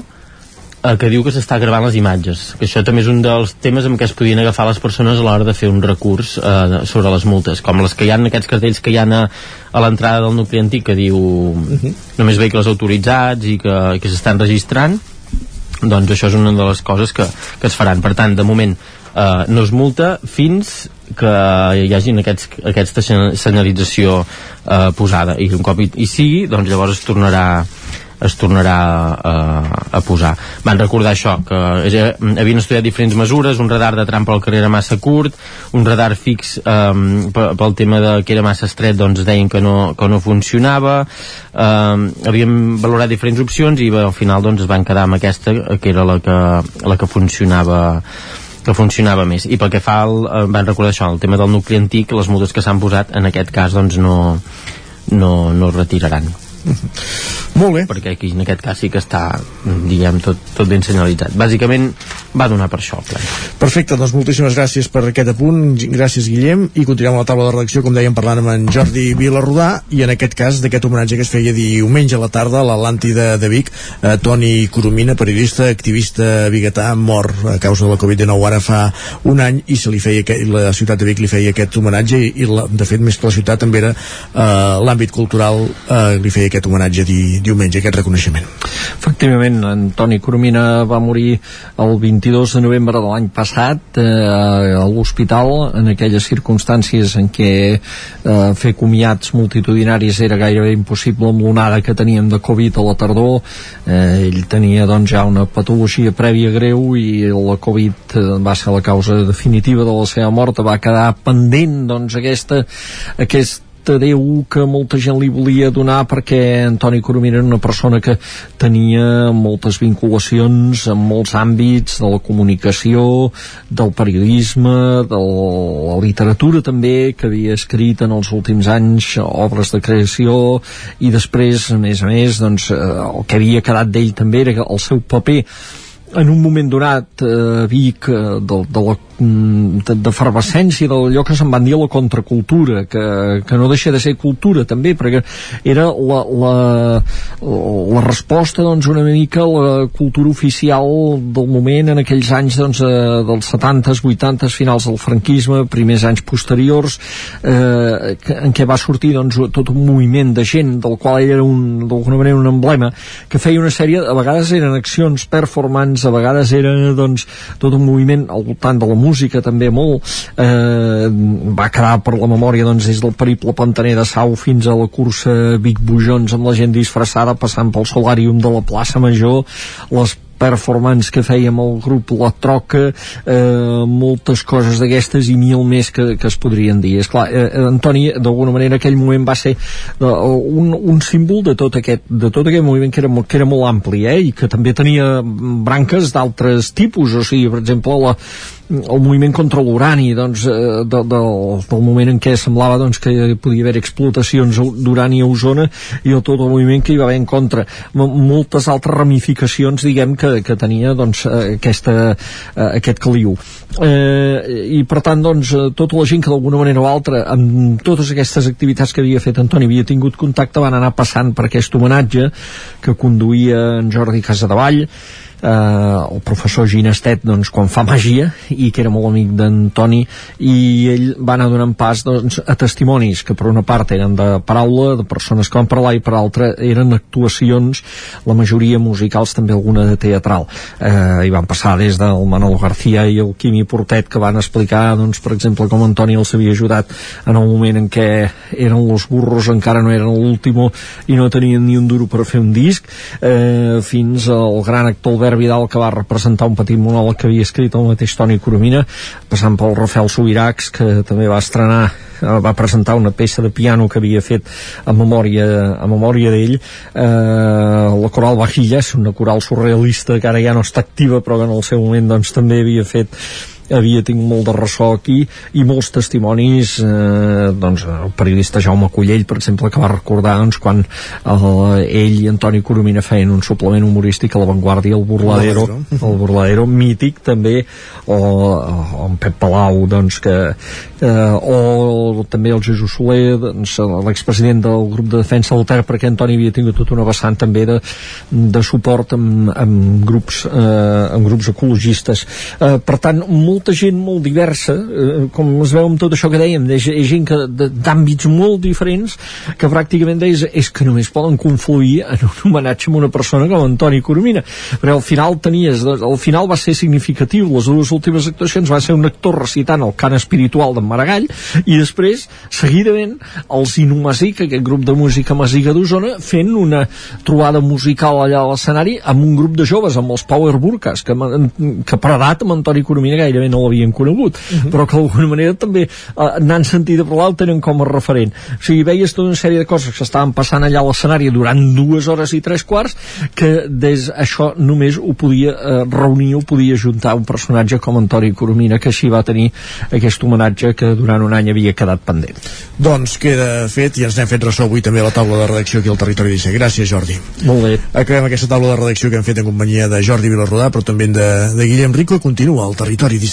eh, que diu que s'està gravant les imatges que això també és un dels temes amb què es podien agafar les persones a l'hora de fer un recurs eh, sobre les multes, com les que hi ha aquests cartells que hi ha a, a l'entrada del nucli antic que diu uh -huh. només vehicles autoritzats i que, que s'estan registrant doncs això és una de les coses que, que es faran per tant de moment eh, no es multa fins que hi hagin aquests, aquesta senyalització eh, posada i un cop hi, hi sigui doncs llavors es tornarà es tornarà a, a posar. Van recordar això, que ja havien estudiat diferents mesures, un radar de trampa al carrer era massa curt, un radar fix um, pel tema de que era massa estret, doncs deien que no, que no funcionava, um, havíem valorat diferents opcions i al final doncs es van quedar amb aquesta, que era la que, la que funcionava que funcionava més i pel que fa al, eh, van recordar això el tema del nucli antic, les multes que s'han posat en aquest cas doncs no, no, no es retiraran molt bé. Perquè aquí en aquest cas sí que està, diguem, tot, tot ben senyalitzat. Bàsicament va donar per això. Ple. Perfecte, doncs moltíssimes gràcies per aquest apunt, gràcies Guillem, i continuem a la taula de redacció, com dèiem, parlant amb en Jordi Vilarrodà, i en aquest cas d'aquest homenatge que es feia diumenge a la tarda a l'Atlàntida de Vic, eh, Toni Coromina, periodista, activista biguetà, mort a causa de la Covid-19 ara fa un any, i se li feia aquest, la ciutat de Vic li feia aquest homenatge, i, i la, de fet, més que la ciutat també era eh, l'àmbit cultural eh, li feia aquest homenatge di, diumenge, aquest reconeixement. Efectivament, Antoni Coromina va morir el 22 de novembre de l'any passat eh, a l'hospital en aquelles circumstàncies en què eh, fer comiats multitudinaris era gairebé impossible amb l'onada que teníem de Covid a la tardor eh, ell tenia doncs ja una patologia prèvia greu i la Covid eh, va ser la causa definitiva de la seva mort va quedar pendent doncs aquesta, aquest Déu que molta gent li volia donar perquè Antoni Coromina era una persona que tenia moltes vinculacions en molts àmbits de la comunicació, del periodisme, de la literatura també, que havia escrit en els últims anys obres de creació i després, a més a més, doncs, eh, el que havia quedat d'ell també era el seu paper en un moment donat eh, Vic eh, de, de la d'efervescència d'allò que se'n van dir la contracultura que, que no deixa de ser cultura també perquè era la, la, la resposta doncs una mica a la cultura oficial del moment en aquells anys doncs, eh, dels 70s, 80s, finals del franquisme primers anys posteriors eh, en què va sortir doncs, tot un moviment de gent del qual ell era un, d'alguna manera un emblema que feia una sèrie, a vegades eren accions performants, a vegades era doncs, tot un moviment al voltant de la música també molt eh, va quedar per la memòria doncs des del periple Pantaner de Sau fins a la cursa Vic Bujons amb la gent disfressada passant pel solàrium de la plaça Major les performance que fèiem el grup La Troca eh, moltes coses d'aquestes i mil més que, que es podrien dir. És clar, eh, Antoni d'alguna manera aquell moment va ser eh, un, un símbol de tot aquest, de tot aquest moviment que era, que era molt ampli eh, i que també tenia branques d'altres tipus o sigui, per exemple la, el moviment contra l'urani doncs, eh, de, de, del moment en què semblava doncs, que podia haver explotacions d'urani a Osona i el tot el moviment que hi va haver en contra. M moltes altres ramificacions diguem que, que tenia doncs, eh, aquesta, eh, aquest caliu. Eh, i per tant doncs, tota la gent que d'alguna manera o altra amb totes aquestes activitats que havia fet Antoni havia tingut contacte van anar passant per aquest homenatge que conduïa en Jordi Casadevall eh, el professor Ginestet doncs, quan fa màgia i que era molt amic d'Antoni i ell va anar donant pas doncs, a testimonis que per una part eren de paraula de persones que van parlar i per altra eren actuacions, la majoria musicals també alguna de teatral. Eh, i van passar des del Manolo García i el Quimi Portet que van explicar doncs, per exemple com Antoni els havia ajudat en el moment en què eren los burros encara no eren l'último i no tenien ni un duro per fer un disc eh, fins al gran actor Albert Albert Vidal que va representar un petit monòleg que havia escrit el mateix Toni Coromina passant pel Rafael Subiracs que també va estrenar eh, va presentar una peça de piano que havia fet a memòria, a memòria d'ell. Eh, la coral Vajillas una coral surrealista que ara ja no està activa però que en el seu moment doncs, també havia fet havia tingut molt de ressò aquí i molts testimonis eh, doncs el periodista Jaume Collell per exemple que va recordar doncs, quan eh, ell i Antoni Coromina feien un suplement humorístic a la Vanguardia el Burladero, el Burladero. mític també o, o en Pep Palau doncs que eh, o també el Jesús Soler doncs, l'expresident del grup de defensa del Ter perquè Antoni havia tingut tota una vessant també de, de suport amb, amb grups eh, amb grups ecologistes. Eh, per tant molt molta gent molt diversa, eh, com es veu amb tot això que dèiem, és, és gent que d'àmbits molt diferents que pràcticament deies és que només poden confluir en un homenatge a una persona com Antoni Coromina. Però al final tenies, al final va ser significatiu, les dues últimes actuacions va ser un actor recitant el cant espiritual d'en Maragall i després seguidament els Inumasic, aquest grup de música masiga d'Osona fent una trobada musical allà a l'escenari amb un grup de joves, amb els Power Burkas que, que per edat amb Antoni Coromina gairebé no l'havien conegut, uh -huh. però que d'alguna manera també eh, n'han sentit a parlar el tenen com a referent. O sigui, veies tota una sèrie de coses que estaven passant allà a l'escenari durant dues hores i tres quarts que des això només ho podia eh, reunir, ho podia juntar un personatge com Antoni Coromina, que així va tenir aquest homenatge que durant un any havia quedat pendent. Doncs queda fet i ens n'hem fet ressò avui també a la taula de redacció aquí al Territori 17. Gràcies, Jordi. Molt bé. Acabem aquesta taula de redacció que hem fet en companyia de Jordi Vilarrodà, però també de, de Guillem Rico. Continua al Territori 17.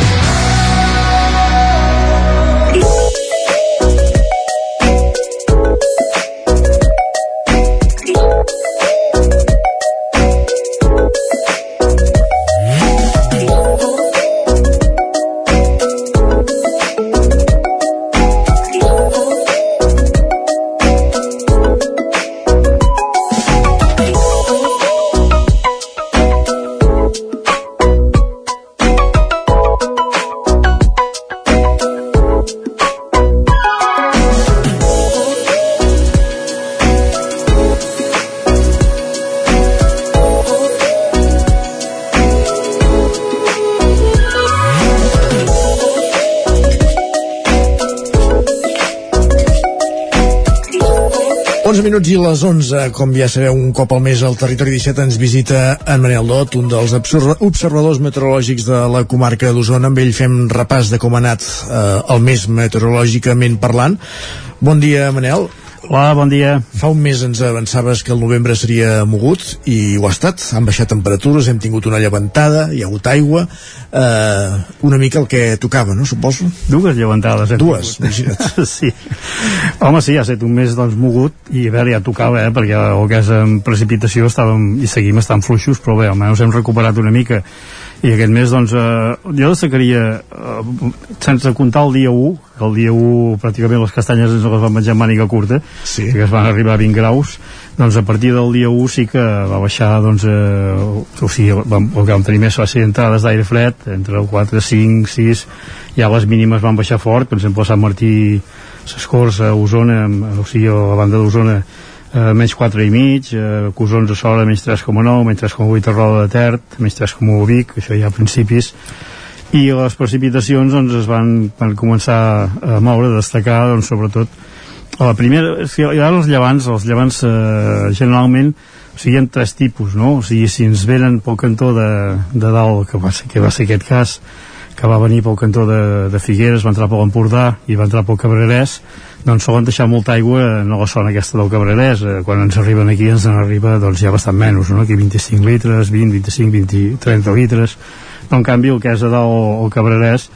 minuts i les 11, com ja sabeu, un cop al mes al Territori 17 ens visita en Manel Dot, un dels observadors meteorològics de la comarca d'Osona. Amb ell fem repàs de com ha anat eh, el mes meteorològicament parlant. Bon dia, Manel. Hola, bon dia. Fa un mes ens avançaves que el novembre seria mogut i ho ha estat. Han baixat temperatures, hem tingut una llevantada, hi ha hagut aigua, eh, una mica el que tocava, no? Suposo. Dues llevantades. Dues, imagina't. sí. Home, sí, ha estat un mes doncs, mogut i a veure, ja tocava, eh, perquè el que és en precipitació estàvem i seguim estant fluixos, però bé, almenys hem recuperat una mica i aquest mes doncs eh, jo destacaria eh, sense comptar el dia 1 que el dia 1 pràcticament les castanyes ens les van menjar màniga curta sí. que es van arribar a 20 graus doncs a partir del dia 1 sí que va baixar doncs, eh, o sigui, vam, el que vam tenir més va ser entrades d'aire fred entre el 4, 5, 6 ja les mínimes van baixar fort per exemple a Sant Martí s'escorça a Osona o sigui a la banda d'Osona eh, menys 4 i mig, eh, Cosons a Sola menys 3,9, menys 3,8 a Roda de Ter, menys 3,1 a Vic, això ja a principis, i les precipitacions doncs, es van, van començar a moure, a destacar doncs, sobretot a la primera, si ha els llevants, els llevants eh, generalment o sigui, hi ha tres tipus, no? O sigui, si ens venen pel cantó de, de dalt, que va, ser, que va ser aquest cas, que va venir pel cantó de, de Figueres, va entrar per l'Empordà i va entrar pel Cabrerès, doncs solen deixar molta aigua en la zona aquesta del Cabrerès. Eh, quan ens arriben aquí ens en arriba doncs, ja bastant menys, no? aquí 25 litres, 20, 25, 20, 30 litres. Però en canvi el que és a dalt el Cabrerès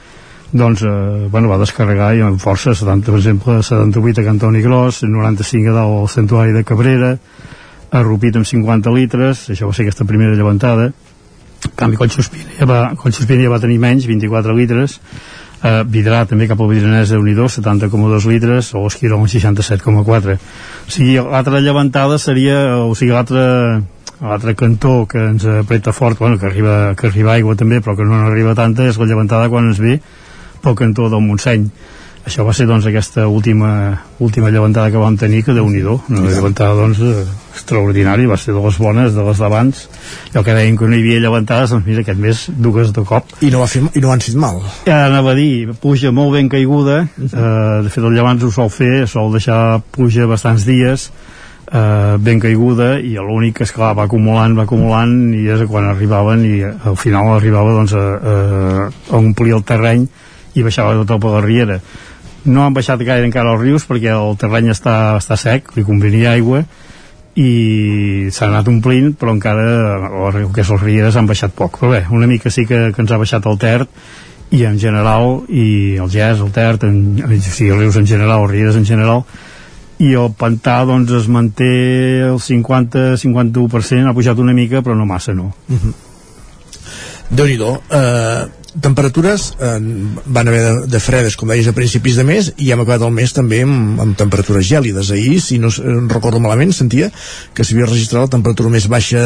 doncs eh, bueno, va descarregar i amb força 70, per exemple 78 a Cantoni Gros 95 a dalt al Santuari de Cabrera a Rupit amb 50 litres això va ser aquesta primera llevantada en canvi Collsospina ja va, Collsospina ja va tenir menys 24 litres eh, Vidrà també cap al Vidranès de Unidor 70,2 litres o Esquirol 67,4 o sigui l'altra llevantada seria o sigui l'altre l'altre cantó que ens apreta fort bueno, que, arriba, que arriba aigua també però que no arriba tanta és la llevantada quan ens ve pel cantó del Montseny això va ser doncs aquesta última, última llevantada que vam tenir que déu nhi una llevantada doncs extraordinària, va ser de les bones de les d'abans, i el que deien que no hi havia llevantades, doncs mira, aquest mes dues de cop. I no, va fer, i no han sigut mal. Ja anava a dir, pluja molt ben caiguda. Eh, de fet el llevant ho sol fer sol deixar pluja bastants dies eh, ben caiguda i l'únic que clar, va acumulant, va acumulant i és quan arribaven i al final arribava doncs a, a, a omplir el terreny i baixava tot per la riera no han baixat gaire encara els rius perquè el terreny està, està sec, li convenia aigua i s'ha anat omplint però encara el que és els rieres han baixat poc però bé, una mica sí que, que ens ha baixat el Ter i en general i el Gès, el Ter en, o sigui, els rius en general, els rieres en general i el pantà doncs es manté el 50-51% ha pujat una mica però no massa no uh -huh. Déu-n'hi-do eh, temperatures eh, van haver de, de fredes com deies a principis de mes i hem acabat el mes també amb, amb temperatures gèlides. Ahir si no eh, recordo malament sentia que s'havia registrat la temperatura més baixa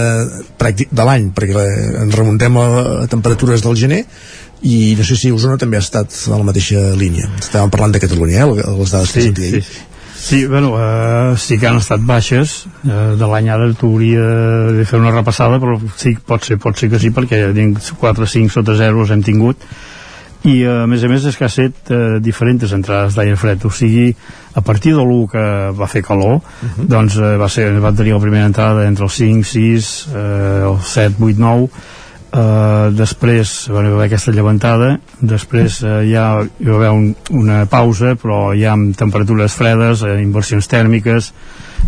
pràctic de l'any perquè eh, ens remuntem a, a temperatures del gener i no sé si Osona també ha estat a la mateixa línia. Estàvem parlant de Catalunya, eh, les dades sí, que sentia sí, sí. Sí, bueno, eh, sí que han estat baixes. Eh, de l'any ara t'hauria de fer una repassada però sí, pot ser, pot ser que sí perquè 4, 5 sota 0 hem tingut. I eh, a més a més és que ha set eh, diferents entrades d'aire fred. O sigui, a partir de l'1 que va fer calor uh -huh. doncs eh, va, ser, va tenir la primera entrada entre els 5, 6 eh, el 7, 8, 9 Uh, després va haver aquesta llevantada després uh, ja hi va haver un, una pausa però ja amb temperatures fredes uh, inversions tèrmiques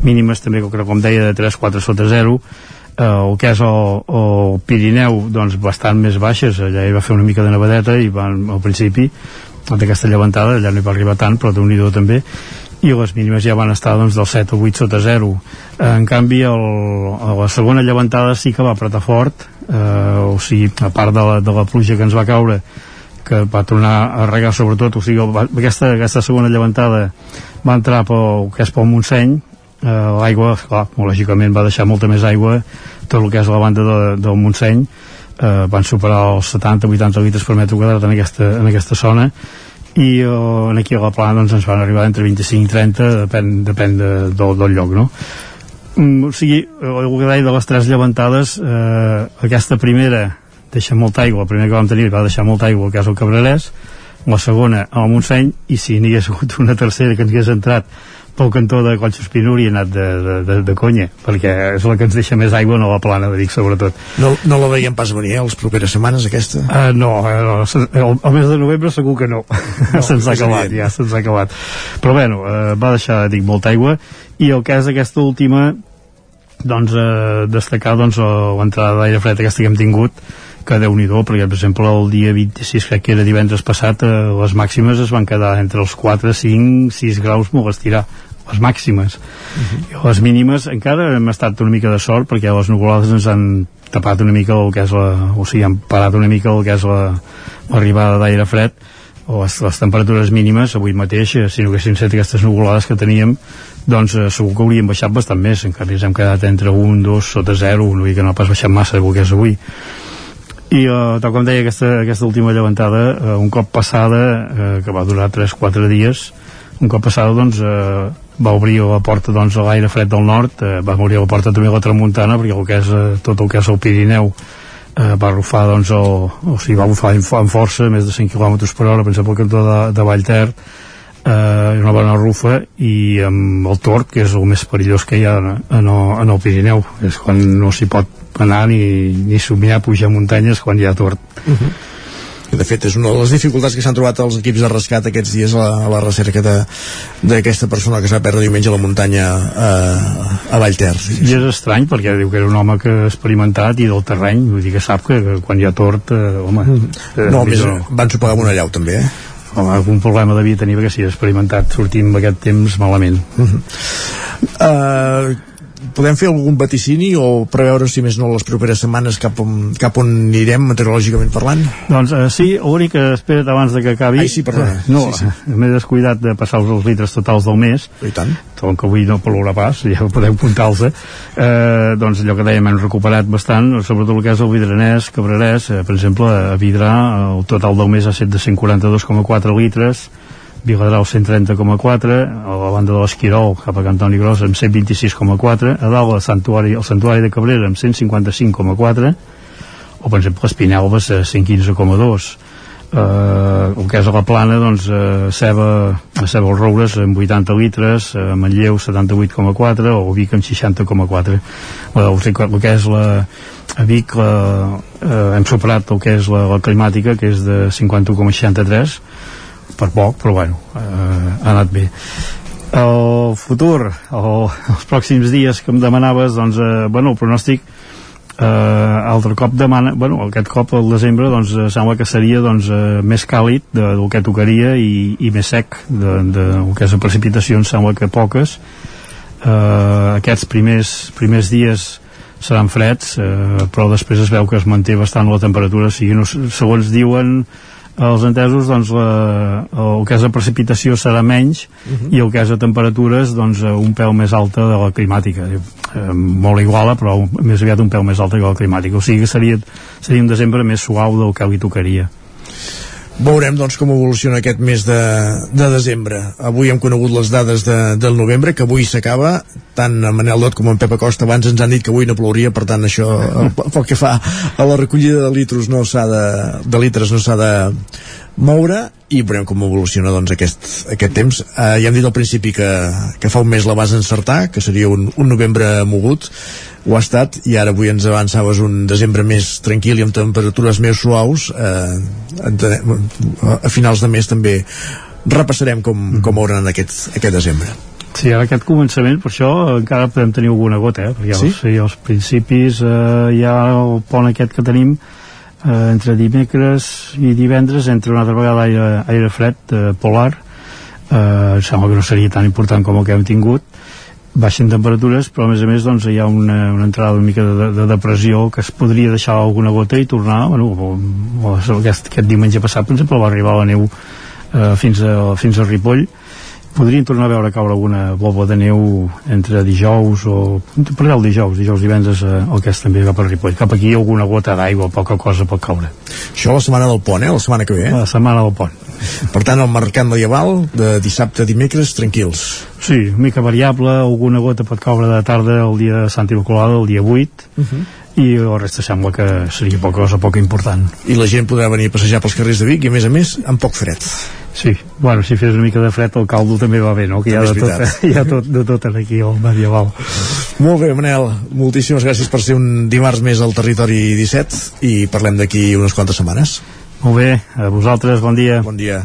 mínimes també com deia de 3-4 sota 0 uh, el que és el, el Pirineu doncs bastant més baixes. Allà hi va fer una mica de nevadeta i van, al principi d'aquesta llevantada allà no hi va arribar tant però d'un nhi també i les mínimes ja van estar doncs, del 7 o 8 sota 0 en canvi el, la segona llevantada sí que va apretar fort eh, o sigui, a part de la, de la pluja que ens va caure que va tornar a regar sobretot o sigui, aquesta, aquesta segona llevantada va entrar pel que és pel Montseny. Eh, l'aigua, clar, lògicament va deixar molta més aigua tot el que és la banda de, del Montseny. Eh, van superar els 70-80 litres per metre quadrat en aquesta, en aquesta zona i uh, aquí a la plana doncs, ens van arribar entre 25 i 30 depèn, depèn de, del, del lloc no? mm, o sigui, el que deia de les tres llevantades eh, aquesta primera deixa molta aigua, la primera que vam tenir va deixar molta aigua que és el Cabrerès la segona al Montseny i si n'hi hagués hagut una tercera que ens hagués entrat pel cantó de Collsospina hauria anat de, de, de, de conya perquè és la que ens deixa més aigua no la plana de Vic sobretot. No, no la veiem pas venir eh, les properes setmanes aquesta? Uh, no, uh, no el, el mes de novembre segur que no, no se'ns ha acabat ja se'ns ha acabat. Però bueno, uh, va deixar dic molta aigua. I el que és aquesta última doncs eh, destacar doncs, l'entrada d'aire fred aquesta que hem tingut que déu nhi perquè per exemple el dia 26 crec que era divendres passat eh, les màximes es van quedar entre els 4, 5, 6 graus molt estirar les màximes uh -huh. les mínimes encara hem estat una mica de sort perquè les nuvolades ens han tapat una mica el que és la, o sigui, han parat una mica el que és l'arribada la, d'aire fred o les, les temperatures mínimes avui mateix, eh, si no haguessin set aquestes nuvolades que teníem doncs eh, segur que hauríem baixat bastant més en canvi ens hem quedat entre 1, 2, sota 0 una mica no ha pas baixat massa del que és avui i uh, tal com deia aquesta, aquesta última llevantada uh, un cop passada uh, que va durar 3-4 dies un cop passada doncs uh, va obrir la porta doncs, a l'aire fred del nord. Uh, va obrir la porta també a la tramuntana perquè el que és, uh, tot el que és el Pirineu uh, va rufar doncs el, o sigui, va bufar amb força més de 100 km per hora per exemple el cantó de, de Vallter eh, una bona rufa i amb el tort, que és el més perillós que hi ha en, en, el, en el Pirineu. És quan no s'hi pot anar ni, ni somiar pujar muntanyes quan hi ha tort uh -huh. De fet és una de les dificultats que s'han trobat els equips de rescat aquests dies a la, a la recerca d'aquesta persona que s'ha perdre diumenge a la muntanya a, a Vallter i és estrany perquè diu que era un home que experimentat i del terreny vull dir que sap que, que quan hi ha tort eh, home, eh, no, més, no. van sopegar amb una llau també eh? home, algun problema devia tenir perquè si experimentat sortim aquest temps malament uh -huh. uh, podem fer algun vaticini o preveure, si més no, les properes setmanes cap on, cap on anirem meteorològicament parlant? Doncs eh, sí, l'únic que espera't abans de que acabi... Ai, sí, perdona. Eh, no, sí, sí. m'he descuidat de passar els litres totals del mes. I tant. Tot que avui no plourà pas, ja podeu apuntar-los. Eh, doncs allò que dèiem, hem recuperat bastant, sobretot el que és el Vidranès, Cabrerès, eh, per exemple, a Vidrà, el total del mes ha set de 142,4 litres, Viladrau 130,4 a la banda de l'Esquirol cap a Cantoni Gros amb 126,4 a dalt el santuari, el santuari de Cabrera amb 155,4 o per exemple Espinelves a 115,2 eh, el que és a la plana doncs eh, ceba, a ceba els roures amb 80 litres, a Manlleu 78,4 o Vic amb 60,4 el, que és la a Vic la, eh, hem superat el que és la, la climàtica que és de 51,63 per poc, però bueno, eh, ha anat bé. El futur, el, els pròxims dies que em demanaves, doncs, eh, bueno, el pronòstic eh, altre cop demana, bueno, aquest cop al desembre doncs eh, sembla que seria doncs, eh, més càlid de, del que tocaria i, i més sec de, de, del que és de precipitacions sembla que poques. Eh, aquests primers, primers dies seran freds eh, però després es veu que es manté bastant la temperatura o sigui, no, segons diuen els entesos doncs, la, el que és de precipitació serà menys uh -huh. i el que és de temperatures doncs, un pèl més alta de la climàtica. Eh, molt iguala però més aviat un pèl més alta que la climàtica. O sigui que seria, seria un desembre més suau del que li tocaria Veurem doncs com evoluciona aquest mes de, de desembre. Avui hem conegut les dades de, del novembre, que avui s'acaba. Tant en Manel Dot com en Pep Acosta abans ens han dit que avui no plouria, per tant això, pel que fa a la recollida de litros no s'ha de, de litres no s'ha de moure i veurem com evoluciona doncs, aquest, aquest temps. Eh, ja hem dit al principi que, que fa un mes la vas encertar, que seria un, un novembre mogut ho ha estat i ara avui ens avançaves un desembre més tranquil i amb temperatures més suaus eh, a finals de mes també repassarem com, mm. com hauran aquest, aquest desembre Sí, ara aquest començament, per això encara podem tenir alguna gota, eh? perquè sí? sí, als principis eh, hi ha el pont aquest que tenim eh, entre dimecres i divendres entre una altra vegada aire, aire fred eh, polar. Eh, sembla que no seria tan important com el que hem tingut. Baixen temperatures però a més a més doncs, hi ha una, una entrada una mica de, de depressió que es podria deixar alguna gota i tornar bueno, o, o aquest, aquest diumenge passat per exemple va arribar la neu eh, fins, a, fins a Ripoll podrien tornar a veure caure alguna boba de neu entre dijous o per el dijous, dijous divendres eh, el que és també cap a Ripoll, cap aquí alguna gota d'aigua poca cosa pot caure això la setmana del pont, eh? la setmana que ve eh? la setmana del pont per tant el mercat medieval de dissabte a dimecres tranquils sí, mica variable, alguna gota pot caure de tarda el dia de Santa Immaculada el dia 8 uh -huh i el resta sembla que seria poca cosa poca important. I la gent podrà venir a passejar pels carrers de Vic i a més a més amb poc fred. Sí, bueno, si fes una mica de fred el caldo també va bé, no? Que hi ha, de tot, hi ha tot, de tot aquí al medieval. Molt bé, Manel, moltíssimes gràcies per ser un dimarts més al Territori 17 i parlem d'aquí unes quantes setmanes. Molt bé, a vosaltres, bon dia. Bon dia.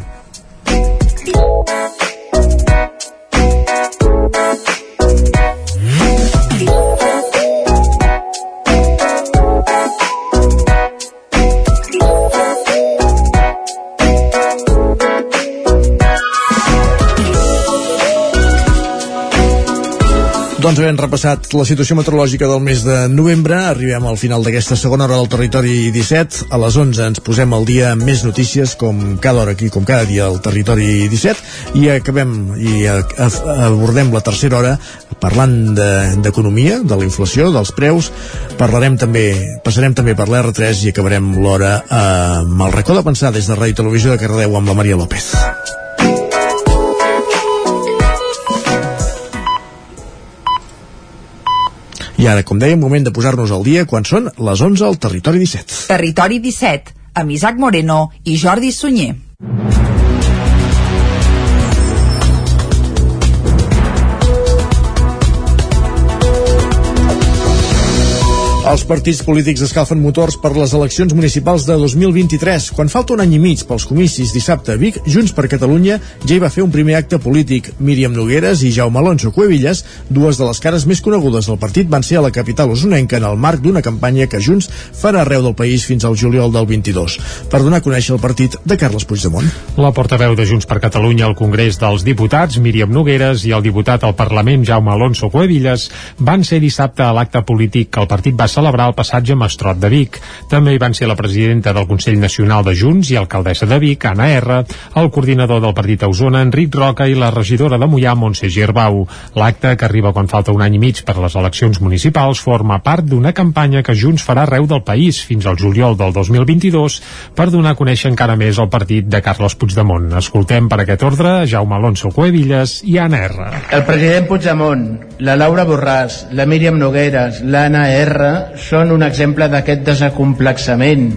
Doncs havent repassat la situació meteorològica del mes de novembre, arribem al final d'aquesta segona hora del Territori 17. A les 11 ens posem al dia més notícies, com cada hora aquí, com cada dia al Territori 17, i acabem i abordem la tercera hora parlant d'economia, de, de la inflació, dels preus. Parlarem també, passarem també per l'R3 i acabarem l'hora eh, amb el racó de pensar des de Ràdio Televisió de Cardeu amb la Maria López. I ara, com dèiem, moment de posar-nos al dia quan són les 11 al Territori 17. Territori 17, amb Isaac Moreno i Jordi Sunyer. Els partits polítics escalfen motors per les eleccions municipals de 2023. Quan falta un any i mig pels comicis dissabte a Vic, Junts per Catalunya ja hi va fer un primer acte polític. Míriam Nogueres i Jaume Alonso Cuevillas, dues de les cares més conegudes del partit, van ser a la capital usonenca en el marc d'una campanya que Junts farà arreu del país fins al juliol del 22, per donar a conèixer el partit de Carles Puigdemont. La portaveu de Junts per Catalunya al Congrés dels Diputats, Míriam Nogueres, i el diputat al Parlament, Jaume Alonso Cuevillas, van ser dissabte a l'acte polític que el partit va celebrar el passatge Mastrot de Vic. També hi van ser la presidenta del Consell Nacional de Junts i alcaldessa de Vic, Anna R, el coordinador del partit a Osona, Enric Roca, i la regidora de Mollà, Montse Girbau. L'acte, que arriba quan falta un any i mig per les eleccions municipals, forma part d'una campanya que Junts farà arreu del país fins al juliol del 2022 per donar a conèixer encara més el partit de Carles Puigdemont. Escoltem per aquest ordre Jaume Alonso Cuevillas i Anna R. El president Puigdemont, la Laura Borràs, la Míriam Nogueres, l'Anna R són un exemple d'aquest desacomplexament.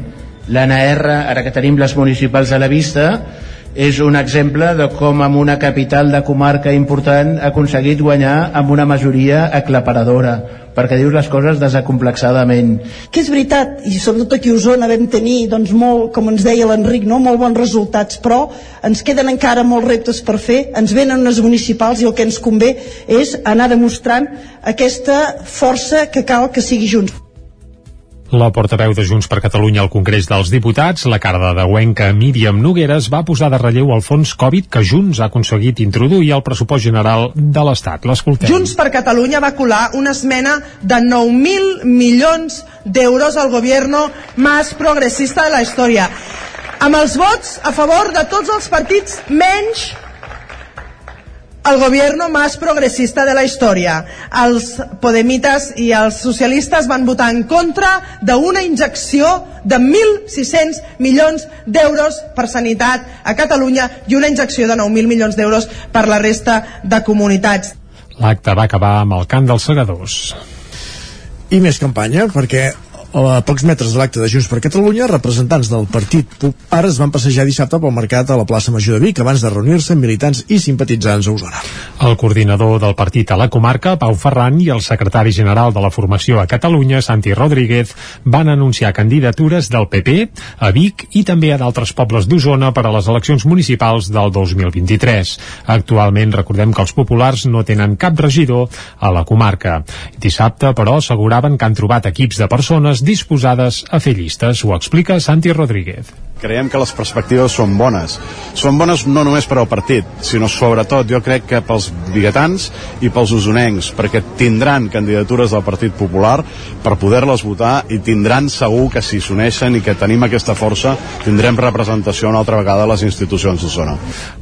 L'ANR, ara que tenim les municipals a la vista, és un exemple de com amb una capital de comarca important ha aconseguit guanyar amb una majoria aclaparadora perquè dius les coses desacomplexadament. Que és veritat, i sobretot aquí a Osona vam tenir, doncs, molt, com ens deia l'Enric, no? molt bons resultats, però ens queden encara molts reptes per fer, ens venen unes municipals i el que ens convé és anar demostrant aquesta força que cal que sigui junts. La portaveu de Junts per Catalunya al Congrés dels Diputats, la cardedeuenca Míriam Nogueres, va posar de relleu el fons Covid que Junts ha aconseguit introduir al pressupost general de l'Estat. L'escoltem. Junts per Catalunya va colar una esmena de 9.000 milions d'euros al gobierno més progressista de la història. Amb els vots a favor de tots els partits menys el gobierno más progresista de la història. Els podemites i els socialistes van votar en contra d'una injecció de 1.600 milions d'euros per sanitat a Catalunya i una injecció de 9.000 milions d'euros per la resta de comunitats. L'acte va acabar amb el cant dels segadors. I més campanya, perquè a pocs metres de l'acte de Junts per Catalunya, representants del partit Popular es van passejar dissabte pel mercat a la plaça Major de Vic abans de reunir-se amb militants i simpatitzants a Osona. El coordinador del partit a la comarca, Pau Ferran, i el secretari general de la formació a Catalunya, Santi Rodríguez, van anunciar candidatures del PP a Vic i també a d'altres pobles d'Osona per a les eleccions municipals del 2023. Actualment, recordem que els populars no tenen cap regidor a la comarca. Dissabte, però, asseguraven que han trobat equips de persones disposades a fer llistes. Ho explica Santi Rodríguez. Creiem que les perspectives són bones. Són bones no només per al partit, sinó sobretot jo crec que pels biguetans i pels usonencs, perquè tindran candidatures del Partit Popular per poder-les votar i tindran segur que si s'uneixen i que tenim aquesta força tindrem representació una altra vegada a les institucions d'Osona.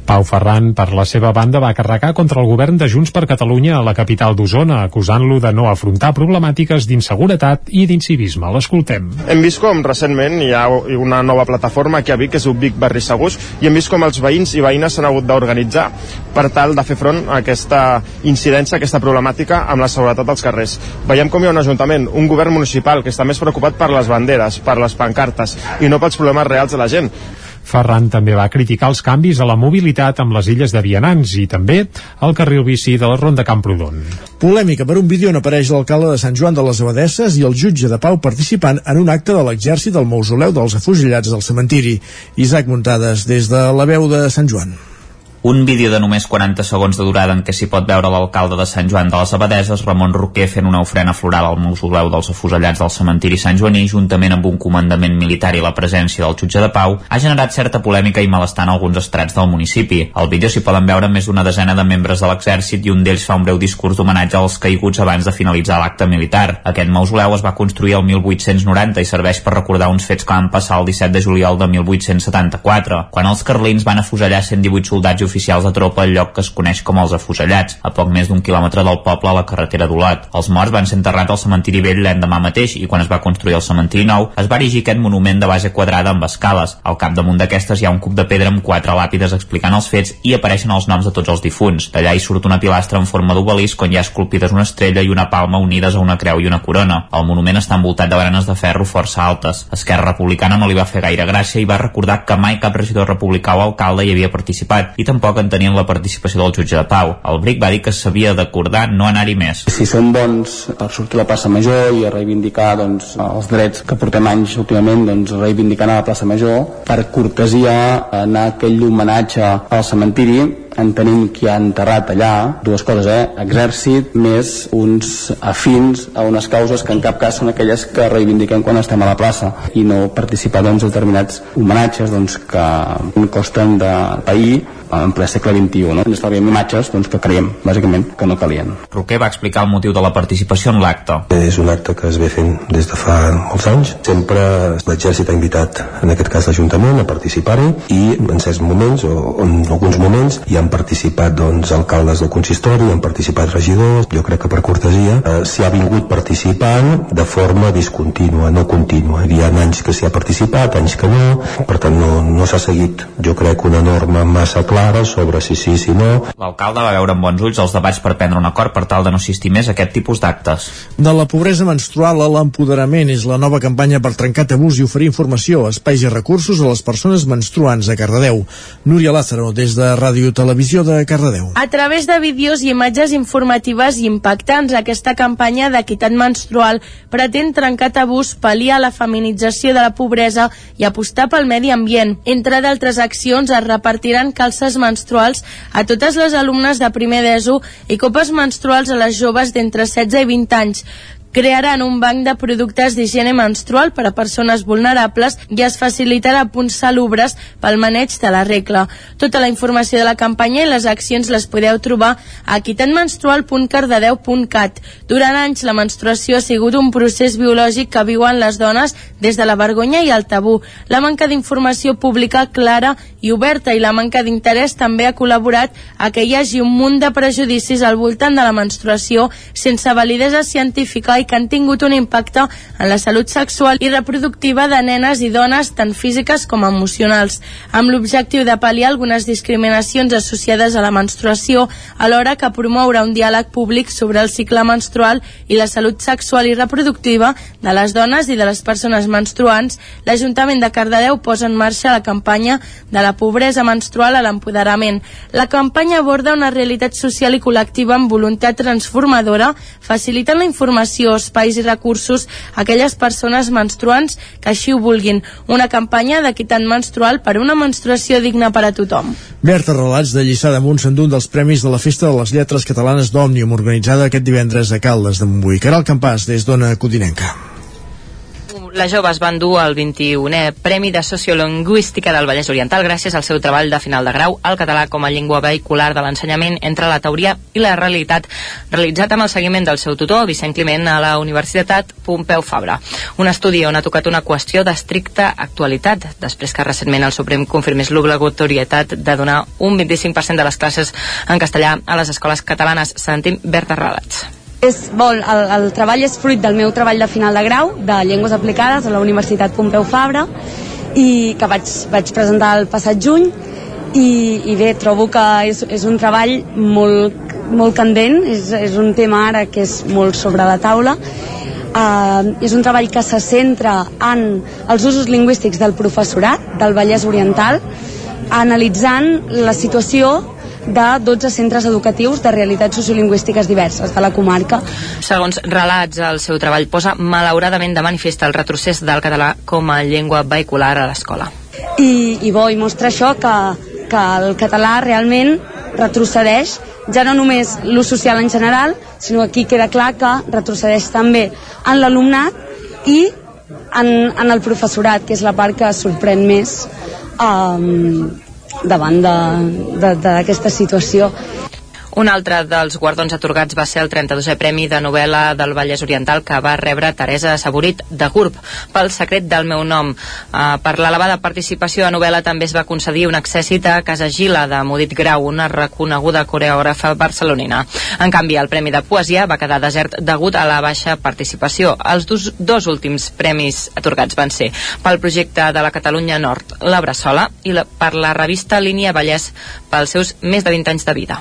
Pau Ferran, per la seva banda, va carregar contra el govern de Junts per Catalunya a la capital d'Osona, acusant-lo de no afrontar problemàtiques d'inseguretat i d'incivisme. L'escoltem. Hem vist com recentment hi ha una nova plataforma aquí a Vic, que és un Vic Barri Segurs, i hem vist com els veïns i veïnes s'han hagut d'organitzar per tal de fer front a aquesta incidència, a aquesta problemàtica amb la seguretat dels carrers. Veiem com hi ha un ajuntament, un govern municipal que està més preocupat per les banderes, per les pancartes, i no pels problemes reals de la gent. Ferran també va criticar els canvis a la mobilitat amb les illes de Vianants i també el carril bici de la Ronda Camprodon. Polèmica per un vídeo on apareix l'alcalde de Sant Joan de les Abadesses i el jutge de Pau participant en un acte de l'exèrcit del mausoleu dels afusellats del cementiri. Isaac Muntades, des de la veu de Sant Joan. Un vídeo de només 40 segons de durada en què s'hi pot veure l'alcalde de Sant Joan de les Abadeses, Ramon Roquer, fent una ofrena floral al mausoleu dels afusellats del cementiri Sant Joaní, juntament amb un comandament militar i la presència del jutge de pau, ha generat certa polèmica i malestar en alguns estrats del municipi. Al vídeo s'hi poden veure més d'una desena de membres de l'exèrcit i un d'ells fa un breu discurs d'homenatge als caiguts abans de finalitzar l'acte militar. Aquest mausoleu es va construir el 1890 i serveix per recordar uns fets que van passar el 17 de juliol de 1874, quan els carlins van afusellar 118 soldats oficials de tropa al lloc que es coneix com els afusellats, a poc més d'un quilòmetre del poble a la carretera d'Olot. Els morts van ser enterrats al cementiri vell l'endemà mateix i quan es va construir el cementiri nou es va erigir aquest monument de base quadrada amb escales. Al capdamunt d'aquestes hi ha un cub de pedra amb quatre làpides explicant els fets i apareixen els noms de tots els difunts. D'allà hi surt una pilastra en forma d'obelisc on hi ha esculpides una estrella i una palma unides a una creu i una corona. El monument està envoltat de baranes de ferro força altes. Esquerra Republicana no li va fer gaire gràcia i va recordar que mai cap regidor republicà o alcalde hi havia participat i tampoc en tenien la participació del jutge de pau. El BRIC va dir que s'havia d'acordar no anar-hi més. Si són bons per sortir a la plaça Major i a reivindicar doncs, els drets que portem anys últimament doncs, reivindicant a la plaça Major, per cortesia anar a aquell homenatge al cementiri entenem qui ha enterrat allà dues coses, eh? exèrcit més uns afins a unes causes que en cap cas són aquelles que reivindiquem quan estem a la plaça i no participar doncs, determinats homenatges doncs, que costen de pair en ple segle XXI. No? Ens estalviem imatges doncs, que creiem, bàsicament, que no calien. Roquer va explicar el motiu de la participació en l'acte. És un acte que es ve fent des de fa molts anys. Sempre l'exèrcit ha invitat, en aquest cas l'Ajuntament, a participar-hi i en certs moments, o en alguns moments, hi han participat doncs, alcaldes del consistori, han participat regidors. Jo crec que per cortesia eh, s'hi ha vingut participant de forma discontínua, no contínua. Hi ha anys que s'hi ha participat, anys que no, per tant no, no s'ha seguit, jo crec, una norma massa clara sobre si sí, si no. L'alcalde va veure amb bons ulls els debats per prendre un acord per tal de no assistir més a aquest tipus d'actes. De la pobresa menstrual a l'empoderament és la nova campanya per trencar tabús i oferir informació, espais i recursos a les persones menstruants a Cardedeu. Núria Lázaro, des de Ràdio Televisió de Cardedeu. A través de vídeos i imatges informatives i impactants, aquesta campanya d'equitat menstrual pretén trencar tabús, pal·liar la feminització de la pobresa i apostar pel medi ambient. Entre d'altres accions es repartiran calces menstruals a totes les alumnes de primer d'ESO i copes menstruals a les joves d'entre 16 i 20 anys. Crearan un banc de productes d'higiene menstrual per a persones vulnerables i es facilitarà punts salubres pel maneig de la regla. Tota la informació de la campanya i les accions les podeu trobar a equitatmenstrual.cardedeu.cat. Durant anys, la menstruació ha sigut un procés biològic que viuen les dones des de la vergonya i el tabú. La manca d'informació pública clara i oberta i la manca d'interès també ha col·laborat a que hi hagi un munt de prejudicis al voltant de la menstruació sense validesa científica i que han tingut un impacte en la salut sexual i reproductiva de nenes i dones tant físiques com emocionals, amb l'objectiu de pal·liar algunes discriminacions associades a la menstruació, alhora que promoure un diàleg públic sobre el cicle menstrual i la salut sexual i reproductiva de les dones i de les persones menstruants, l'Ajuntament de Cardedeu posa en marxa la campanya de la pobresa menstrual a l'empoderament. La campanya aborda una realitat social i col·lectiva amb voluntat transformadora, facilitant la informació, espais i recursos a aquelles persones menstruants que així ho vulguin. Una campanya d'equitat menstrual per una menstruació digna per a tothom. Berta Relats de Lliçà d'Amunt s'endú un dels premis de la Festa de les Lletres Catalanes d'Òmnium organitzada aquest divendres a Caldes de Montbui. Caral Campàs, des d'Ona Codinenca. Les joves van dur el 21è Premi de Sociolingüística del Vallès Oriental gràcies al seu treball de final de grau al català com a llengua vehicular de l'ensenyament entre la teoria i la realitat, realitzat amb el seguiment del seu tutor, Vicent Climent, a la Universitat Pompeu Fabra. Un estudi on ha tocat una qüestió d'estricta actualitat, després que recentment el Suprem confirmés l'obligatorietat de donar un 25% de les classes en castellà a les escoles catalanes. Sentim Berta Relats. És, bon, el, el treball és fruit del meu treball de final de grau de Llengües Aplicades a la Universitat Pompeu Fabra i que vaig, vaig presentar el passat juny i, i bé, trobo que és, és un treball molt, molt candent, és, és un tema ara que és molt sobre la taula. Uh, és un treball que se centra en els usos lingüístics del professorat del Vallès Oriental analitzant la situació de 12 centres educatius de realitats sociolingüístiques diverses de la comarca. Segons relats, el seu treball posa malauradament de manifest el retrocés del català com a llengua vehicular a l'escola. I, I bo, i mostra això que, que el català realment retrocedeix ja no només l'ús social en general, sinó aquí queda clar que retrocedeix també en l'alumnat i en, en el professorat, que és la part que sorprèn més um, davant d'aquesta situació. Un altre dels guardons atorgats va ser el 32è Premi de novel·la del Vallès Oriental que va rebre Teresa Saborit de GURB pel secret del meu nom. Uh, per l'elevada participació de novel·la també es va concedir un accèssit a Casa Gila de Modit Grau, una reconeguda coreògrafa barcelonina. En canvi, el Premi de Poesia va quedar desert degut a la baixa participació. Els dos, dos últims premis atorgats van ser pel projecte de la Catalunya Nord, La Bressola, i la, per la revista Línia Vallès pels seus més de 20 anys de vida.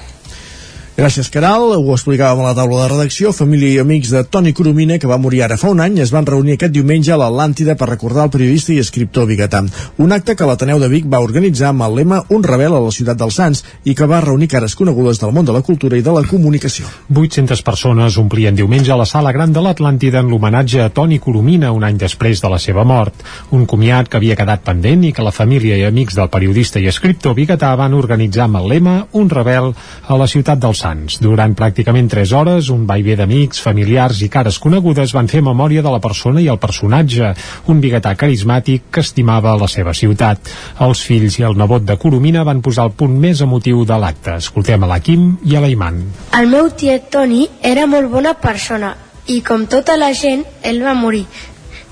Gràcies, Caral. Ho explicàvem a la taula de redacció. Família i amics de Toni Coromina, que va morir ara fa un any, es van reunir aquest diumenge a l'Atlàntida per recordar el periodista i escriptor biguetà. Un acte que l'Ateneu de Vic va organitzar amb el lema Un rebel a la ciutat dels Sants i que va reunir cares conegudes del món de la cultura i de la comunicació. 800 persones omplien diumenge a la sala gran de l'Atlàntida en l'homenatge a Toni Coromina un any després de la seva mort. Un comiat que havia quedat pendent i que la família i amics del periodista i escriptor biguetà van organitzar amb el lema Un rebel a la ciutat dels Sants Sants. Durant pràcticament 3 hores, un vaivé d'amics, familiars i cares conegudes van fer memòria de la persona i el personatge, un biguetà carismàtic que estimava la seva ciutat. Els fills i el nebot de Coromina van posar el punt més emotiu de l'acte. Escoltem a la Quim i a la Iman. El meu tiet Toni era molt bona persona i com tota la gent, ell va morir.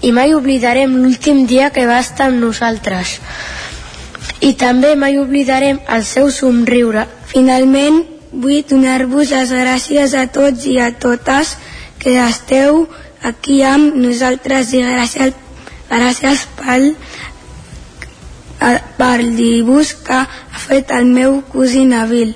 I mai oblidarem l'últim dia que va estar amb nosaltres. I també mai oblidarem el seu somriure. Finalment, vull donar-vos les gràcies a tots i a totes que esteu aquí amb nosaltres i gràcies, gràcies pel, pel dibuix que ha fet el meu cosí Nabil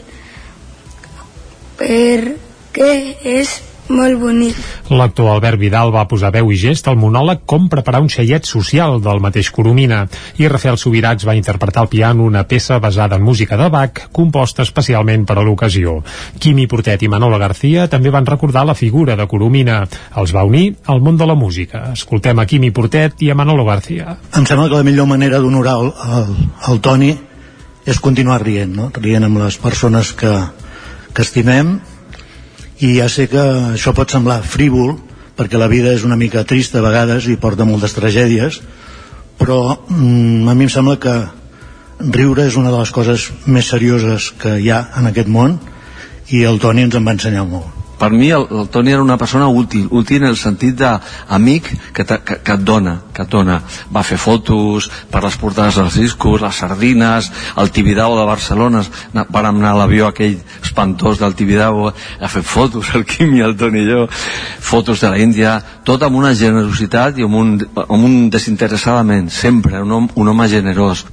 perquè és molt bonic. L'actor Albert Vidal va posar veu i gest al monòleg Com preparar un xaiet social del mateix Coromina i Rafael Subirats va interpretar al piano una peça basada en música de Bach composta especialment per a l'ocasió. Quimi Portet i Manolo García també van recordar la figura de Coromina. Els va unir al món de la música. Escoltem a Quimi Portet i a Manolo García. Em sembla que la millor manera d'honorar el, el, el Toni és continuar rient, no? rient amb les persones que, que estimem i ja sé que això pot semblar frívol perquè la vida és una mica trista a vegades i porta moltes tragèdies però mm, a mi em sembla que riure és una de les coses més serioses que hi ha en aquest món i el Toni ens en va ensenyar molt per mi el, el Toni era una persona útil útil en el sentit d'amic que, que, que et dona que et dona. Va fer fotos per les portades dels discos, les sardines el Tibidabo de Barcelona. Vam anar a l'avió aquell espantós del Tibidabo a fer fotos el Quim i el Toni i jo. Fotos de la Índia tot amb una generositat i amb un, amb un desinteressadament sempre, un home, un home generós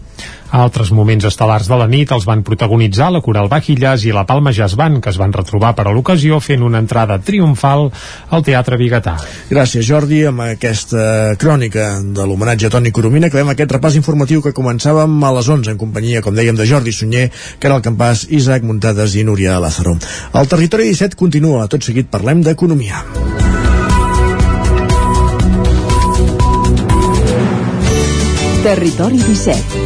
altres moments estel·lars de la nit els van protagonitzar la Coral Baquillas i la Palma Jazz Band, que es van retrobar per a l'ocasió fent una entrada triomfal al Teatre Bigatà. Gràcies, Jordi. Amb aquesta crònica de l'homenatge a Toni Coromina, acabem aquest repàs informatiu que començàvem a les 11 en companyia, com dèiem, de Jordi Sunyer, Caral Campàs, Isaac Muntades i Núria Lázaro. El territori 17 continua. Tot seguit parlem d'economia. Territori 17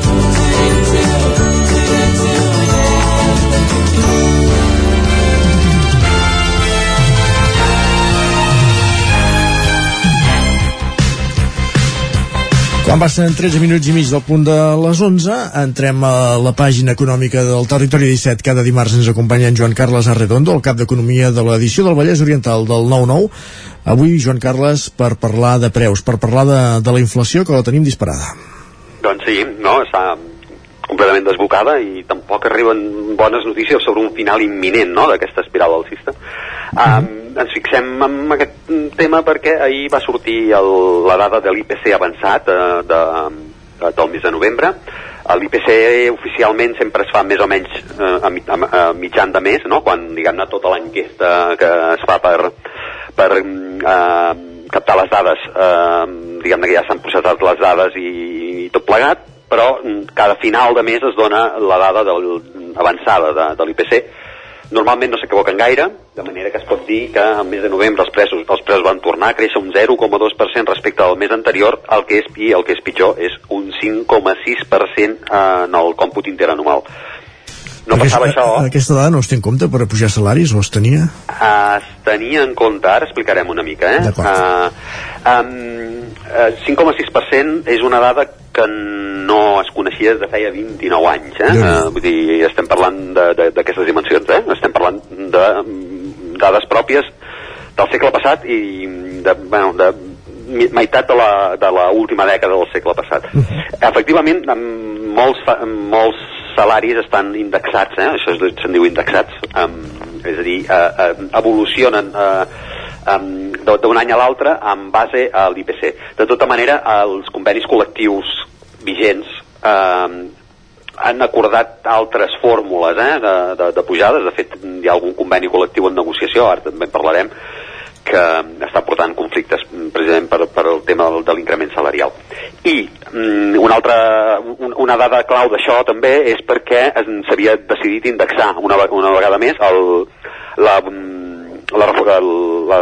Quan passen 13 minuts i mig del punt de les 11, entrem a la pàgina econòmica del Territori 17. Cada dimarts ens acompanya en Joan Carles Arredondo, el cap d'Economia de l'edició del Vallès Oriental del 9-9. Avui, Joan Carles, per parlar de preus, per parlar de, de la inflació, que la tenim disparada. Doncs sí, no, està completament desbocada i tampoc arriben bones notícies sobre un final imminent no, d'aquesta espiral alcista. Um, ens fixem en aquest tema perquè ahir va sortir el, la dada de l'IPC avançat eh, de, de, del mes de novembre. L'IPC oficialment sempre es fa més o menys eh, a, a, a mitjan de mes, no? quan diguem-ne tota l'enquesta que es fa per, per eh, captar les dades, eh, diguem-ne que ja s'han processat les dades i, i tot plegat, però cada final de mes es dona la dada del, avançada de, de l'IPC normalment no s'equivoquen gaire, de manera que es pot dir que al mes de novembre els preus, els preus van tornar a créixer un 0,2% respecte al mes anterior, el que és, i el que és pitjor és un 5,6% en el còmput interanual. No aquesta, passava això... Aquesta dada no es té en compte per pujar salaris o es tenia? Es tenia en compte, ara explicarem una mica, eh? Uh, um, uh, 5,6% és una dada que no es coneixia des de feia 29 anys, eh? Uh, vull dir, estem parlant d'aquestes dimensions, eh? Estem parlant de dades pròpies del segle passat i de, bueno, de meitat de la, de la última dècada del segle passat. Uh -huh. Efectivament, molts, molts salaris estan indexats, eh? això se'n diu indexats, um, és a dir, uh, uh, evolucionen uh, um, d'un any a l'altre en base a l'IPC. De tota manera, els convenis col·lectius vigents eh, han acordat altres fórmules eh, de, de, de pujades. De fet, hi ha algun conveni col·lectiu en negociació, ara també en parlarem, que està portant conflictes precisament per, per el tema del, de l'increment salarial. I mm, una altra una dada clau d'això també és perquè s'havia decidit indexar una, una vegada més el, la, la, la, la,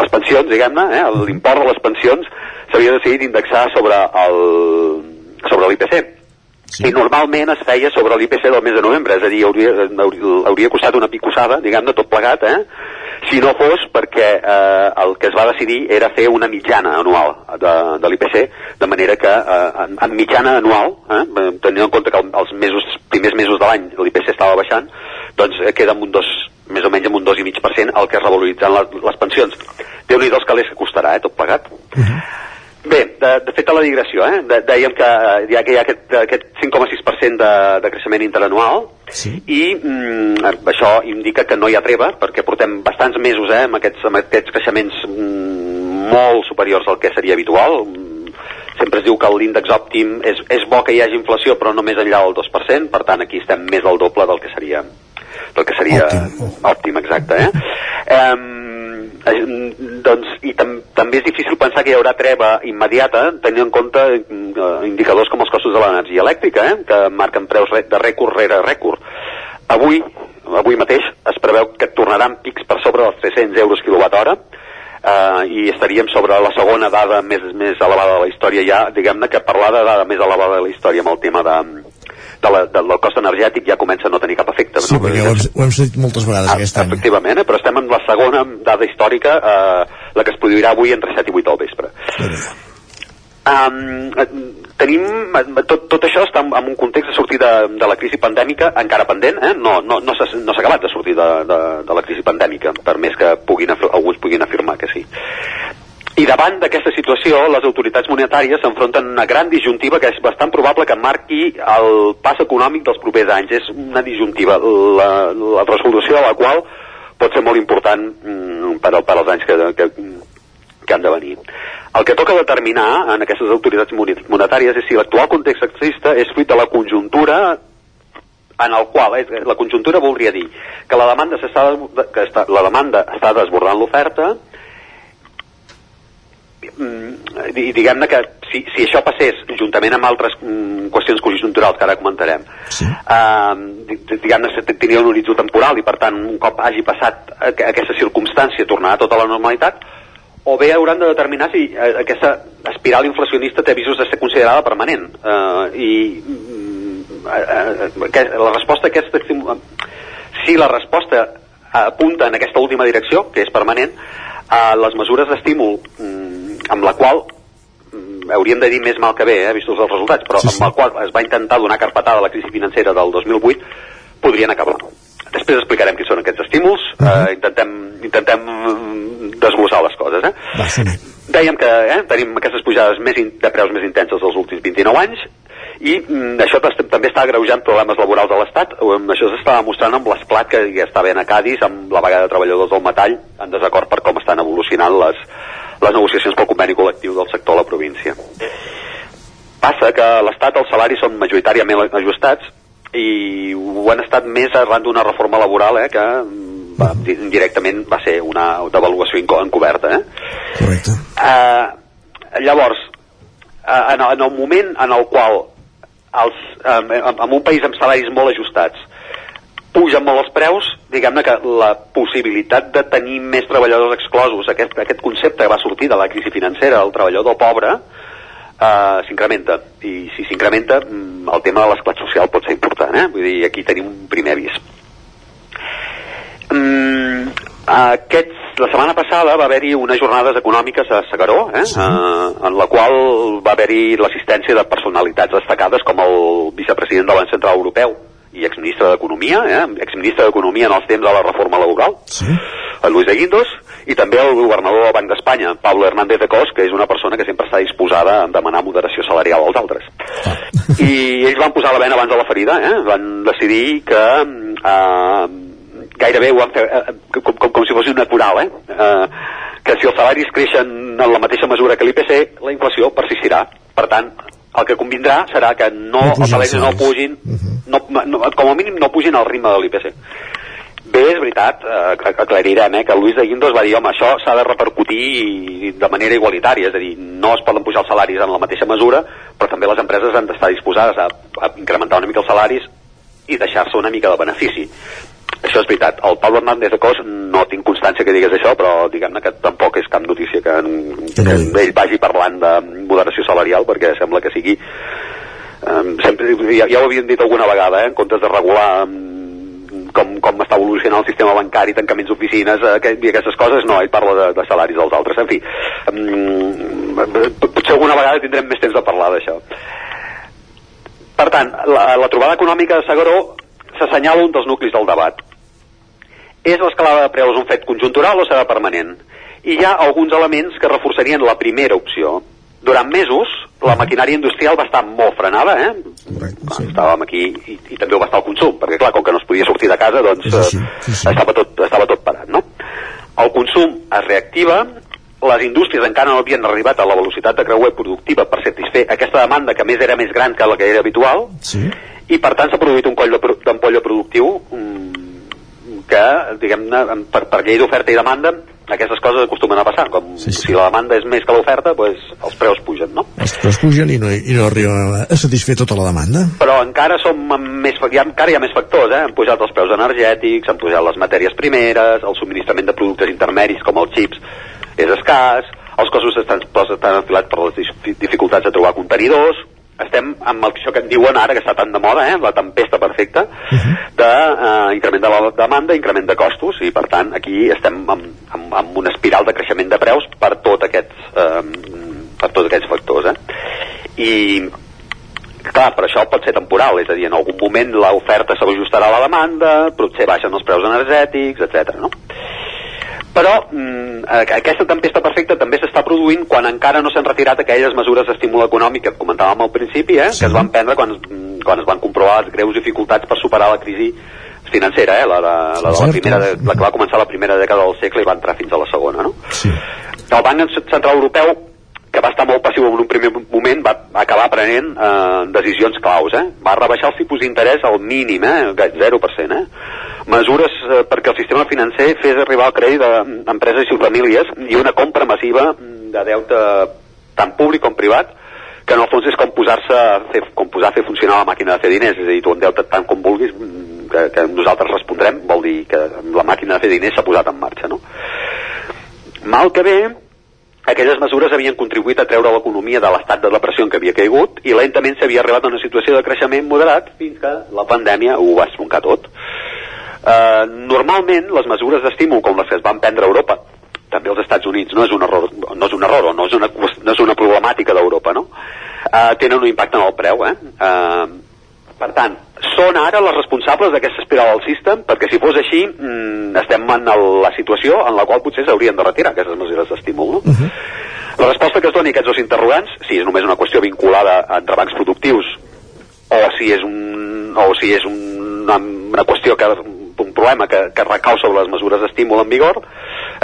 les pensions, diguem-ne, eh, l'import de les pensions s'havia decidit indexar sobre el sobre l'IPC. Sí. I normalment es feia sobre l'IPC del mes de novembre, és a dir, hauria, hauria costat una picossada, diguem-ne, tot plegat, eh? Si no fos perquè eh, el que es va decidir era fer una mitjana anual de, de l'IPC, de manera que eh, en, en mitjana anual, eh, tenint en compte que els mesos, primers mesos de l'any l'IPC estava baixant, doncs eh, queda amb un dos, més o menys amb un 2,5% el que es revaloritzen les, les pensions. Déu-n'hi-do els calés que costarà, eh, tot plegat. Uh -huh. Bé, de, de fet a la digressió, eh? de, dèiem que ja que hi ha aquest, aquest 5,6% de, de creixement interanual sí. i mm, això indica que no hi ha treva perquè portem bastants mesos eh, amb, aquests, amb aquests creixements mm, molt superiors al que seria habitual sempre es diu que l'índex òptim és, és bo que hi hagi inflació però no més enllà del 2%, per tant aquí estem més del doble del que seria del que seria òptim, òptim exacte eh? Um, eh, doncs, i tam també és difícil pensar que hi haurà treva immediata tenint en compte eh, indicadors com els costos de l'energia elèctrica eh, que marquen preus de rècord rere rècord. Avui, avui mateix es preveu que tornaran pics per sobre dels 300 euros quilowatt hora eh, i estaríem sobre la segona dada més, més elevada de la història ja, diguem-ne que parlar de dada més elevada de la història amb el tema de, de la, de, del cost energètic ja comença a no tenir cap efecte. Sí, no? perquè ho hem, ho hem sentit moltes vegades ah, aquest any. Efectivament, eh? però estem en la segona dada històrica, eh, la que es produirà avui entre 7 i 8 del vespre. Um, tenim, tot, tot això està en, en un context de sortir de, de la crisi pandèmica encara pendent, eh? no, no, no s'ha no acabat de sortir de, de, de la crisi pandèmica, per més que puguin, alguns puguin afirmar que sí. I davant d'aquesta situació, les autoritats monetàries s'enfronten a una gran disjuntiva que és bastant probable que marqui el pas econòmic dels propers anys. És una disjuntiva, la, la resolució de la qual pot ser molt important mm, per, per als anys que, que, que han de venir. El que toca determinar en aquestes autoritats monetàries és si l'actual context exista és fruit de la conjuntura en el qual és, la conjuntura voldria dir que la demanda, està, que està, la demanda està desbordant l'oferta i diguem-ne que si, si això passés juntament amb altres mm, qüestions conjunturals que ara comentarem sí. eh, diguem-ne tindria un horitzó temporal i per tant un cop hagi passat aquesta circumstància tornarà tota la normalitat o bé hauran de determinar si eh, aquesta espiral inflacionista té visos de ser considerada permanent eh, i mm, eh, eh, la resposta aquesta si la resposta apunta en aquesta última direcció que és permanent eh, les mesures d'estímul amb la qual mm, hauríem de dir més mal que bé, eh, vistos els resultats, però sí, sí. amb la qual es va intentar donar carpetada a la crisi financera del 2008, podrien acabar. Després explicarem què són aquests estímuls, uh -huh. eh, intentem, intentem desglossar les coses. Eh? Va, sí. Dèiem que eh, tenim aquestes pujades més in, de preus més intenses dels últims 29 anys, i mm, això també està agreujant problemes laborals de l'Estat això s'està mostrant amb l'esclat que ja està ben a Cádiz amb la vaga de treballadors del metall en desacord per com estan evolucionant les, les negociacions pel conveni col·lectiu del sector a la província. Passa que a l'Estat els salaris són majoritàriament ajustats i ho han estat més arran d'una reforma laboral eh, que va, directament va ser una devaluació encoberta. Eh? Correcte. Uh, llavors, uh, en, en el moment en el qual els, um, en un país amb salaris molt ajustats pugen molt els preus, diguem-ne que la possibilitat de tenir més treballadors exclosos, aquest, aquest concepte que va sortir de la crisi financera, el treballador pobre, eh, s'incrementa. I si s'incrementa, mm, el tema de l'esclat social pot ser important, eh? Vull dir, aquí tenim un primer avís. Mm, aquests, la setmana passada va haver-hi unes jornades econòmiques a Segaró, eh? Sí. Uh, en la qual va haver-hi l'assistència de personalitats destacades com el vicepresident de l'Banc Central Europeu, i exministre d'Economia, eh? exministre d'Economia en els temps de la reforma laboral, sí. el Luis de Guindos, i també el governador del Banc d'Espanya, Pablo Hernández de Cos, que és una persona que sempre està disposada a demanar moderació salarial als altres. Ah. I ells van posar la vena abans de la ferida, eh? van decidir que eh, gairebé ho van fer eh, com, com, com si fos natural, eh? eh? que si els salaris creixen en la mateixa mesura que l'IPC, la inflació persistirà. Per tant, el que convindrà serà que no, no els salaris no pugin, uh -huh. no, no, com a mínim no pugin al ritme de l'IPC. Bé, és veritat, eh, aclarirem, eh, que Luis de Guindos va dir, home, això s'ha de repercutir de manera igualitària, és a dir, no es poden pujar els salaris en la mateixa mesura, però també les empreses han d'estar disposades a, a incrementar una mica els salaris i deixar-se una mica de benefici. Això és veritat. El Pablo Hernández de Cos no tinc constància que digués això, però diguem-ne que tampoc és cap notícia que, que ell vagi parlant de moderació salarial, perquè sembla que sigui... Um, sempre, ja, ja ho havíem dit alguna vegada, eh, en comptes de regular um, com, com està evolucionant el sistema bancari, tancaments d'oficines eh, i aquestes coses, no, ell parla de, de salaris dels altres. En fi, um, potser alguna vegada tindrem més temps de parlar d'això. Per tant, la, la trobada econòmica de Segaró s'assenyala un dels nuclis del debat és l'escalada de preus un fet conjuntural o serà permanent? I hi ha alguns elements que reforçarien la primera opció. Durant mesos, la maquinària industrial va estar molt frenada, eh? Correcte, sí. Estàvem aquí i, i també ho va estar el consum, perquè clar, com que no es podia sortir de casa, doncs sí, sí, sí. Estava, tot, estava tot parat, no? El consum es reactiva, les indústries encara no havien arribat a la velocitat de creuer productiva per satisfer aquesta demanda que més era més gran que la que era habitual sí. i per tant s'ha produït un coll d'ampolla productiu que, diguem-ne, per, per llei d'oferta i demanda, aquestes coses acostumen a passar. Com Sí, sí. si la demanda és més que l'oferta, doncs els preus pugen, no? Els preus pugen i no, i no arriba a satisfer tota la demanda. Però encara som més, hi ha, encara hi ha més factors, eh? Han pujat els preus energètics, han pujat les matèries primeres, el subministrament de productes intermedis com els xips és escàs, els costos estan, estan enfilats per les dificultats de trobar contenidors, estem amb el, això que en diuen ara, que està tan de moda, eh? la tempesta perfecta, de eh, de la demanda, increment de costos, i per tant aquí estem amb, amb, amb una espiral de creixement de preus per tot aquests, eh, per tots aquests factors. Eh? I clar, però això pot ser temporal, és a dir, en algun moment l'oferta s'ajustarà a la demanda, potser baixen els preus energètics, etc. no? Però mm, eh, aquesta tempesta perfecta també s'està produint quan encara no s'han retirat aquelles mesures d'estímul econòmic que comentàvem al principi, eh, que es van prendre quan, mm, quan es van comprovar les greus dificultats per superar la crisi financera, eh, la, la, la, la, Certo. primera, de- la que va començar la primera dècada del segle i va entrar fins a la segona. No? Sí. El Banc Central Europeu que va estar molt passiu en un primer moment, va acabar prenent eh, decisions claus. Eh? Va rebaixar els tipus d'interès al mínim, eh? 0%. Eh? Mesures eh, perquè el sistema financer fes arribar el crèdit d'empreses i famílies i una compra massiva de deute tant públic com privat que en el fons és com posar-se a fer, com posar a fer funcionar la màquina de fer diners, és a dir, tu endeuta't tant com vulguis, mm, que, que nosaltres respondrem, vol dir que la màquina de fer diners s'ha posat en marxa, no? Mal que bé, aquelles mesures havien contribuït a treure l'economia de l'estat de depressió en què havia caigut i lentament s'havia arribat a una situació de creixement moderat fins que la pandèmia ho va estroncar tot. Uh, normalment, les mesures d'estímul com les que es van prendre a Europa, també als Estats Units, no és un error, no és un error o no és una, no és una problemàtica d'Europa, no? Uh, tenen un impacte en el preu, eh? Uh, per tant, són ara les responsables d'aquesta espiral alcista, perquè si fos així, mm, estem en el, la situació en la qual potser s'haurien de retirar aquestes mesures d'estímul. No? La resposta que es doni a aquests dos interrogants, si és només una qüestió vinculada entre bancs productius o si és un, o si és una, una qüestió que un problema que, que recau sobre les mesures d'estímul en vigor,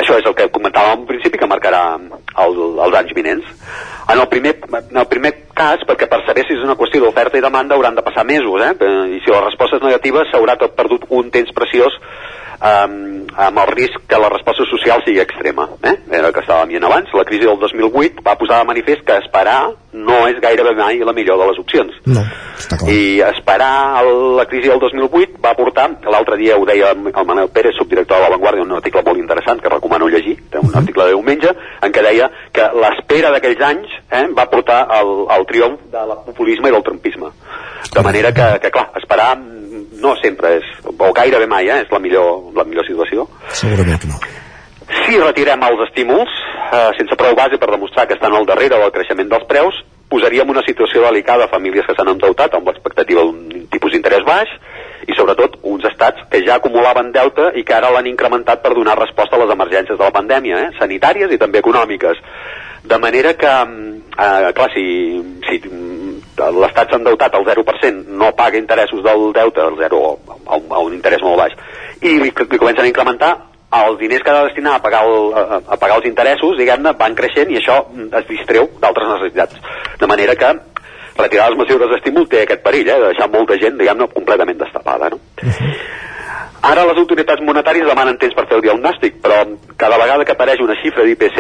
això és el que comentàvem al principi, que marcarà el, els anys vinents. En el, primer, en el primer cas, perquè per saber si és una qüestió d'oferta i demanda hauran de passar mesos, eh? i si la resposta és negativa s'haurà tot perdut un temps preciós um, amb el risc que la resposta social sigui extrema. Eh? Era el que estàvem dient abans. La crisi del 2008 va posar de manifest que esperar no és gairebé mai la millor de les opcions. No, està clar. I esperar el- la crisi del 2008 va portar, l'altre dia ho deia el Manel Pérez, subdirector de La Vanguardia, un article molt interessant que recomano llegir, té un article de diumenge, en què deia que l'espera d'aquells anys eh, va portar al, al triomf del populisme i del trumpisme. De manera que, que clar, esperar no sempre és, o gairebé mai, eh, és la millor, la millor situació. Segurament que no. Si retirem els estímuls, eh, sense prou base per demostrar que estan al darrere del creixement dels preus, posaríem una situació delicada a famílies que s'han endeutat amb l'expectativa d'un tipus d'interès baix i sobretot uns estats que ja acumulaven deute i que ara l'han incrementat per donar resposta a les emergències de la pandèmia, eh, sanitàries i també econòmiques. De manera que, mm, eh, clar, si, si mm, l'Estat s'ha endeutat al 0%, no paga interessos del deute al 0 o a un, a un interès molt baix, i li, li comencen a incrementar, els diners que ha de destinar a pagar, el, a, a pagar els interessos, diguem-ne, van creixent i això mm, es distreu d'altres necessitats. De manera que retirar les mesures d'estímul té aquest perill, eh, de deixar molta gent, diguem-ne, completament destapada, no? Ara les autoritats monetàries demanen temps per fer el diagnòstic, però cada vegada que apareix una xifra d'IPC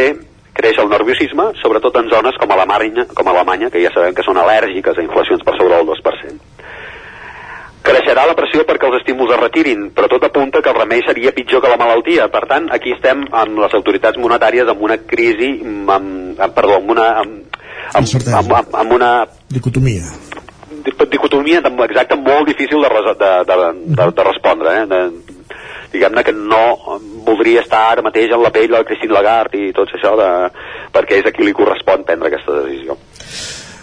creix el nerviosisme, sobretot en zones com Alemanya, com Alemanya, que ja sabem que són al·lèrgiques a inflacions per sobre del 2%. Creixerà la pressió perquè els estímuls es retirin, però tot apunta que el remei seria pitjor que la malaltia. Per tant, aquí estem amb les autoritats monetàries amb una crisi, amb, amb, perdó, amb una, amb, amb, amb, amb, amb una Dicotomia. di- dicotomia exacta molt difícil de, de, de, de, de respondre. Eh? De, diguem-ne que no voldria estar ara mateix en la pell de la Christine Lagarde i tot això, de, perquè és a qui li correspon prendre aquesta decisió.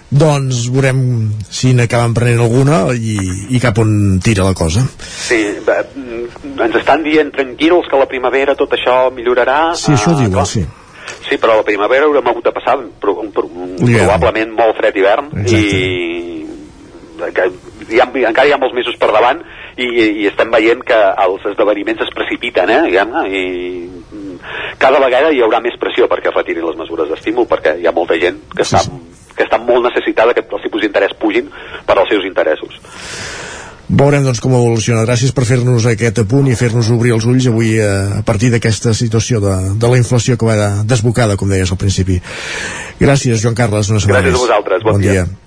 Doncs veurem si n'acaben prenent alguna i, i cap on tira la cosa. Sí, bé, mm, ens estan dient tranquils que la primavera tot això millorarà. Sí, això Ah, diuen, sí. Sí, però la primavera haurem hagut de passar un, un, un probablement molt fred hivern i que hi ha, encara hi ha molts mesos per davant i, i, i estem veient que els esdeveniments es precipiten, eh, diguem-ne, i mm, cada vegada hi haurà més pressió perquè retirin les mesures d'estímul perquè hi ha molta gent que està, que està molt necessitada que els tipus d'interès pugin per als seus interessos. veurem doncs com evoluciona. Gràcies per fer-nos aquest apunt i fer-nos obrir els ulls avui a, eh, a partir d'aquesta situació de, de la inflació que va desbocada, com deies al principi. Gràcies, Joan Carles, una Gràcies a vosaltres, bon, bon dia. dia.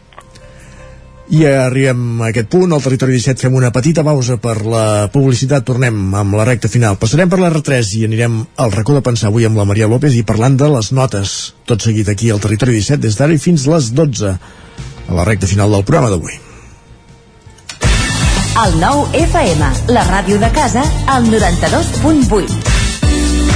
I arribem a aquest punt, al territori 17 fem una petita pausa per la publicitat, tornem amb la recta final. Passarem per la R3 i anirem al racó de pensar avui amb la Maria López i parlant de les notes, tot seguit aquí al territori 17 des d'ara i fins les 12 a la recta final del programa d'avui. El nou FM, la ràdio de casa, al 92.8.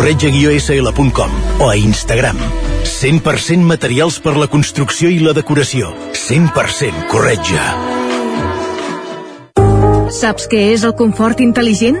corretja-sl.com o a Instagram. 100% materials per la construcció i la decoració. 100% corretja. Saps què és el confort intel·ligent?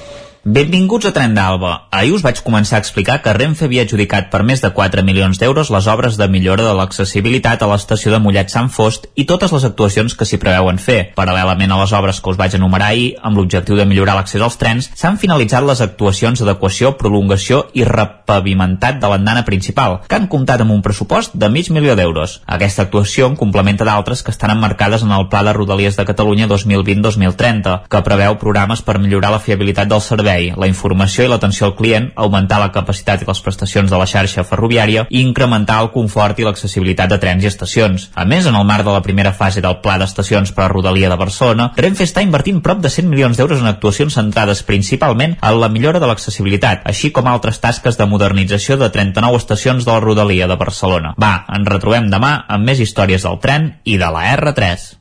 Benvinguts a Tren d'Alba. Ahir us vaig començar a explicar que Renfe havia adjudicat per més de 4 milions d'euros les obres de millora de l'accessibilitat a l'estació de Mollet Sant Fost i totes les actuacions que s'hi preveuen fer. Paral·lelament a les obres que us vaig enumerar ahir, amb l'objectiu de millorar l'accés als trens, s'han finalitzat les actuacions d'adequació, prolongació i repavimentat de l'andana principal, que han comptat amb un pressupost de mig milió d'euros. Aquesta actuació en complementa d'altres que estan emmarcades en el Pla de Rodalies de Catalunya 2020-2030, que preveu programes per millorar la fiabilitat del servei servei, la informació i l'atenció al client, augmentar la capacitat i les prestacions de la xarxa ferroviària i incrementar el confort i l'accessibilitat de trens i estacions. A més, en el marc de la primera fase del Pla d'Estacions per a Rodalia de Barcelona, Renfe està invertint prop de 100 milions d'euros en actuacions centrades principalment en la millora de l'accessibilitat, així com altres tasques de modernització de 39 estacions de la Rodalia de Barcelona. Va, ens retrobem demà amb més històries del tren i de la R3.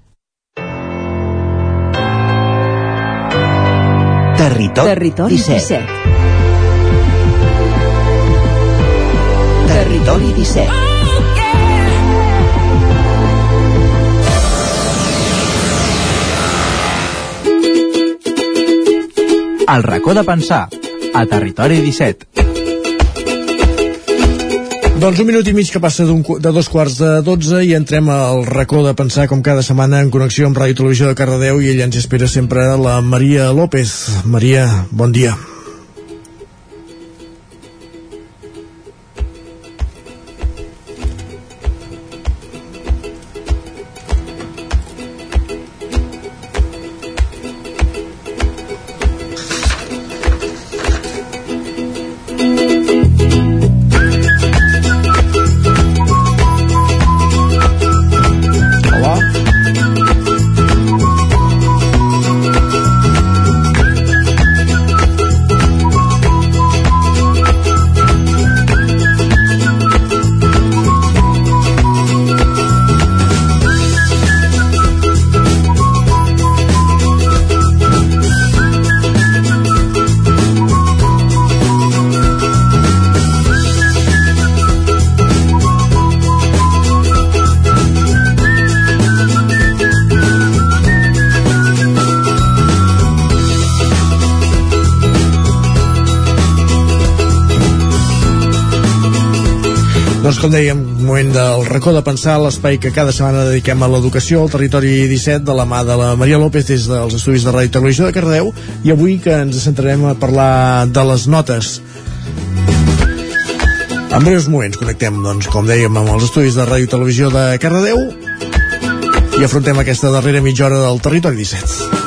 Territori, Territori 17. 17. Territori 17. El racó de pensar, a Territori 17. Doncs un minut i mig que passa de dos quarts de dotze i entrem al racó de pensar com cada setmana en connexió amb Ràdio Televisió de Cardedeu i ella ens espera sempre la Maria López. Maria, bon dia. Com dèiem, moment del racó de pensar, l'espai que cada setmana dediquem a l'educació, al territori 17, de la mà de la Maria López des dels estudis de Ràdio Televisió de Cardeu, i avui que ens centrarem a parlar de les notes. En breus moments connectem, doncs, com dèiem, amb els estudis de Ràdio Televisió de Cardedeu i afrontem aquesta darrera mitja hora del territori 17.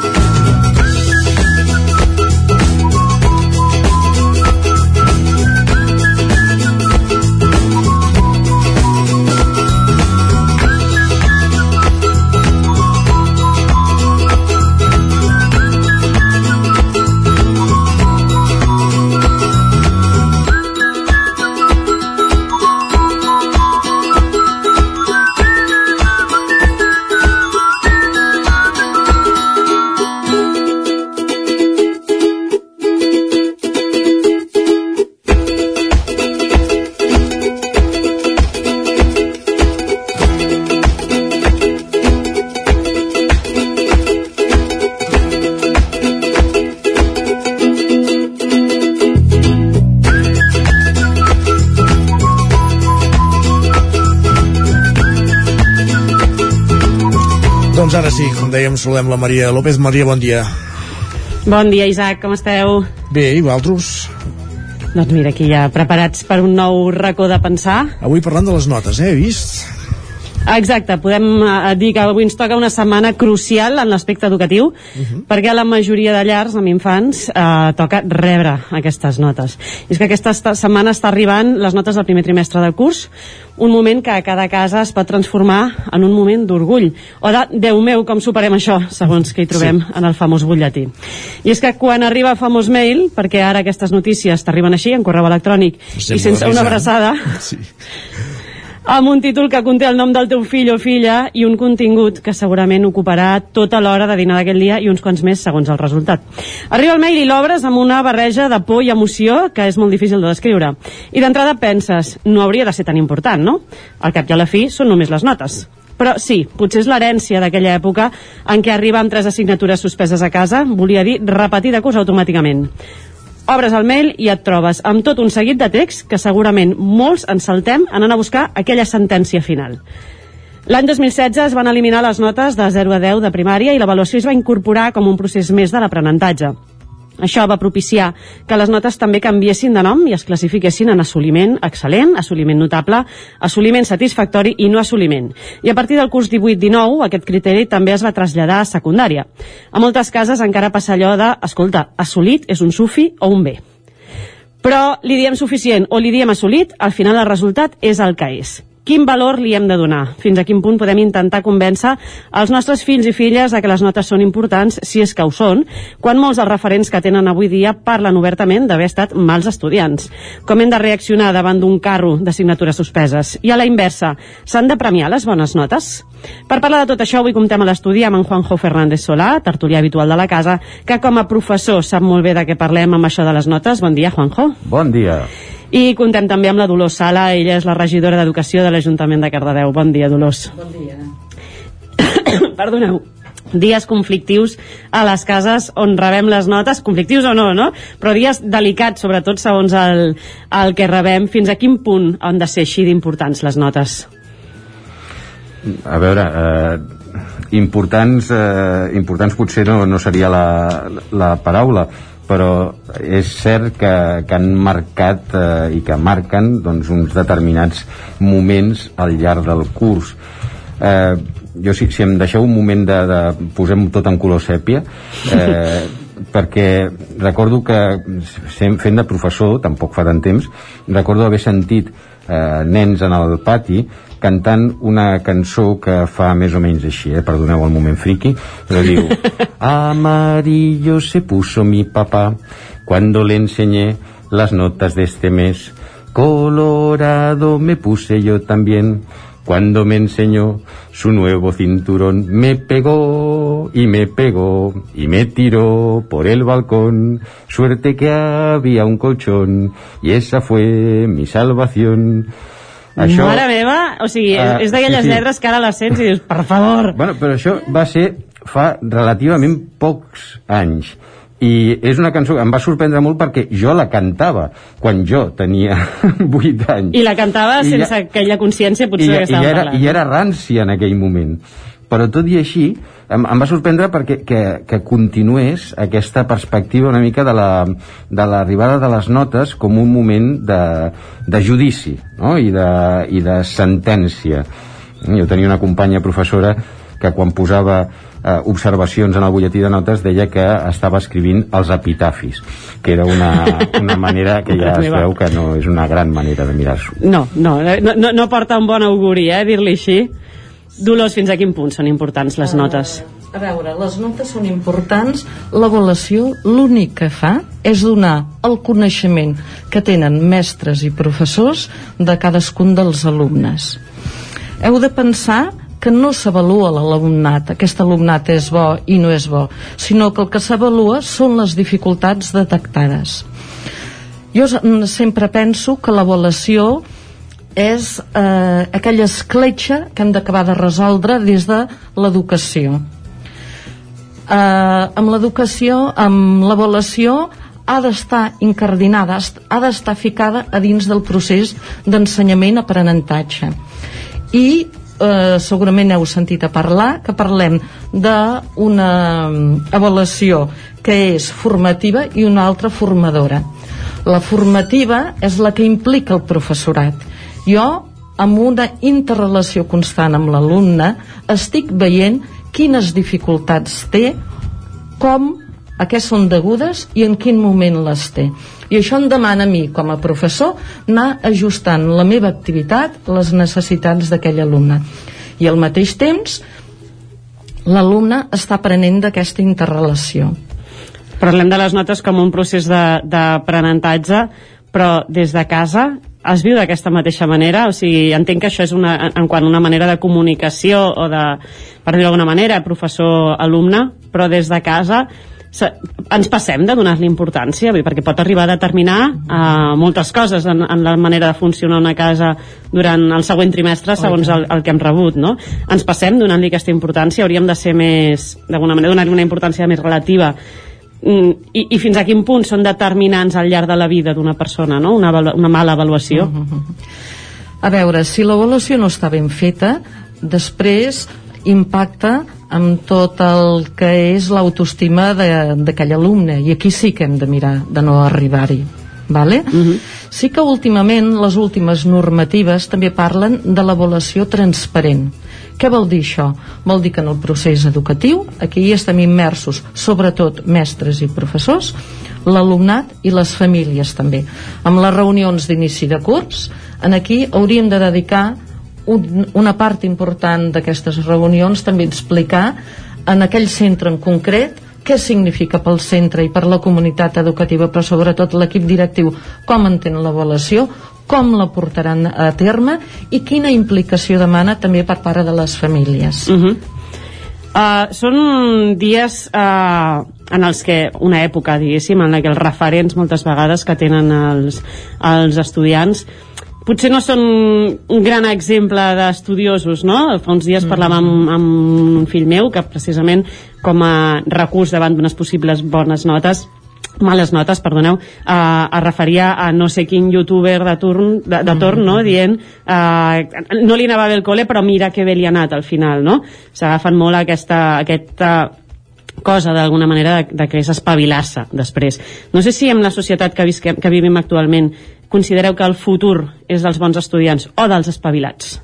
Saludem la Maria López. Maria, bon dia. Bon dia, Isaac, com esteu? Bé, i vosaltres? Doncs mira, aquí ja preparats per un nou racó de pensar. Avui parlant de les notes, eh? He vist? Exacte, podem eh, dir que avui ens toca una setmana crucial en l'aspecte educatiu, uh -huh. perquè a la majoria de llars amb infants eh, toca rebre aquestes notes. I és que aquesta setmana està arribant les notes del primer trimestre del curs, un moment que a cada casa es pot transformar en un moment d'orgull, o de, Déu meu, com superem això, segons que hi trobem sí. en el famós butlletí. I és que quan arriba el famós mail, perquè ara aquestes notícies t'arriben així, en correu electrònic, i sense una abraçada, sí amb un títol que conté el nom del teu fill o filla i un contingut que segurament ocuparà tota l'hora de dinar d'aquell dia i uns quants més segons el resultat. Arriba el mail i l'obres amb una barreja de por i emoció que és molt difícil de descriure. I d'entrada penses, no hauria de ser tan important, no? Al cap i a la fi són només les notes. Però sí, potser és l'herència d'aquella època en què arriba amb tres assignatures suspeses a casa, volia dir repetir de curs automàticament obres el mail i et trobes amb tot un seguit de text que segurament molts ens saltem anant a buscar aquella sentència final. L'any 2016 es van eliminar les notes de 0 a 10 de primària i l'avaluació es va incorporar com un procés més de l'aprenentatge. Això va propiciar que les notes també canviessin de nom i es classifiquessin en assoliment excel·lent, assoliment notable, assoliment satisfactori i no assoliment. I a partir del curs 18-19 aquest criteri també es va traslladar a secundària. A moltes cases encara passa allò de, escolta, assolit és un sufi o un bé. Però li diem suficient o li diem assolit, al final el resultat és el que és. Quin valor li hem de donar? Fins a quin punt podem intentar convèncer els nostres fills i filles de que les notes són importants, si és que ho són, quan molts dels referents que tenen avui dia parlen obertament d'haver estat mals estudiants? Com hem de reaccionar davant d'un carro d'assignatures suspeses? I a la inversa, s'han de premiar les bones notes? Per parlar de tot això, avui comptem a l'estudi amb en Juanjo Fernández Solà, tertulià habitual de la casa, que com a professor sap molt bé de què parlem amb això de les notes. Bon dia, Juanjo. Bon dia. I contem també amb la Dolors Sala, ella és la regidora d'Educació de l'Ajuntament de Cardedeu. Bon dia, Dolors. Bon dia. Perdoneu. dies conflictius a les cases on rebem les notes, conflictius o no, no? Però dies delicats, sobretot segons el, el que rebem. Fins a quin punt han de ser així d'importants les notes? A veure, eh, importants, eh, importants potser no, no seria la, la paraula, però és cert que, que han marcat eh, i que marquen doncs, uns determinats moments al llarg del curs. Eh, jo si, si em deixeu un moment de, de posem tot en color sèpia eh, perquè recordo que fent de professor, tampoc fa tant temps recordo haver sentit eh, nens en el pati cantant una cançó que fa més o menys així, eh? perdoneu el moment friki, però diu Amarillo se puso mi papá cuando le enseñé las notas de este mes Colorado me puse yo también Cuando me enseñó su nuevo cinturón, me pegó y me pegó y me tiró por el balcón. Suerte que había un colchón y esa fue mi salvación. Això, Mare meva, o sigui, uh, és d'aquelles sí, sí. lletres que ara les sents i dius, per favor. Bueno, però això va ser fa relativament pocs anys i és una cançó que em va sorprendre molt perquè jo la cantava quan jo tenia 8 anys. I la cantava I sense ja, aquella consciència potser i, que estava i era, parlant. I era rància en aquell moment. Però tot i així, em, em va sorprendre perquè que, que continués aquesta perspectiva una mica de l'arribada la, de, de les notes com un moment de, de judici no? I, de, i de sentència. Jo tenia una companya professora que quan posava eh, observacions en el butlletí de notes deia que estava escrivint els epitafis, que era una, una manera que ja es veu que no és una gran manera de mirar-s'ho. No, no, no, no porta un bon auguri, eh, dir-li així. Dolors, fins a quin punt són importants les notes? A veure, les notes són importants, l'avaluació l'únic que fa és donar el coneixement que tenen mestres i professors de cadascun dels alumnes. Heu de pensar que no s'avalua l'alumnat, aquest alumnat és bo i no és bo, sinó que el que s'avalua són les dificultats detectades. Jo sempre penso que l'avaluació és eh, aquella escletxa que hem d'acabar de resoldre des de l'educació. Eh, amb l'educació, amb l'avaluació, ha d'estar incardinada, ha d'estar ficada a dins del procés d'ensenyament-aprenentatge. I eh, segurament heu sentit a parlar, que parlem d'una mm, avaluació que és formativa i una altra formadora. La formativa és la que implica el professorat. Jo, amb una interrelació constant amb l'alumne, estic veient quines dificultats té, com a què són degudes i en quin moment les té. I això em demana a mi, com a professor, anar ajustant la meva activitat les necessitats d'aquell alumne. I al mateix temps, l'alumne està aprenent d'aquesta interrelació. Parlem de les notes com un procés d'aprenentatge, però des de casa es viu d'aquesta mateixa manera? O sigui, entenc que això és una, en quant una manera de comunicació o de, per dir d'alguna manera, professor-alumne, però des de casa ens passem de donar-li importància perquè pot arribar a determinar uh, moltes coses en, en la manera de funcionar una casa durant el següent trimestre segons el, el que hem rebut no? ens passem donant-li aquesta importància hauríem de ser més, d'alguna manera donar-li una importància més relativa i, i fins a quin punt són determinants al llarg de la vida d'una persona no? una, una mala avaluació mm -hmm. a veure, si l'avaluació no està ben feta després impacta amb tot el que és l'autoestima d'aquell alumne i aquí sí que hem de mirar de no arribar-hi vale? Uh mhm. -huh. sí que últimament les últimes normatives també parlen de l'avaluació transparent què vol dir això? Vol dir que en el procés educatiu, aquí hi estem immersos, sobretot mestres i professors, l'alumnat i les famílies també. Amb les reunions d'inici de curs, en aquí hauríem de dedicar un, una part important d'aquestes reunions també explicar en aquell centre en concret què significa pel centre i per la comunitat educativa, però sobretot l'equip directiu, com entén l'avaluació, com la portaran a terme i quina implicació demana també per part de les famílies. Uh -huh. Uh, són dies uh, en els que una època, diguéssim, en la que els referents moltes vegades que tenen els, els estudiants potser no són un gran exemple d'estudiosos, no? Fa uns dies parlàvem amb, amb un fill meu que precisament com a recurs davant d'unes possibles bones notes males notes, perdoneu, eh, es referia a no sé quin youtuber de torn, de, de torn no? dient eh, no li anava bé el col·le però mira que bé li ha anat al final no? s'agafen molt aquesta, aquesta cosa d'alguna manera de, de que és espavilar-se després. No sé si en la societat que, visquem, que vivim actualment considereu que el futur és dels bons estudiants o dels espavilats?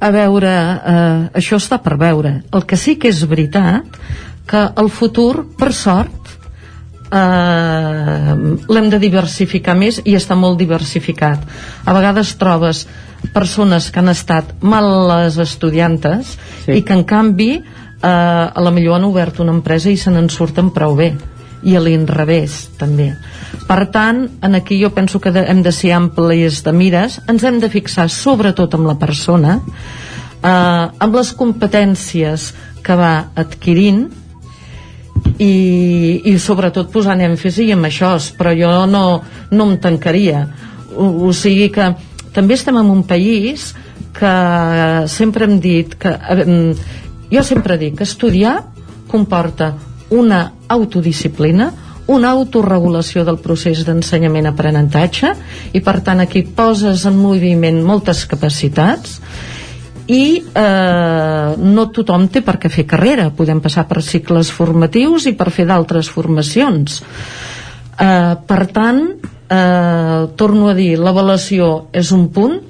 A veure, eh, això està per veure. El que sí que és veritat que el futur, per sort, eh, l'hem de diversificar més i està molt diversificat. A vegades trobes persones que han estat males estudiantes sí. i que en canvi eh, a la millor han obert una empresa i se n'en surten prou bé i a l'inrevés també per tant, en aquí jo penso que hem de ser amplis de mires ens hem de fixar sobretot amb la persona eh, amb les competències que va adquirint i, i sobretot posant èmfasi en això però jo no, no em tancaria. O, o sigui que també estem en un país que sempre hem dit que eh, jo sempre dic que estudiar comporta una autodisciplina una autorregulació del procés d'ensenyament-aprenentatge i per tant aquí poses en moviment moltes capacitats i eh, no tothom té per què fer carrera. Podem passar per cicles formatius i per fer d'altres formacions. Eh, per tant eh, torno a dir l'avaluació és un punt.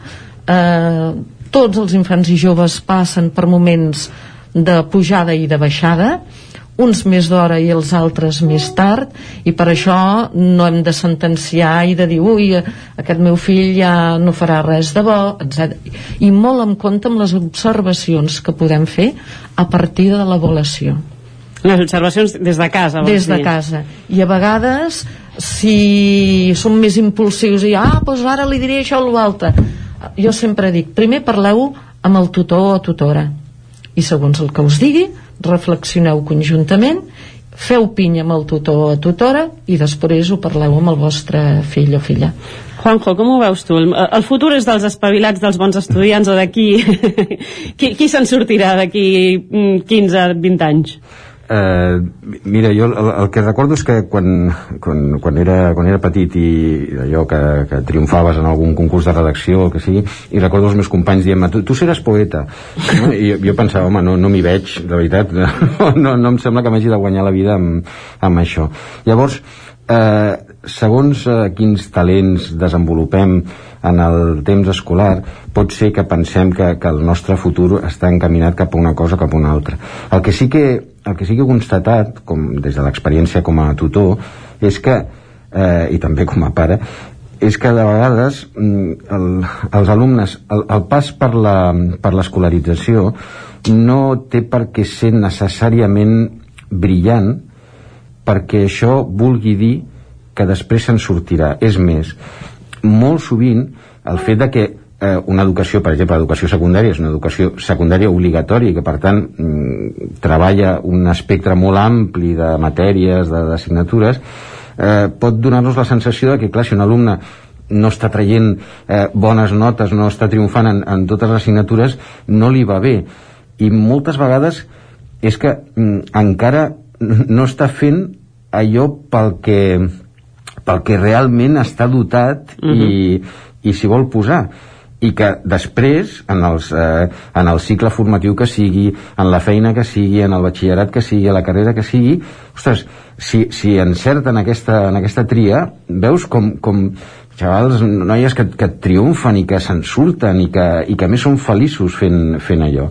Eh, tots els infants i joves passen per moments de pujada i de baixada uns més d'hora i els altres més tard i per això no hem de sentenciar i de dir ui, aquest meu fill ja no farà res de bo etc. i molt en compte amb les observacions que podem fer a partir de l'avaluació les observacions des de casa des de dir. casa i a vegades si som més impulsius i ah, doncs ara li diré això o l'altre jo sempre dic, primer parleu amb el tutor o tutora i segons el que us digui reflexioneu conjuntament feu pinya amb el tutor o tutora i després ho parleu amb el vostre fill o filla Juanjo, com ho veus tu? El, el futur és dels espavilats, dels bons estudiants o d'aquí... qui, qui se'n sortirà d'aquí 15-20 mm, anys? Eh, mira, jo el, el que recordo és que quan, quan, quan, era, quan era petit i allò que, que triomfaves en algun concurs de redacció o que sigui, i recordo els meus companys dient tu, tu seràs poeta. No? i jo, jo pensava, home, no, no m'hi veig de veritat, no, no em sembla que m'hagi de guanyar la vida amb, amb això. Llavors, eh, segons eh, quins talents desenvolupem en el temps escolar pot ser que pensem que, que el nostre futur està encaminat cap a una cosa cap a una altra. El que sí que, el que, sí que he constatat, com, des de l'experiència com a tutor, és que, eh, i també com a pare, és que de vegades mm, el, els alumnes, el, el pas per l'escolarització no té per què ser necessàriament brillant perquè això vulgui dir que després se'n sortirà. És més, molt sovint el fet de que eh, una educació, per exemple, l'educació secundària és una educació secundària obligatòria i que per tant mm, treballa un espectre molt ampli de matèries, d'assignatures, eh, pot donar-nos la sensació de que, clar, si un alumne no està traient eh, bones notes, no està triomfant en, en totes les assignatures, no li va bé. I moltes vegades és que mm, encara no està fent allò pel que pel que realment està dotat uh -huh. i, mhm. i s'hi vol posar i que després, en, els, eh, en el cicle formatiu que sigui, en la feina que sigui, en el batxillerat que sigui, a la carrera que sigui, ostres, si, si encerten aquesta, en aquesta tria, veus com, com xavals, noies que, que triomfen i que se'n surten i que, i que més són feliços fent, fent allò.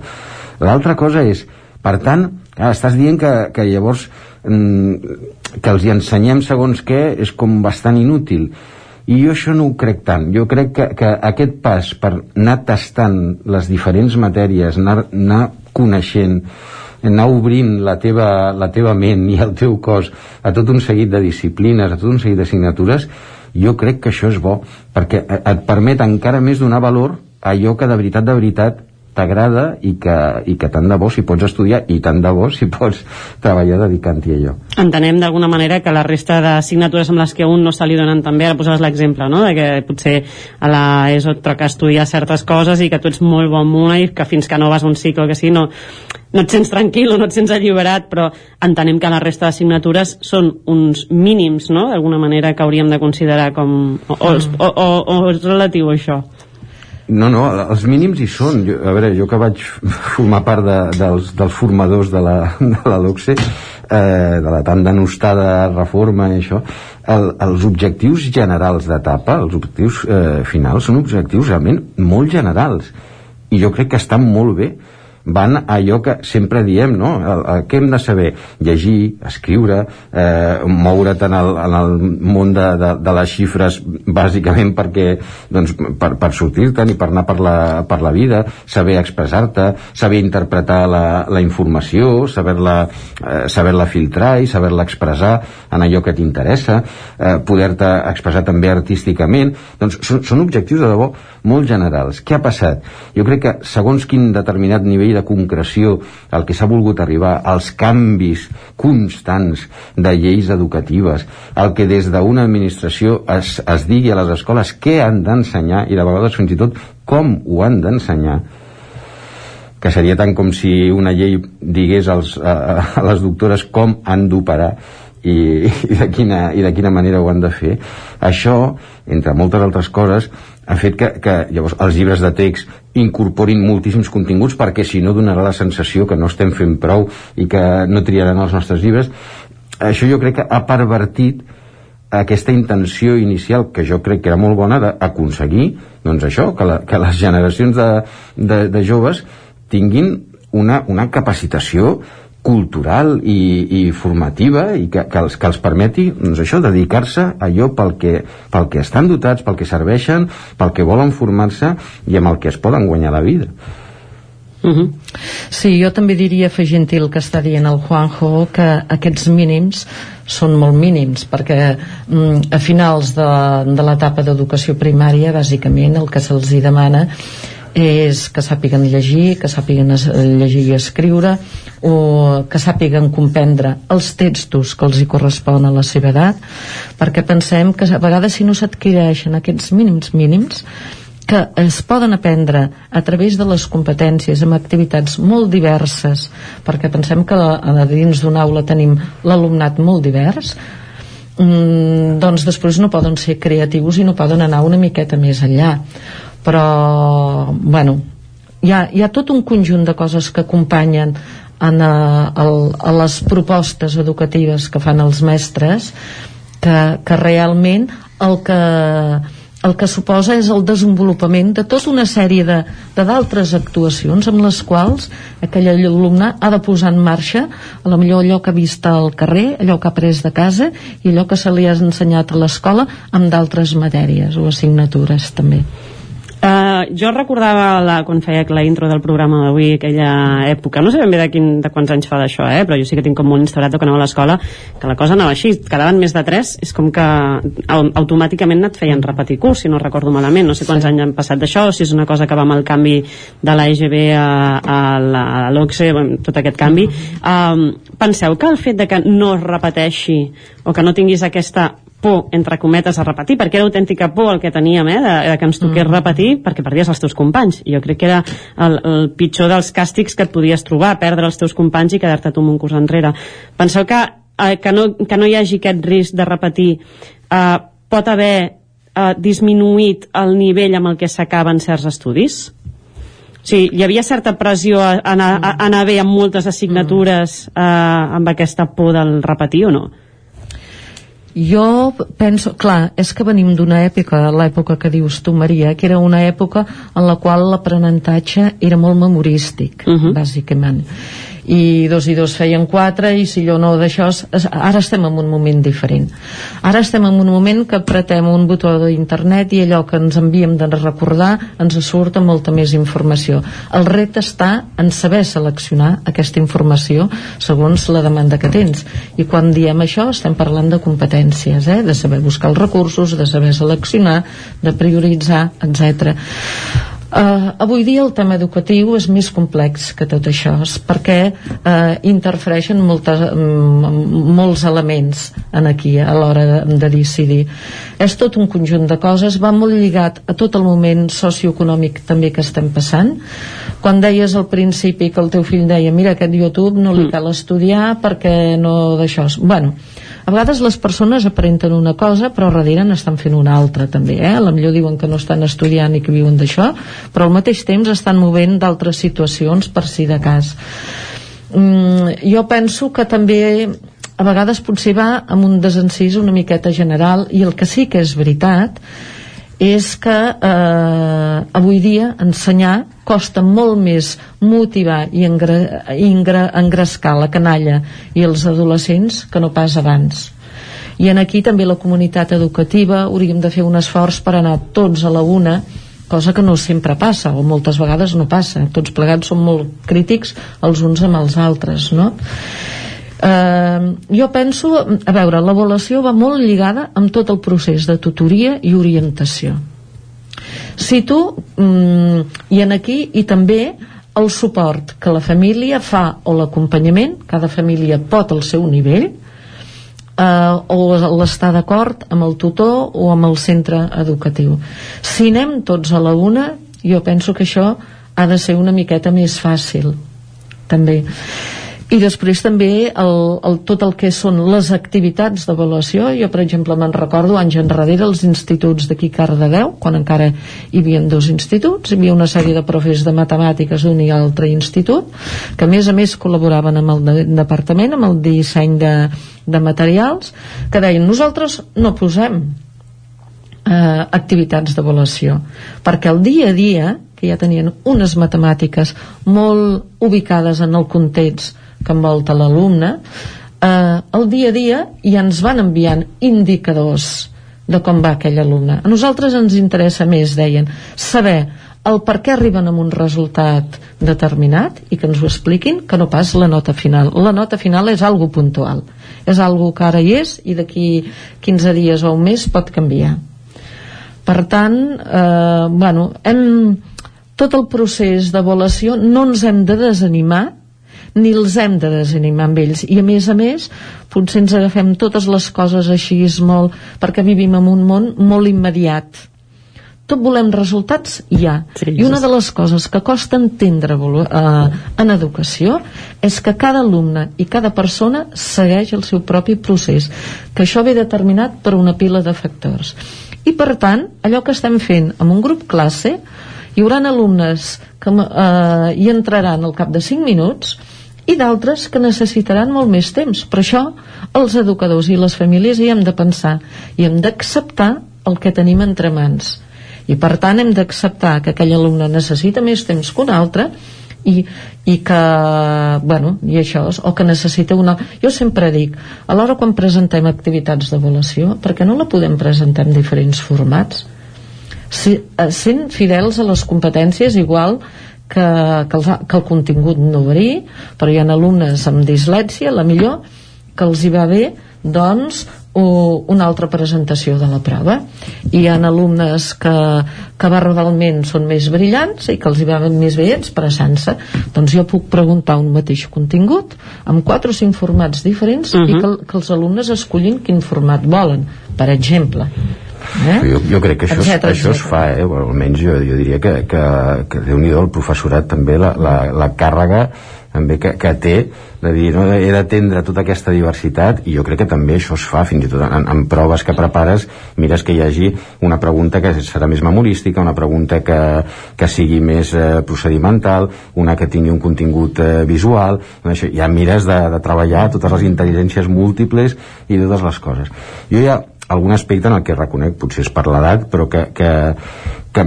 L'altra cosa és, per tant, estàs dient que, que llavors que els hi ensenyem segons què és com bastant inútil. I jo això no ho crec tant. Jo crec que, que aquest pas per anar tastant les diferents matèries anar, anar coneixent anar obrint la teva, la teva ment i el teu cos a tot un seguit de disciplines, a tot un seguit d'assignatures jo crec que això és bo perquè et permet encara més donar valor a allò que de veritat, de veritat t'agrada i, que, i que tant de bo si pots estudiar i tant de bo si pots treballar dedicant-hi a allò. Entenem d'alguna manera que la resta d'assignatures amb les que un no se li donen també, ara posaves l'exemple, no? de que potser a la ESO et toca estudiar certes coses i que tu ets molt bon una i que fins que no vas a un cicle que sí, no, no et sents tranquil o no et sents alliberat, però entenem que la resta d'assignatures són uns mínims, no?, d'alguna manera que hauríem de considerar com... o, o, o, o, és relatiu això? No, no, els mínims hi són. Jo, a veure, jo que vaig formar part de, dels, dels formadors de la, de la LOCSE, eh, de la tan denostada reforma i això, el, els objectius generals d'etapa, els objectius eh, finals, són objectius realment molt generals. I jo crec que estan molt bé van a allò que sempre diem, no? El, el, què hem de saber? Llegir, escriure, eh, moure't en el, en el món de, de, de les xifres bàsicament perquè, doncs, per, per sortir-te'n i per anar per la, per la vida, saber expressar-te, saber interpretar la, la informació, saber-la eh, saber filtrar i saber-la expressar en allò que t'interessa, eh, poder-te expressar també artísticament, doncs són, són objectius de debò molt generals. Què ha passat? Jo crec que segons quin determinat nivell de concreció el que s'ha volgut arribar, als canvis constants de lleis educatives, el que des d'una administració es, es digui a les escoles què han d'ensenyar i de vegades fins i tot com ho han d'ensenyar, que seria tant com si una llei digués als, a, a les doctores com han d'operar i, i, de quina, i de quina manera ho han de fer. Això, entre moltes altres coses, ha fet que, que llavors els llibres de text incorporin moltíssims continguts perquè si no donarà la sensació que no estem fent prou i que no triaran els nostres llibres. Això jo crec que ha pervertit aquesta intenció inicial que jo crec que era molt bona d'aconseguir doncs això, que, la, que les generacions de, de, de joves tinguin una, una capacitació cultural i, i formativa i que, que, els, que els permeti doncs això, dedicar-se a allò pel que, pel que estan dotats, pel que serveixen, pel que volen formar-se i amb el que es poden guanyar la vida. Uh -huh. Sí, jo també diria, afegint el que està dient el Juanjo, que aquests mínims són molt mínims, perquè mm, a finals de, de l'etapa d'educació primària, bàsicament, el que se'ls demana és que sàpiguen llegir, que sàpiguen llegir i escriure, o que sàpiguen comprendre els textos que els hi correspon a la seva edat, perquè pensem que a vegades si no s'adquireixen aquests mínims mínims, que es poden aprendre a través de les competències amb activitats molt diverses perquè pensem que a dins d'una aula tenim l'alumnat molt divers mm, doncs després no poden ser creatius i no poden anar una miqueta més enllà però bueno hi ha, hi ha tot un conjunt de coses que acompanyen en, a, a, a les propostes educatives que fan els mestres que, que realment el que el que suposa és el desenvolupament de tota una sèrie d'altres actuacions amb les quals aquell alumne ha de posar en marxa a la millor allò que ha vist al carrer, allò que ha après de casa i allò que se li ha ensenyat a l'escola amb d'altres matèries o assignatures també. Uh, jo recordava la, quan feia la intro del programa d'avui, aquella època, no sé ben bé de, quin, de quants anys fa d'això, eh? però jo sí que tinc com molt instaurat que anava a l'escola, que la cosa anava així, quedaven més de tres, és com que automàticament et feien repetir curs, si no recordo malament, no sé quants sí. anys han passat d'això, si és una cosa que va amb el canvi de la EGB a, a l'OCSE, tot aquest canvi. Um, penseu que el fet de que no es repeteixi o que no tinguis aquesta por, entre cometes, a repetir, perquè era autèntica por el que teníem, eh, de, de que ens toqués mm. repetir, perquè perdies els teus companys. Jo crec que era el, el pitjor dels càstigs que et podies trobar, perdre els teus companys i quedar-te tu un curs enrere. Penseu que, eh, que, no, que no hi hagi aquest risc de repetir eh, pot haver eh, disminuït el nivell amb el que s'acaben certs estudis? Sí, hi havia certa pressió a, a, a, a anar bé amb moltes assignatures mm. eh, amb aquesta por del repetir o no? Jo penso, clar, és que venim d'una època, l'època que dius tu, Maria, que era una època en la qual l'aprenentatge era molt memorístic, uh -huh. bàsicament i dos i dos feien quatre i si allò no d'això ara estem en un moment diferent. Ara estem en un moment que apretem un botó d'internet i allò que ens enviem de recordar ens surt molta més informació. El repte està en saber seleccionar aquesta informació segons la demanda que tens. I quan diem això estem parlant de competències eh? de saber buscar els recursos de saber seleccionar de prioritzar, etc Uh, avui dia el tema educatiu és més complex que tot això, perquè uh, interfereixen moltes, mm, molts elements en aquí a l'hora de, de decidir. És tot un conjunt de coses, va molt lligat a tot el moment socioeconòmic també que estem passant. Quan deies al principi que el teu fill deia mira aquest YouTube no li cal estudiar perquè no d'això... Bueno, a vegades les persones aparenten una cosa però darrere n'estan fent una altra també, eh? a millor diuen que no estan estudiant i que viuen d'això però al mateix temps estan movent d'altres situacions per si de cas mm, jo penso que també a vegades potser va amb un desencís una miqueta general i el que sí que és veritat és que eh, avui dia ensenyar costa molt més motivar i engre, ingre, engrescar la canalla i els adolescents que no pas abans i en aquí també la comunitat educativa hauríem de fer un esforç per anar tots a la una cosa que no sempre passa o moltes vegades no passa tots plegats som molt crítics els uns amb els altres no? Eh, jo penso a veure, l'avaluació va molt lligada amb tot el procés de tutoria i orientació. Si tu mm, i en aquí i també el suport que la família fa o l'acompanyament, cada família pot al seu nivell eh, o l'estar d'acord amb el tutor o amb el centre educatiu. Si anem tots a la una jo penso que això ha de ser una miqueta més fàcil també i després també el, el, tot el que són les activitats d'avaluació. Jo per exemple me'n recordo anys enrere els instituts d'aquí Cardedeu quan encara hi havia dos instituts. Hi havia una sèrie de profes de matemàtiques d'un i altre institut que a més a més col·laboraven amb el de, departament amb el disseny de, de materials que deien nosaltres no posem eh, activitats d'avaluació perquè el dia a dia que ja tenien unes matemàtiques molt ubicades en el context que envolta l'alumne eh, el dia a dia ja ens van enviant indicadors de com va aquell alumne. A nosaltres ens interessa més, deien saber el per què arriben a un resultat determinat i que ens ho expliquin que no pas la nota final. La nota final és algo puntual. És algo que ara hi és i d'aquí 15 dies o un mes pot canviar. Per tant eh, bueno, hem, tot el procés d'avaluació no ens hem de desanimar ni els hem de desanimar amb ells. I a més a més potser ens agafem totes les coses així molt perquè vivim en un món molt immediat. Tot volem resultats ja. Sí, i una de les coses que costa entendre eh, en educació és que cada alumne i cada persona segueix el seu propi procés que això ve determinat per una pila de factors i per tant allò que estem fent amb un grup classe hi haurà alumnes que eh, hi entraran al cap de 5 minuts i d'altres que necessitaran molt més temps. Per això els educadors i les famílies hi hem de pensar i hem d'acceptar el que tenim entre mans. I per tant hem d'acceptar que aquell alumne necessita més temps que un altre i, i que, bueno, i això, o que necessita una... Jo sempre dic, a l'hora quan presentem activitats d'avaluació, per què no la podem presentar en diferents formats? Si, eh, sent fidels a les competències igual que, que, el, que el contingut no varia, però hi ha alumnes amb dislèxia, la millor, que els hi va bé, doncs, o una altra presentació de la prova. Hi ha alumnes que, que verbalment són més brillants i que els hi va més bé expressant-se. Doncs jo puc preguntar un mateix contingut amb quatre o cinc formats diferents uh -huh. i que, que els alumnes escollin quin format volen, per exemple. Eh? Jo, jo crec que això, etcètera, això es fa, eh? Bueno, almenys jo, jo diria que, que, que déu nhi el professorat també la, la, la càrrega també que, que té de dir, no, he d'atendre tota aquesta diversitat i jo crec que també això es fa fins i tot en, en proves que prepares mires que hi hagi una pregunta que serà més memorística una pregunta que, que sigui més eh, procedimental una que tingui un contingut eh, visual això, ja mires de, de treballar totes les intel·ligències múltiples i totes les coses jo ja algun aspecte en el que reconec, potser és per l'edat, però que, que, que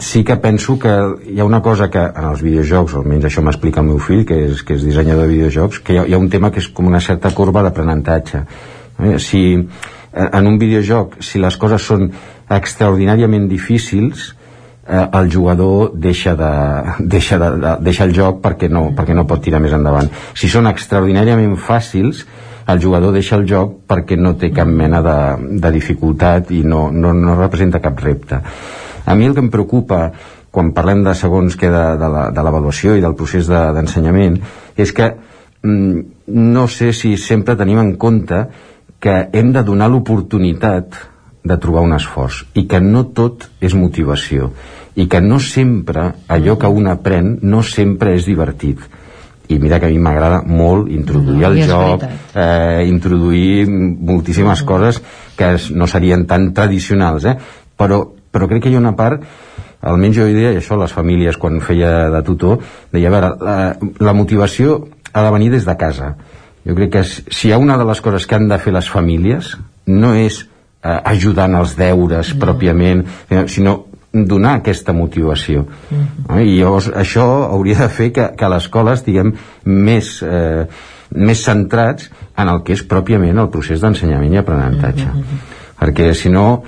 sí que penso que hi ha una cosa que en els videojocs, almenys això m'explica el meu fill, que és, que és dissenyador de videojocs, que hi ha, hi ha un tema que és com una certa corba d'aprenentatge. Eh? Si en un videojoc, si les coses són extraordinàriament difícils, eh, el jugador deixa, de, deixa, de, de, deixa el joc perquè no, perquè no pot tirar més endavant. Si són extraordinàriament fàcils, el jugador deixa el joc perquè no té cap mena de, de dificultat i no, no, no representa cap repte. A mi el que em preocupa quan parlem de segons què de, de la- de l'avaluació i del procés de- d'ensenyament, és que mm, no sé si sempre tenim en compte que hem de donar l'oportunitat de trobar un esforç i que no tot és motivació i que no sempre allò que un aprèn no sempre és divertit i mira que a mi m'agrada molt introduir No, el i és joc, eh, introduir moltíssimes coses que no serien tan tradicionals, eh? però, però crec que hi ha una part almenys jo deia això a les famílies quan feia de tutor, deia, a veure, la, la motivació ha de venir des de casa. Jo crec que si hi ha una de les coses que han de fer les famílies no és eh, ajudant als deures pròpiament, eh, sinó donar aquesta motivació. Eh? I llavors això hauria de fer que, que a l'escola estiguem més, eh, més centrats en el que és pròpiament el procés d'ensenyament i aprenentatge. Perquè si no,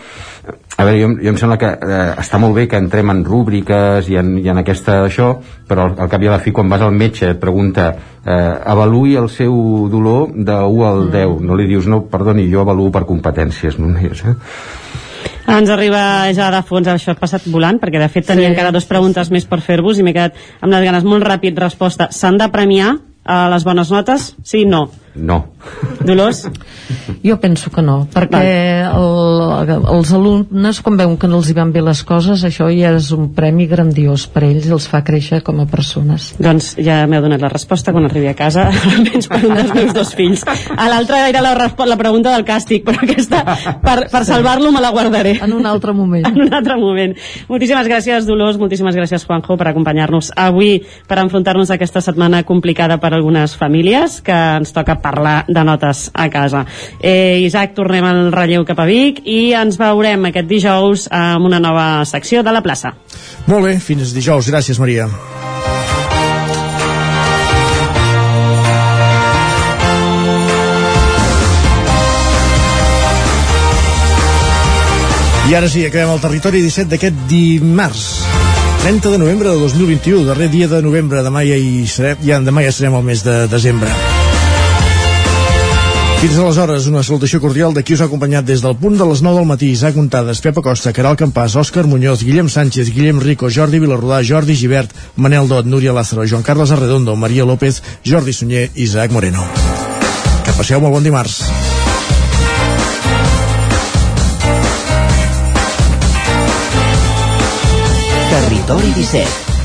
a veure, jo, jo em sembla que eh, està molt bé que entrem en rúbriques i en, i en aquesta això, però al, al cap i a la fi quan vas al metge et pregunta eh, avaluï el seu dolor de 1 al 10 no li dius, no, perdoni, jo avaluo per competències només, eh? Ens arriba ja de fons, això ha passat volant, perquè de fet tenia Sí, encara dues preguntes més per fer-vos i m'he quedat amb les ganes molt ràpid. Resposta, s'han de premiar a les bones notes? Sí, no. No. Dolors? Jo penso que no, perquè el, els alumnes, quan veuen que no els hi van bé les coses, això ja és un premi grandiós per ells i els fa créixer com a persones. Doncs ja m'heu donat la resposta quan arribi a casa, almenys per un dels meus dos fills. A l'altra era la, la pregunta del càstig, però aquesta, per, per salvar-lo, me la guardaré. En un altre moment. En un altre moment. Moltíssimes gràcies, Dolors, moltíssimes gràcies, Juanjo, per acompanyar-nos avui, per enfrontar-nos a aquesta setmana complicada per algunes famílies, que ens toca parlar de notes a casa. Eh, Isaac, tornem al relleu cap a Vic i ens veurem aquest dijous amb una nova secció de la plaça. Molt bé, fins dijous. Gràcies, Maria. I ara sí, acabem el territori 17 d'aquest dimarts. 30 de novembre de 2021, darrer dia de novembre, demà ja hi serem, ja, demà ja serem al mes de desembre. Fins aleshores, una salutació cordial de qui us ha acompanyat des del punt de les 9 del matí. Isaac Montades, Pepa Costa, Caral Campàs, Òscar Muñoz, Guillem Sánchez, Guillem Rico, Jordi Vilarrodà, Jordi Givert, Manel Dot, Núria Lázaro, Joan Carles Arredondo, Maria López, Jordi Sunyer i Isaac Moreno. Que passeu molt bon dimarts. Territori 17,